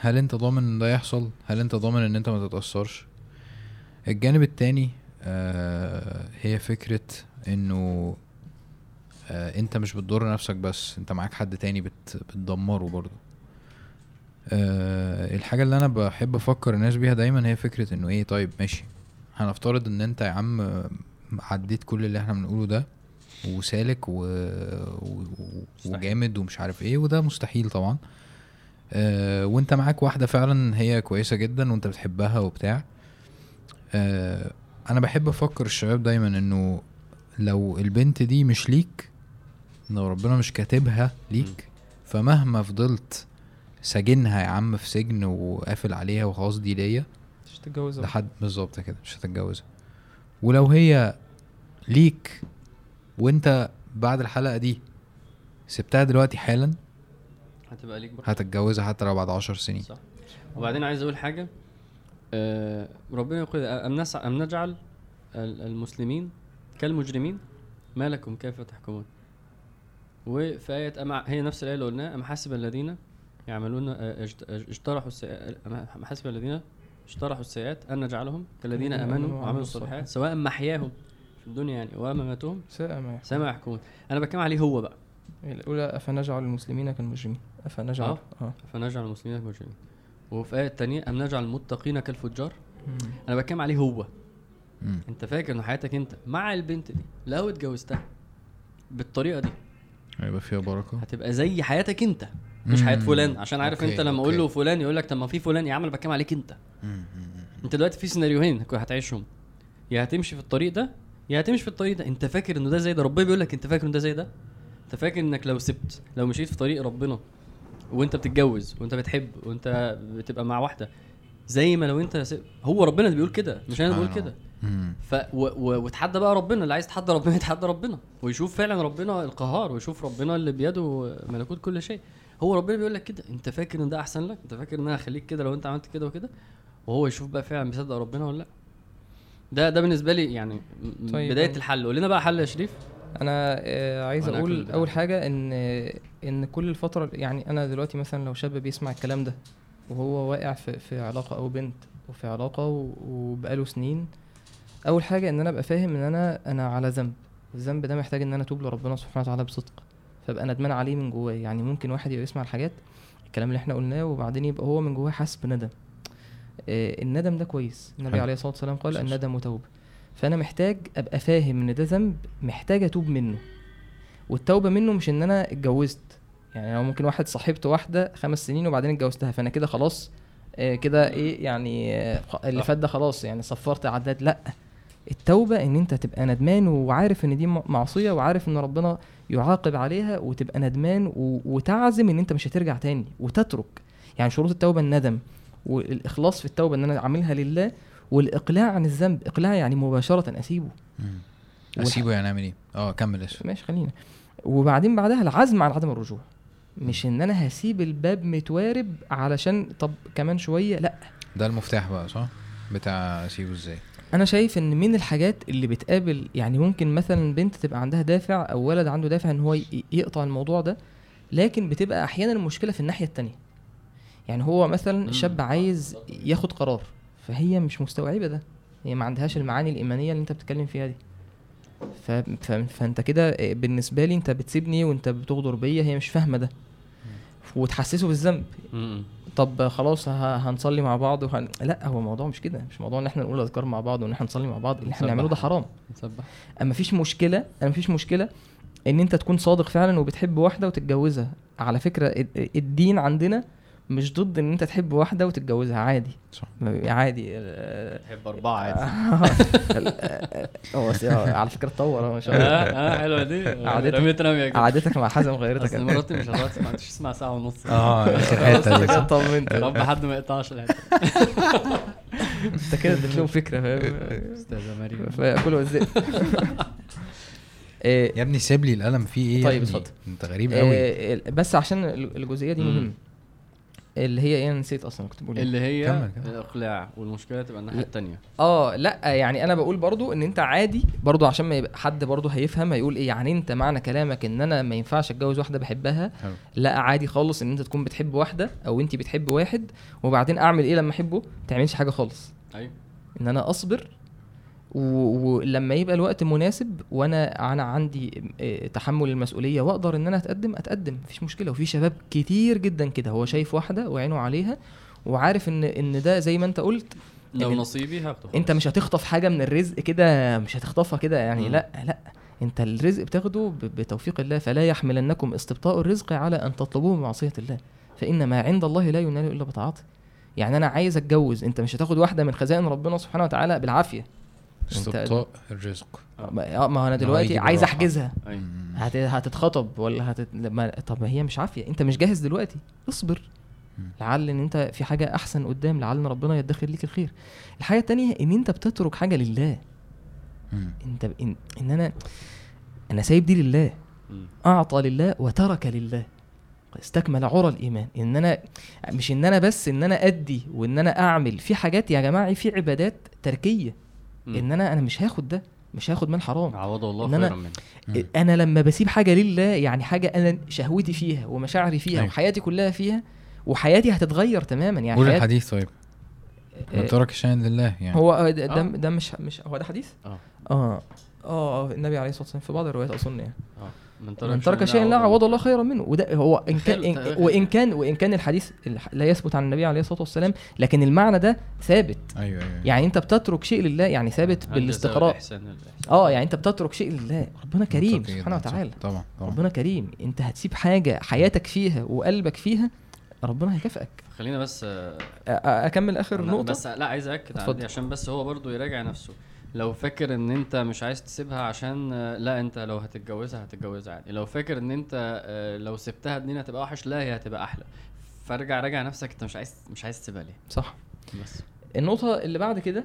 هل أنت ضامن إن ده يحصل؟ هل أنت ضامن إن أنت ما تتأثرش؟ الجانب التاني آه هي فكرة إنه آه أنت مش بتضر نفسك بس أنت معاك حد تاني بت بتدمره برضه. آه الحاجة اللي أنا بحب أفكر الناس بيها دايما هي فكرة إنه إيه طيب ماشي. هنفترض إن أنت يا عم عديت كل اللي إحنا بنقوله ده وسالك و... و... وجامد ومش عارف إيه وده مستحيل طبعا. آه وانت معاك واحدة فعلا هي كويسة جدا وانت بتحبها وبتاع. آه أنا بحب أفكر الشباب دايما انه لو البنت دي مش ليك لو ربنا مش كاتبها ليك فمهما فضلت ساجنها يا عم في سجن وقافل عليها وخلاص دي ليا مش تتجوزها لحد بالظبط كده مش هتتجوزها. ولو هي ليك وانت بعد الحلقة دي سبتها دلوقتي حالا؟ هتبقى ليك برضه. هتتجوزها حتى لو بعد عشر سنين. صح. وبعدين عايز أقول حاجة آه ربنا يقول أم نسع أم نجعل ال- المسلمين كالمجرمين ما لكم كيف تحكمون. وفي آية أما هي نفس الآية اللي قلناها أم حسب الذين يعملون آه، اجت- اجترحوا السيئات أم حسب الذين اجترحوا السيئات أن نجعلهم كالذين الذين آمنوا آمنوا وعملوا الصالحات سواء محياهم في الدنيا يعني. ومماتهم ساء ما يحكم. سما يحكمون. أنا بتكلم عليه هو بقى. الاولى أفنجعل المسلمين كالمجرمين. أفنجعل. آه. آه. فنجعل المسلمين كالمجرمين. وفي آية تانية أم نجعل المتقين كالفجار؟ مم. أنا بتكلم عليه هو. مم. أنت فاكر إن حياتك أنت مع البنت دي؟ لو اتجوزتها بالطريقة دي. هيبقى فيها بركة. هتبقى زي حياتك أنت مش حياة. فلان. عشان عارف okay، أنت لما أقول. له فلان يقول لك طب ما في فلان. يا عم أنا بتكلم عليك أنت. مم. أنت دلوقتي في سيناريوهين هتعيشهم. يا هتمشي في الطريق ده يا هتمشي في الطريق ده. انت فاكر إنه ده زي ده؟ ربنا بيقول لك انت فاكر إنه ده زي ده؟ انت فاكر إنك لو سبت لو مشيت في طريق ربنا وإنت بتتجوز وإنت بتحب وإنت بتبقى مع واحدة زي ما لو إنت سب... هو ربنا اللي بيقول كده مش أنا اللي بقول كده. ف و... و... وتحدى بقى ربنا اللي عايز يتحدى ربنا يتحدى ربنا ويشوف فعلا ربنا القهار ويشوف ربنا اللي بيده ملكوت كل شيء. هو ربنا بيقول لك كده. انت فاكر إن ده أحسن لك؟ انت فاكر إن أنا هخليك كده لو أنت عملت كده وكده؟ وهو يشوف بقى فعلا بيصدق ربنا ولا لأ؟ ده ده بالنسبة لي يعني طيب. بداية الحل. قول لنا بقى حل يا شريف. أنا آه، عايز أقول أول حاجة إن آه، إن كل الفترة يعني أنا دلوقتي مثلا لو شاب بيسمع الكلام ده وهو واقع في, في علاقة أو بنت وفي علاقة وبقاله سنين أول حاجة إن أنا أبقى فاهم إن أنا أنا على ذنب. الذنب ده محتاج إن أنا أتوب لربنا سبحانه وتعالى بصدق. فأبقى ندمان عليه من جواه. يعني ممكن واحد يبقى يسمع الحاجات الكلام اللي إحنا قلناه وبعدين يبقى هو من جواه حاسس بندم. آه، الندم ده كويس. النبي. عليه الصلاة والسلام قال. الندم توبة. فأنا محتاج أبقى فاهم إن ده ذنب محتاج أتوب منه. والتوبة منه مش إن أنا اتجوزت. يعني لو ممكن واحد صاحبت واحدة خمس سنين وبعدين اتجوزتها. فأنا كده خلاص آه، كده إيه يعني آه، اللي. فات ده خلاص. يعني صفرت عداد. لأ التوبة إن أنت تبقى ندمان وعارف إن دي معصية وعارف إن ربنا يعاقب عليها وتبقى ندمان وتعزم إن أنت مش هترجع تاني وتترك. يعني شروط التوبة الندم. والإخلاص في التوبة إن أنا أعملها لله والإقلاع عن الذنب إقلاع يعني مباشرة أسيبه. أسيبه يعني أعمل إيه؟ آه كمل اسف ماشي خلينا. وبعدين بعدها العزم على عدم الرجوع. مش إن أنا هسيب الباب متوارب علشان طب كمان شوية لأ. ده المفتاح بقى صح؟ بتاع أسيبه إزاي؟ أنا شايف إن من الحاجات اللي بتقابل يعني ممكن مثلا بنت تبقى عندها دافع أو ولد عنده دافع إن هو يقطع الموضوع ده لكن بتبقى أحيانا المشكلة في الناحية التانية. يعني هو مثلا. شاب عايز ياخد قرار فهي مش مستوعبة ده. هي ما عندهاش المعاني الإيمانية اللي أنت بتتكلم فيها دي. ف... ف... فأنت كده بالنسبة لي أنت بتسيبني وأنت بتغدر بيا هي مش فاهمة ده. وتحسسه بالذنب. طب خلاص هنصلي مع بعض وهن... لا هو الموضوع مش كده. مش موضوع إن إحنا نقول أذكار مع بعض وإن إحنا نصلي مع بعض. اللي إحنا نسبح. بنعمله ده حرام. نسبح. أما مفيش مشكلة أنا مفيش مشكلة إن أنت تكون صادق فعلا وبتحب واحدة وتتجوزها. على فكرة ال- الدين عندنا مش ضد ان انت تحب واحدة وتتجوزها عادي صح عادي آه، تحب اربعه عادي آه، على فكره اتطور ما شاء الله آه آه حلوة دي قعدتك- رميت رميه كده قعدتك مع حازم غيرتك اصل مراتي مش هتقعد تسمع مش تسمع ساعه ونص آه اخر خلاص حتة انت دي؟ طمنت يا رب حد ما يقطعش الحته انت كده اديت لهم فكره فاهم استاذه مريم الذئب إيه، يا ابني سيب لي القلم فيه إيه طيب،؟ اتفضل. انت غريب قوي آه، بس عشان الجزئيه دي. مهمه اللي هي إيه أنا نسيت أصلا كنت بقول إيه. اللي هي كمل، كمل. الإقلاع والمشكلة تبقى الناحية لا. الثانية آه لا يعني أنا بقول برضو إن أنت عادي برضو عشان ما يبقى حد برضو هيفهم هيقول إيه يعني أنت معنى كلامك إن أنا ما ينفعش أتجوز واحدة بحبها حلو. لا عادي خالص إن أنت تكون بتحب واحدة أو أنت بتحب واحد وبعدين أعمل إيه لما أحبه ما تعملش حاجة خالص أيوه إن أنا أصبر ولما يبقى الوقت مناسب وأنا أنا عندي آه، تحمل المسؤولية وأقدر إن أنا أتقدم أتقدم. مفيش مشكلة. وفي شباب كتير جدا كده. هو شايف واحدة وعينه عليها وعارف إن إن ده زي ما أنت قلت لو نصيبي هاخده أنت مش هتخطف حاجة من الرزق كده مش هتخطفها كده يعني. لا لا. أنت الرزق بتاخده بتوفيق الله. فلا يحملنكم استبطاء الرزق على أن تطلبوه بمعصيه الله. فإن ما عند الله لا ينال إلا بطاعته. يعني أنا عايز أتجوز. أنت مش هتاخد واحدة من خزائن ربنا سبحانه وتعالى بالعافية. استبطاء الرزق. ما ما هو أنا دلوقتي عايز. أحجزها. مم. هت... هتتخطب ولا هتت... ما... طب ما هي مش عافية. أنت مش جاهز دلوقتي. اصبر. لعل إن أنت في حاجة أحسن قدام. لعل إن ربنا يدخر ليك الخير. الحاجة التانية إن أنت بتترك حاجة لله. أنت ب... إن... إن أنا أنا سايب دي لله. أعطى لله وترك لله. استكمل عرى الإيمان. إن أنا مش إن أنا بس إن أنا أدي وإن أنا أعمل. في حاجات يا جماعة في عبادات تركية. مم. إن أنا أنا مش هاخد ده مش هاخد مال حرام. عوضه الله إن خيرا أنا- منه. أنا لما بسيب حاجة لله يعني حاجة أنا شهوتي فيها ومشاعري فيها أيوة. وحياتي كلها فيها وحياتي هتتغير تماما يعني قول الحديث طيب. من آه، ترك شيئا لله يعني. هو آه، ده, ده, آه. ده مش مش هو ده حديث؟ آه. آه. آه النبي عليه الصلاة والسلام في بعض الروايات أظن يعني. آه. من ترك شيئا لا عوض الله خيرا منه. وده هو إن كان إن. وإن كان وإن كان الحديث الح- لا يثبت عن النبي عليه الصلاة والسلام لكن المعنى ده ثابت. أيوه أيوه يعني أنت بتترك شيء لله يعني ثابت بالاستقراء. آه يعني أنت بتترك شيء لله. ربنا كريم سبحانه. وتعالى. طبعا طبعا. ربنا كريم. أنت هتسيب حاجة حياتك فيها وقلبك فيها ربنا هيكافئك. خلينا بس أكمل آخر نقطة؟ بس لا عايز اكد عشان بس هو برضو يراجع نفسه. لو فاكر ان انت مش عايز تسيبها عشان لا انت لو هتتجوزها هتتجوزها عادي لو فاكر ان انت آه، لو سبتها الدنيا هتبقى وحش لا هي هتبقى أحلى. فارجع راجع نفسك انت مش عايز مش عايز تسيبها ليه؟ صح. بس. النقطة اللي بعد كده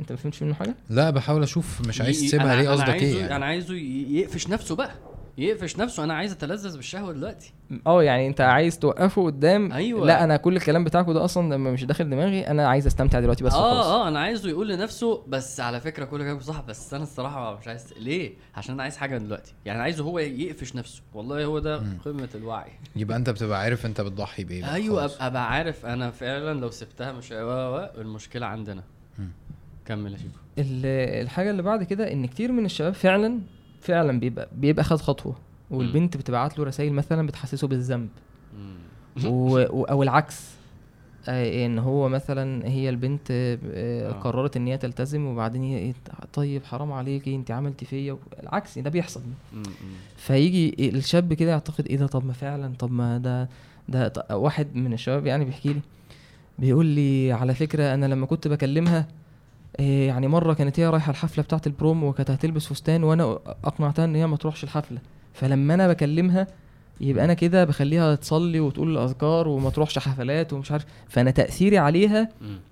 انت ما فهمتش منه حاجة؟ لا بحاول أشوف مش عايز تسيبها ليه قصدك إيه يعني؟ أنا عايزه يقفش نفسه بقى. يقفش نفسه أنا عايز أتلذذ بالشهوة دلوقتي. آه يعني أنت عايز توقفه قدام. أيوة. لا أنا كل الكلام بتاعكم ده أصلا لما مش داخل دماغي. أنا عايز أستمتع دلوقتي بس آه آه أنا عايزه يقول لنفسه بس على فكرة كل كلامك صح بس أنا الصراحة مش عايز ليه؟ عشان أنا عايز حاجة دلوقتي. يعني عايزه هو يقفش نفسه. والله هو ده. قمة الوعي. يبقى أنت بتبقى عارف أنت بتضحي بإيه أيوه خلاص. أبقى عارف. أنا فعلا لو سبتها مش المشكلة عندنا. كمل يا شيكو. الحاجة اللي بعد كده إن كتير من الشباب فعلا فعلا بيبقى بيبقى خد خطوة والبنت بتبعت له رسائل مثلا بتحسسه بالذنب. و... أو العكس آه، إن هو مثلا هي البنت آه، آه،. قررت إن هي تلتزم وبعدين هي إيه، طيب حرام عليكي انت عملتي فيا العكس ده بيحصل. فيجي الشاب كده يعتقد إيه ده طب ما فعلا طب ما ده ده واحد من الشباب يعني بيحكي لي بيقول لي على فكرة أنا لما كنت بكلمها يعني مرة كانت هي رايحة الحفلة بتاعه البروم وكانت هتلبس فستان وأنا أقنعتها إن هي ما تروحش الحفلة فلما أنا بكلمها يبقى أنا كده بخليها تصلي وتقول الأذكار وما تروحش حفلات ومش عارف فأنا تأثيري عليها.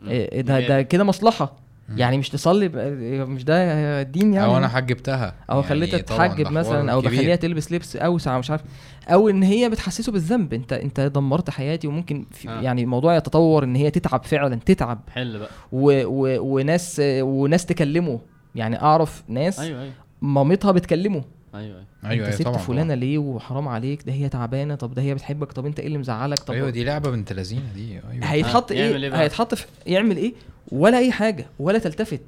إيه ده ده. كده مصلحة. يعني مش تصلي بقى- مش ده دين يعني؟ أو أنا حجبتها أو يعني خليتها تتحجب مثلا أو. بخليها تلبس لبس أوسع مش عارف. أو إن هي بتحسسه بالذنب. أنت أنت دمرت حياتي وممكن في آه. يعني الموضوع يتطور إن هي تتعب فعلا تتعب. حل بقى. و و وناس وناس تكلمه. يعني أعرف ناس أيوه أيوه. مامتها بتكلمه. أيوه أيوه. أيوه أنت أيوه سبت طبعا فلانة ليه وحرام عليك؟ ده هي تعبانة. طب ده هي بتحبك. طب أنت إيه اللي مزعلك؟ طب أيوه دي لعبة بنت لذينة دي. أيوه. هيتحط آه، يعمل إيه؟ إيه؟ هيتحط في يعمل إيه؟ ولا أي حاجة ولا تلتفت.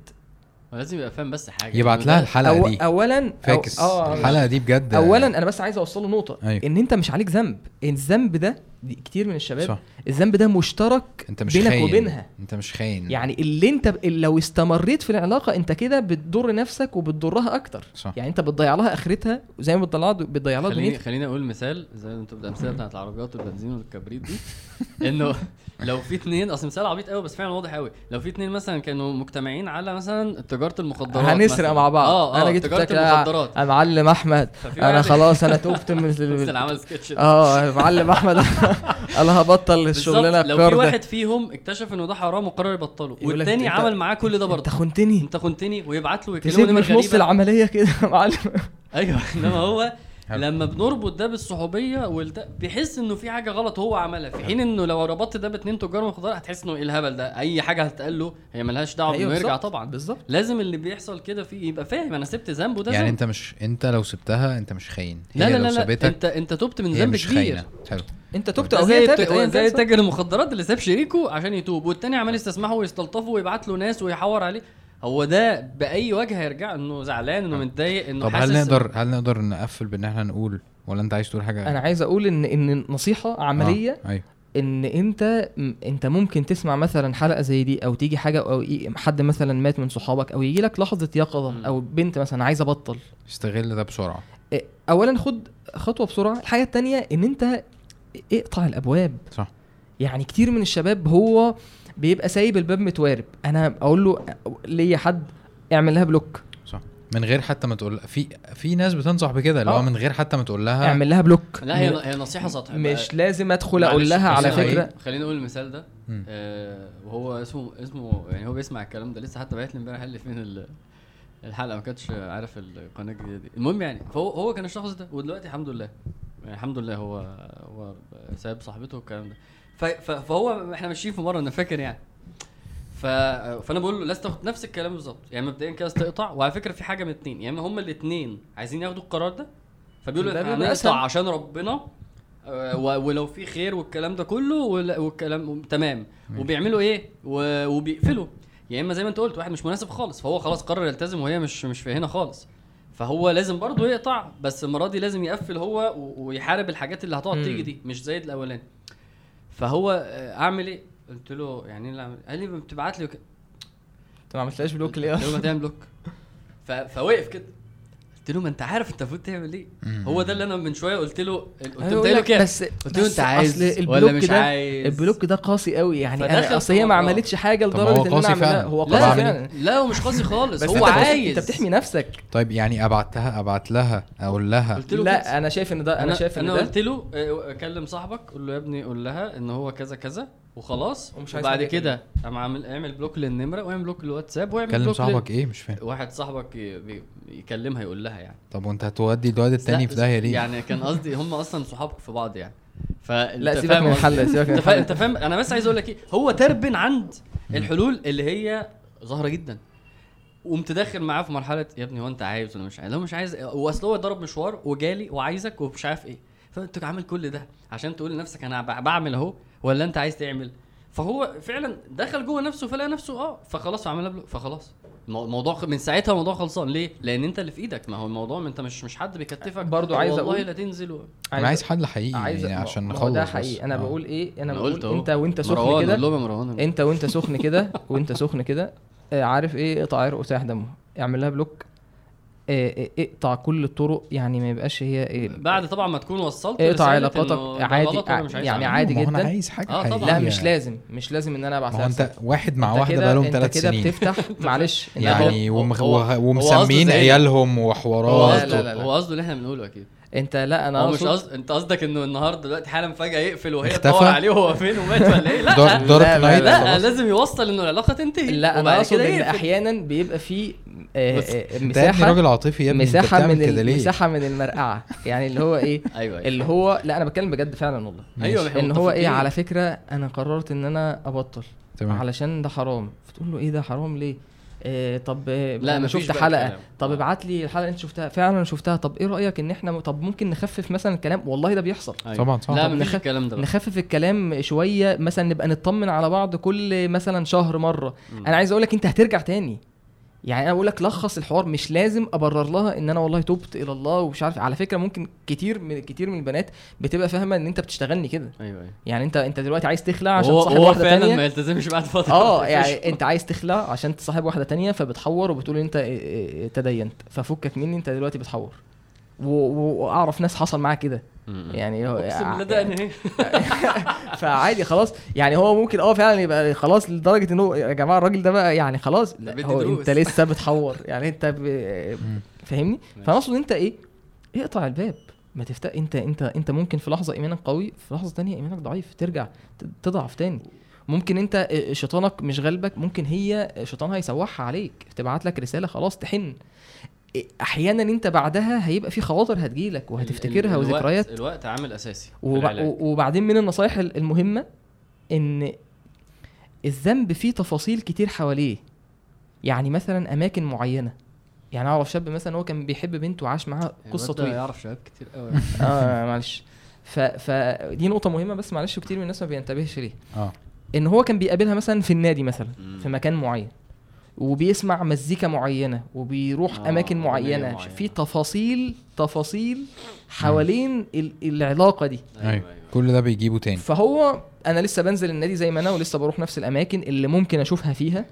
لازم يبقى فاهم بس حاجة. يبعت إنه لها الحلقة أو دي. اولا أو- فاكس. آه الحلقة دي بجد اولا أنا بس عايز أوصل له نقطة أيوة. إن أنت مش عليك ذنب. الذنب ده كتير من الشباب. صح. الذنب ده مشترك أنت مش بينك خاين. وبينها. أنت مش خاين. يعني اللي أنت ب... لو استمريت في العلاقة أنت كده بتضر نفسك وبتضرها أكتر. صح. يعني أنت بتضيع لها آخرتها زي ما بتضيع لها بتضيع لها خليني دنيتها. خليني أقول مثال زي ما أنتوا الامثله بتاعت العربيات والبنزين والكبريت دي. إنه لو في اتنين أصل مثال عبيط قوي بس فعلا واضح قوي لو في اتنين مثلا كانوا مجتمعين على مثلا تجارة المخدرات هنسرق. مع بعض. آه آه أنا جيت تجارة المخدرات. يا معلم أحمد أنا خلاص أنا تبت من اللي ال- عمل سكتش. آه معلم أحمد أنا هبطل الشغلانة لو في واحد فيهم اكتشف إنه ده حرام وقرر يبطله والتاني انت- عمل معاه كل ده أنت برضه خنتني. أنت خنتني ويبعت له ويكلمه نمر في نص العملية كده يا معلم. أيوه إنما هو. لما بنربط ده بالصحوبية والده بيحس إنه في حاجة غلط هو عملها في حين إنه لو ربطت ده باتنين تجار مخدرات هتحس إنه إيه الهبل ده؟ أي حاجة هتتقال له هي ملهاش دعوة أيوة يرجع بالظبط، طبعا. بالظبط. لازم اللي بيحصل كده فيه يبقى فاهم أنا سبت ذنب وده يعني ذنب. أنت مش أنت لو سبتها أنت مش خاين. لا هي لا لو لا, لا أنت أنت تبت من ذنب مش كبير. خاينة. حلو. أنت تبت ده أو هي زي أيا زي صح. تاجر المخدرات اللي ساب شريكه عشان يتوب والتاني عمال يستسمحه ويستلطفه ويبعت له ناس ويحور عليه. هو ده بأي وجه هيرجع إنه زعلان إنه متضايق إنه طب حاسس هل نقدر هل نقدر نقفل بإن إحنا نقول ولا أنت عايز تقول حاجة؟ أنا عايز أقول ان إن نصيحة عملية آه. أيوه. إن أنت أنت ممكن تسمع مثلا حلقة زي دي أو تيجي حاجة أو حد مثلا مات من صحابك أو يجي لك لحظة يقظة. أو بنت مثلا عايزة ابطل استغل ده بسرعة. اولا خد خطوة بسرعة. الحاجة التانية إن أنت اقطع الأبواب. صح. يعني كتير من الشباب هو بيبقى سايب الباب متوارب. أنا أقول له ليا حد اعمل لها block. صح. من غير حتى ما تقول في في ناس بتنصح بكده اللي هو آه. من غير حتى ما تقول لها اعمل لها block. لا هي هي نصيحة سطحية. مش لازم أدخل أقول لها على فكرة. خلينا نقول المثال ده. آه وهو اسمه اسمه يعني هو بيسمع الكلام ده لسه حتى بعت لي امبارح قال لي فين ال- الحلقة ما كانتش عارف القناة الجديدة دي. المهم يعني فهو هو كان الشخص ده ودلوقتي الحمد لله. يعني الحمد لله هو هو ساب صاحبته والكلام ده. فهو إحنا ماشيين في مرة أنا فاكر يعني. ف... فأنا بقول له لازم تاخد نفس الكلام بالظبط. يعني مبدئيا كده تقطع وعلى فكرة في حاجة من اتنين. يا إما هما الاثنين عايزين ياخدوا القرار ده فبيقولوا إحنا. هنقطع عشان ربنا آه، و- ولو في خير والكلام ده كله والكلام تمام. وبيعملوا إيه؟ وبيقفلوا. يا إما زي ما أنت قلت واحد مش مناسب خالص فهو خلاص قرر يلتزم وهي مش مش في هنا خالص. فهو لازم برضه يقطع بس المرة دي لازم يقفل هو ويحارب الحاجات اللي هتقعد. تيجي دي مش زي الأولاني. فهو آه، أعمل إيه؟ قلت له يعني إيه اللي أعمل؟ قال لي بتبعت لي وك... انت ما عملتهاش block ليه قلت له ما تعمل block. فوقف كده. قلت له ما أنت عارف أنت المفروض تعمل إيه. مم. هو ده اللي أنا من شوية قلت له قلت أيوة، له كده بس قلت له أنت عايز ولا ال block مش ده- عايز؟ ال block ده قاسي قوي يعني أنا أصل هي ما. عملتش حاجة لدرجة إن أنا قاسي فعلا. اعملها هو قاسي. أعمل فعلا لا هو مش قاسي خالص. بس هو عايز. أنت بتحمي نفسك. طيب يعني ابعتها أبعت لها أقول لها. قلت له كده. لا أنا شايف إن ده أنا شايف إن أنا ده قلت له آه، كلم صاحبك قول له يا ابني قول لها إن هو كذا كذا. وخلاص. ومش عايز وبعد حاجة كده قام عامل اعمل block للنمرة واعمل block للواتساب واعمل كلم block صاحبك إيه؟ مش فاهم. واحد صاحبك ي... بي- يكلمها يقول لها يعني. طب وانت هتودي الواد التاني في داهية ليه؟ يعني كان قصدي هم أصلا صحاب في بعض يعني. فانت لا سيبك من؟ الحل سيبك من أنت فاهم الحل أنت فاهم؟ أنا بس عايز أقول لك إيه هو تربن عند الحلول اللي هي ظاهرة جدا. وقمت داخل معاه في مرحلة يا ابني هو أنت عايز ولا مش عايز؟ لو مش عايز. وأصل هو ضرب مشوار وجالي وعايزك ومش عارف إيه. فانت عامل كل ده عشان تقول لنفسك أنا ب- بعمل أهو. ولا انت عايز تعمل؟ فهو فعلا دخل جوه نفسه فلقى نفسه آه فخلاص عملها بلوك فخلاص. المو- الموضوع من ساعتها الموضوع خلصان. ليه؟ لأن انت اللي في إيدك. ما هو الموضوع ما انت مش مش حد بيكتفك. برضو عايز والله أقول- لا تنزل و... أنا عايز حل حقيقي عايز يعني عشان نخلص ده. حقيقي. أنا آه. بقول إيه؟ أنا أنا بقول. أنت وأنت سخن كده. أنت وأنت سخن كده وأنت سخن كده آه، عارف إيه؟ اقطع عرق وساح دمه. اعمل لها بلوك. اقطع كل الطرق يعني ما يبقاش هي إيه بعد طبعا ما تكون وصلت اقطع علاقاتك عادي يعني. عادي هو أنا جدا. عايز حاجة آه، طبعاً. لا مش لازم مش لازم إن أنا أبعت لها أنت. واحد مع واحدة كده- بقالهم أنت ثلاث كده سنين بتفتح معلش انت يعني ومخ- هو- وه- هو ومسمين عيالهم وحوارات لا، لا، لا. هو قصده اللي إحنا بنقوله أكيد انت لا أنا هو مش قصد انت قصدك انه النهارده دلوقتي حالا فجأة يقفل وهي اختفى؟ تدور عليه وهو فين ومات ولا إيه؟ لا. دارك لا، لا، لا،. لازم يوصل إنه العلاقة تنتهي. لا أنا أقصد إن. أحيانا بيبقى في آه، آه، مساحه راجل عاطفي يا ابني أنت مساحة من كده ليه؟ مساحة من المرقعة. يعني اللي هو إيه؟ أيوه أيوه. اللي هو لا أنا بتكلم بجد فعلا والله. أيوه إن هو إيه. على فكرة أنا قررت إن أنا أبطل. تمام. علشان ده حرام. فتقول له إيه ده حرام ليه؟ آه طب آه لا، أنا شفت حلقة كلام. طب آه. ابعت لي الحلقة اللي انت شفتها فعلا أنا شفتها طب إيه رأيك إن إحنا طب ممكن نخفف مثلا الكلام والله ده بيحصل أيوة. طبعا صح لا نخ- الكلام ده. نخفف الكلام شوية مثلا نبقى نطمن على بعض كل مثلا شهر مرة مم. أنا عايز أقول لك أنت هترجع تاني يعني أنا بقول لك لخص الحوار مش لازم أبرر لها إن أنا والله تبت إلى الله ومش عارف على فكرة ممكن كتير من كتير من البنات بتبقى فاهمة إن أنت بتشتغلني كده. أيوه أيوه. يعني أنت أنت دلوقتي عايز تخلع عشان هو تصاحب هو واحدة فعلا ما يلتزمش بعد فترة. آه يعني أنت عايز تخلع عشان تصاحب واحدة تانية فبتحور وبتقول أنت آه، آه، تدينت. ففكك مني أنت دلوقتي بتحور. وأعرف ناس حصل معاها كده. يعني هو أقسم بالله ده أنا إيه؟ فعادي خلاص. يعني هو ممكن آه فعلا يبقى خلاص لدرجة إنه يا جماعة الراجل ده بقى يعني خلاص هو. أنت لسه بتحور. يعني أنت ب... فاهمني؟ فانا اقصد أنت إيه؟ اقطع الباب. ما تفتح أنت أنت أنت ممكن في لحظة إيمانك قوي في لحظة تانية إيمانك ضعيف ترجع تضعف تاني. ممكن أنت آه، شيطانك مش غالبك ممكن هي شيطانها يسوحها عليك تبعت لك رسالة خلاص تحن. أحيانا أنت بعدها هيبقى في خواطر هتجيلك وهتفتكرها ال- الوقت- وذكريات. الوقت عامل أساسي. وبعدين من النصايح ال- المهمة إن الذنب فيه تفاصيل كتير حواليه. يعني مثلا أماكن معينة. يعني أعرف شاب مثلا هو كان بيحب بنت وعاش معاها قصة طويلة. يعرف شباب كتير قوي آه معلش. ف... فدي نقطة مهمة بس معلش كتير من الناس ما بينتبهش ليها آه. إن هو كان بيقابلها مثلا في النادي مثلا. في مكان معين. وبيسمع مزيكا معينة وبيروح آه، أماكن معينة. معينة. في تفاصيل تفاصيل حوالين ال... العلاقة دي. أيوه. كل ده بيجيبه تاني. فهو أنا لسه بنزل النادي زي ما أنا ولسه بروح نفس الأماكن اللي ممكن أشوفها فيها.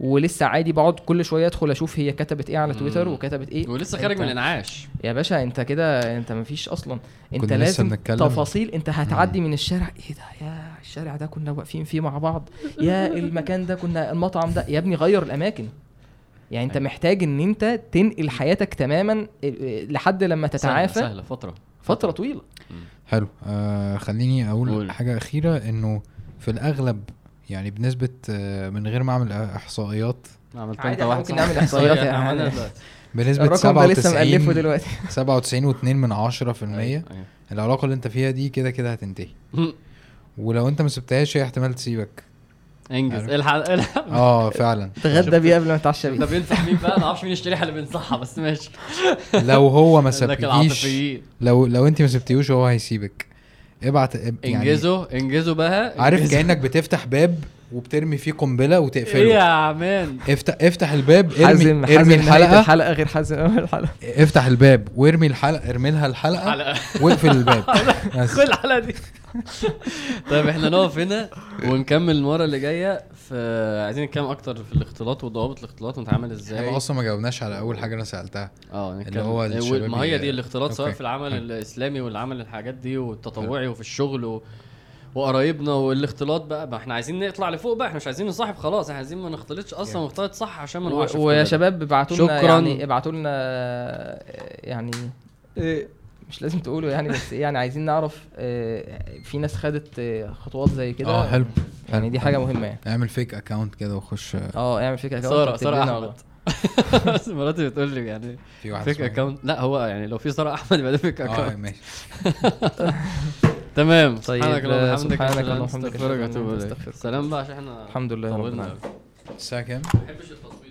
ولسه عادي بقعد كل شوية أدخل أشوف هي كتبت إيه على تويتر مم. وكتبت إيه. ولسه خارج من الانعاش. يا باشا أنت كده أنت مفيش أصلا. أنت كنا لسه لازم بنتكلم. تفاصيل. أنت هتعدي من الشارع. إيه ده؟ يا الشارع ده كنا واقفين فيه مع بعض. يا المكان ده كنا المطعم ده. يا ابني غير الأماكن. يعني أنت أيوة. محتاج إن أنت تنقل حياتك تماما آه، لحد لما تتعافى. سهلة, سهلة فترة فترة. طويلة. حلو. آه خليني أقول قول. حاجة أخيرة إنه في الأغلب يعني بنسبة آه من غير ما أعمل إحصائيات. عملت أنت واحد ممكن. نعمل إحصائيات إحنا يعني. بنسبة الرقم ده لسه مألفه 97 دلوقتي 97 و2 من 10% أيوة، أيوة. العلاقة اللي أنت فيها دي كده كده هتنتهي. ولو أنت ما سبتهاش هي احتمال تسيبك. انجز. الحق الحق. آه فعلا. تغدى بيه قبل ما تتعشى ده بيه بينفع مين بقى؟ ما أعرفش مين يشتريها اللي بينصحها بس ماشي. لو هو ما سابكيش العاطفيين. لو لو أنت ما سبتيهوش هو هيسيبك. ابعت اب- يعني انجزوا انجزوا بقى. عارف انجزوا. كأنك بتفتح باب وبترمي فيه قنبلة إيه وتقفله. يا عمان. افتح افتح الباب ارمي حازم ارمي حازم نهاية الحلقة. الحلقة غير حازم اول الحلقة. افتح الباب وارمي الحلقة ارمي لها الحلقة حلقة. واقفل الباب. خد الحلقة دي. طيب إحنا نقف هنا ونكمل المرة اللي جاية. في عايزين نتكلم أكتر في الاختلاط وضوابط الاختلاط ونتعامل إزاي إحنا أصلا ما جاوبناش على أول حاجة أنا سألتها آه اللي هو الشباب ما هي دي الاختلاط سواء. في العمل. الإسلامي والعمل الحاجات دي والتطوعي وفي الشغل و... وقرايبنا والاختلاط بقى ما إحنا عايزين نطلع لفوق بقى إحنا مش عايزين نصاحب خلاص إحنا عايزين ما نختلطش أصلا جامد. ونختلط صح عشان ما نوقعش في ويا. شباب ابعتوا لنا. يعني ابعتوا لنا يعني مش لازم تقولوا يعني بس يعني عايزين نعرف آه، في ناس خدت آه، خطوات زي كده. آه حلو. يعني دي حاجة مهمة يعني. اعمل fake account كده وخش. آه اعمل فكره كده ساره ساره أحمد. بس مراتي بتقول لي يعني في واحد fake account لا هو يعني لو في ساره أحمد يبقى ده fake آه account ماشي. تمام. طيب، سبحانك اللهم وبحمدك سبحانك اللهم وبحمدك. استغفرك وأتوب إليك. سلام بقى عشان إحنا الحمد لله رب طولنا. العالمين. الساعة كام؟ ما بحبش التصوير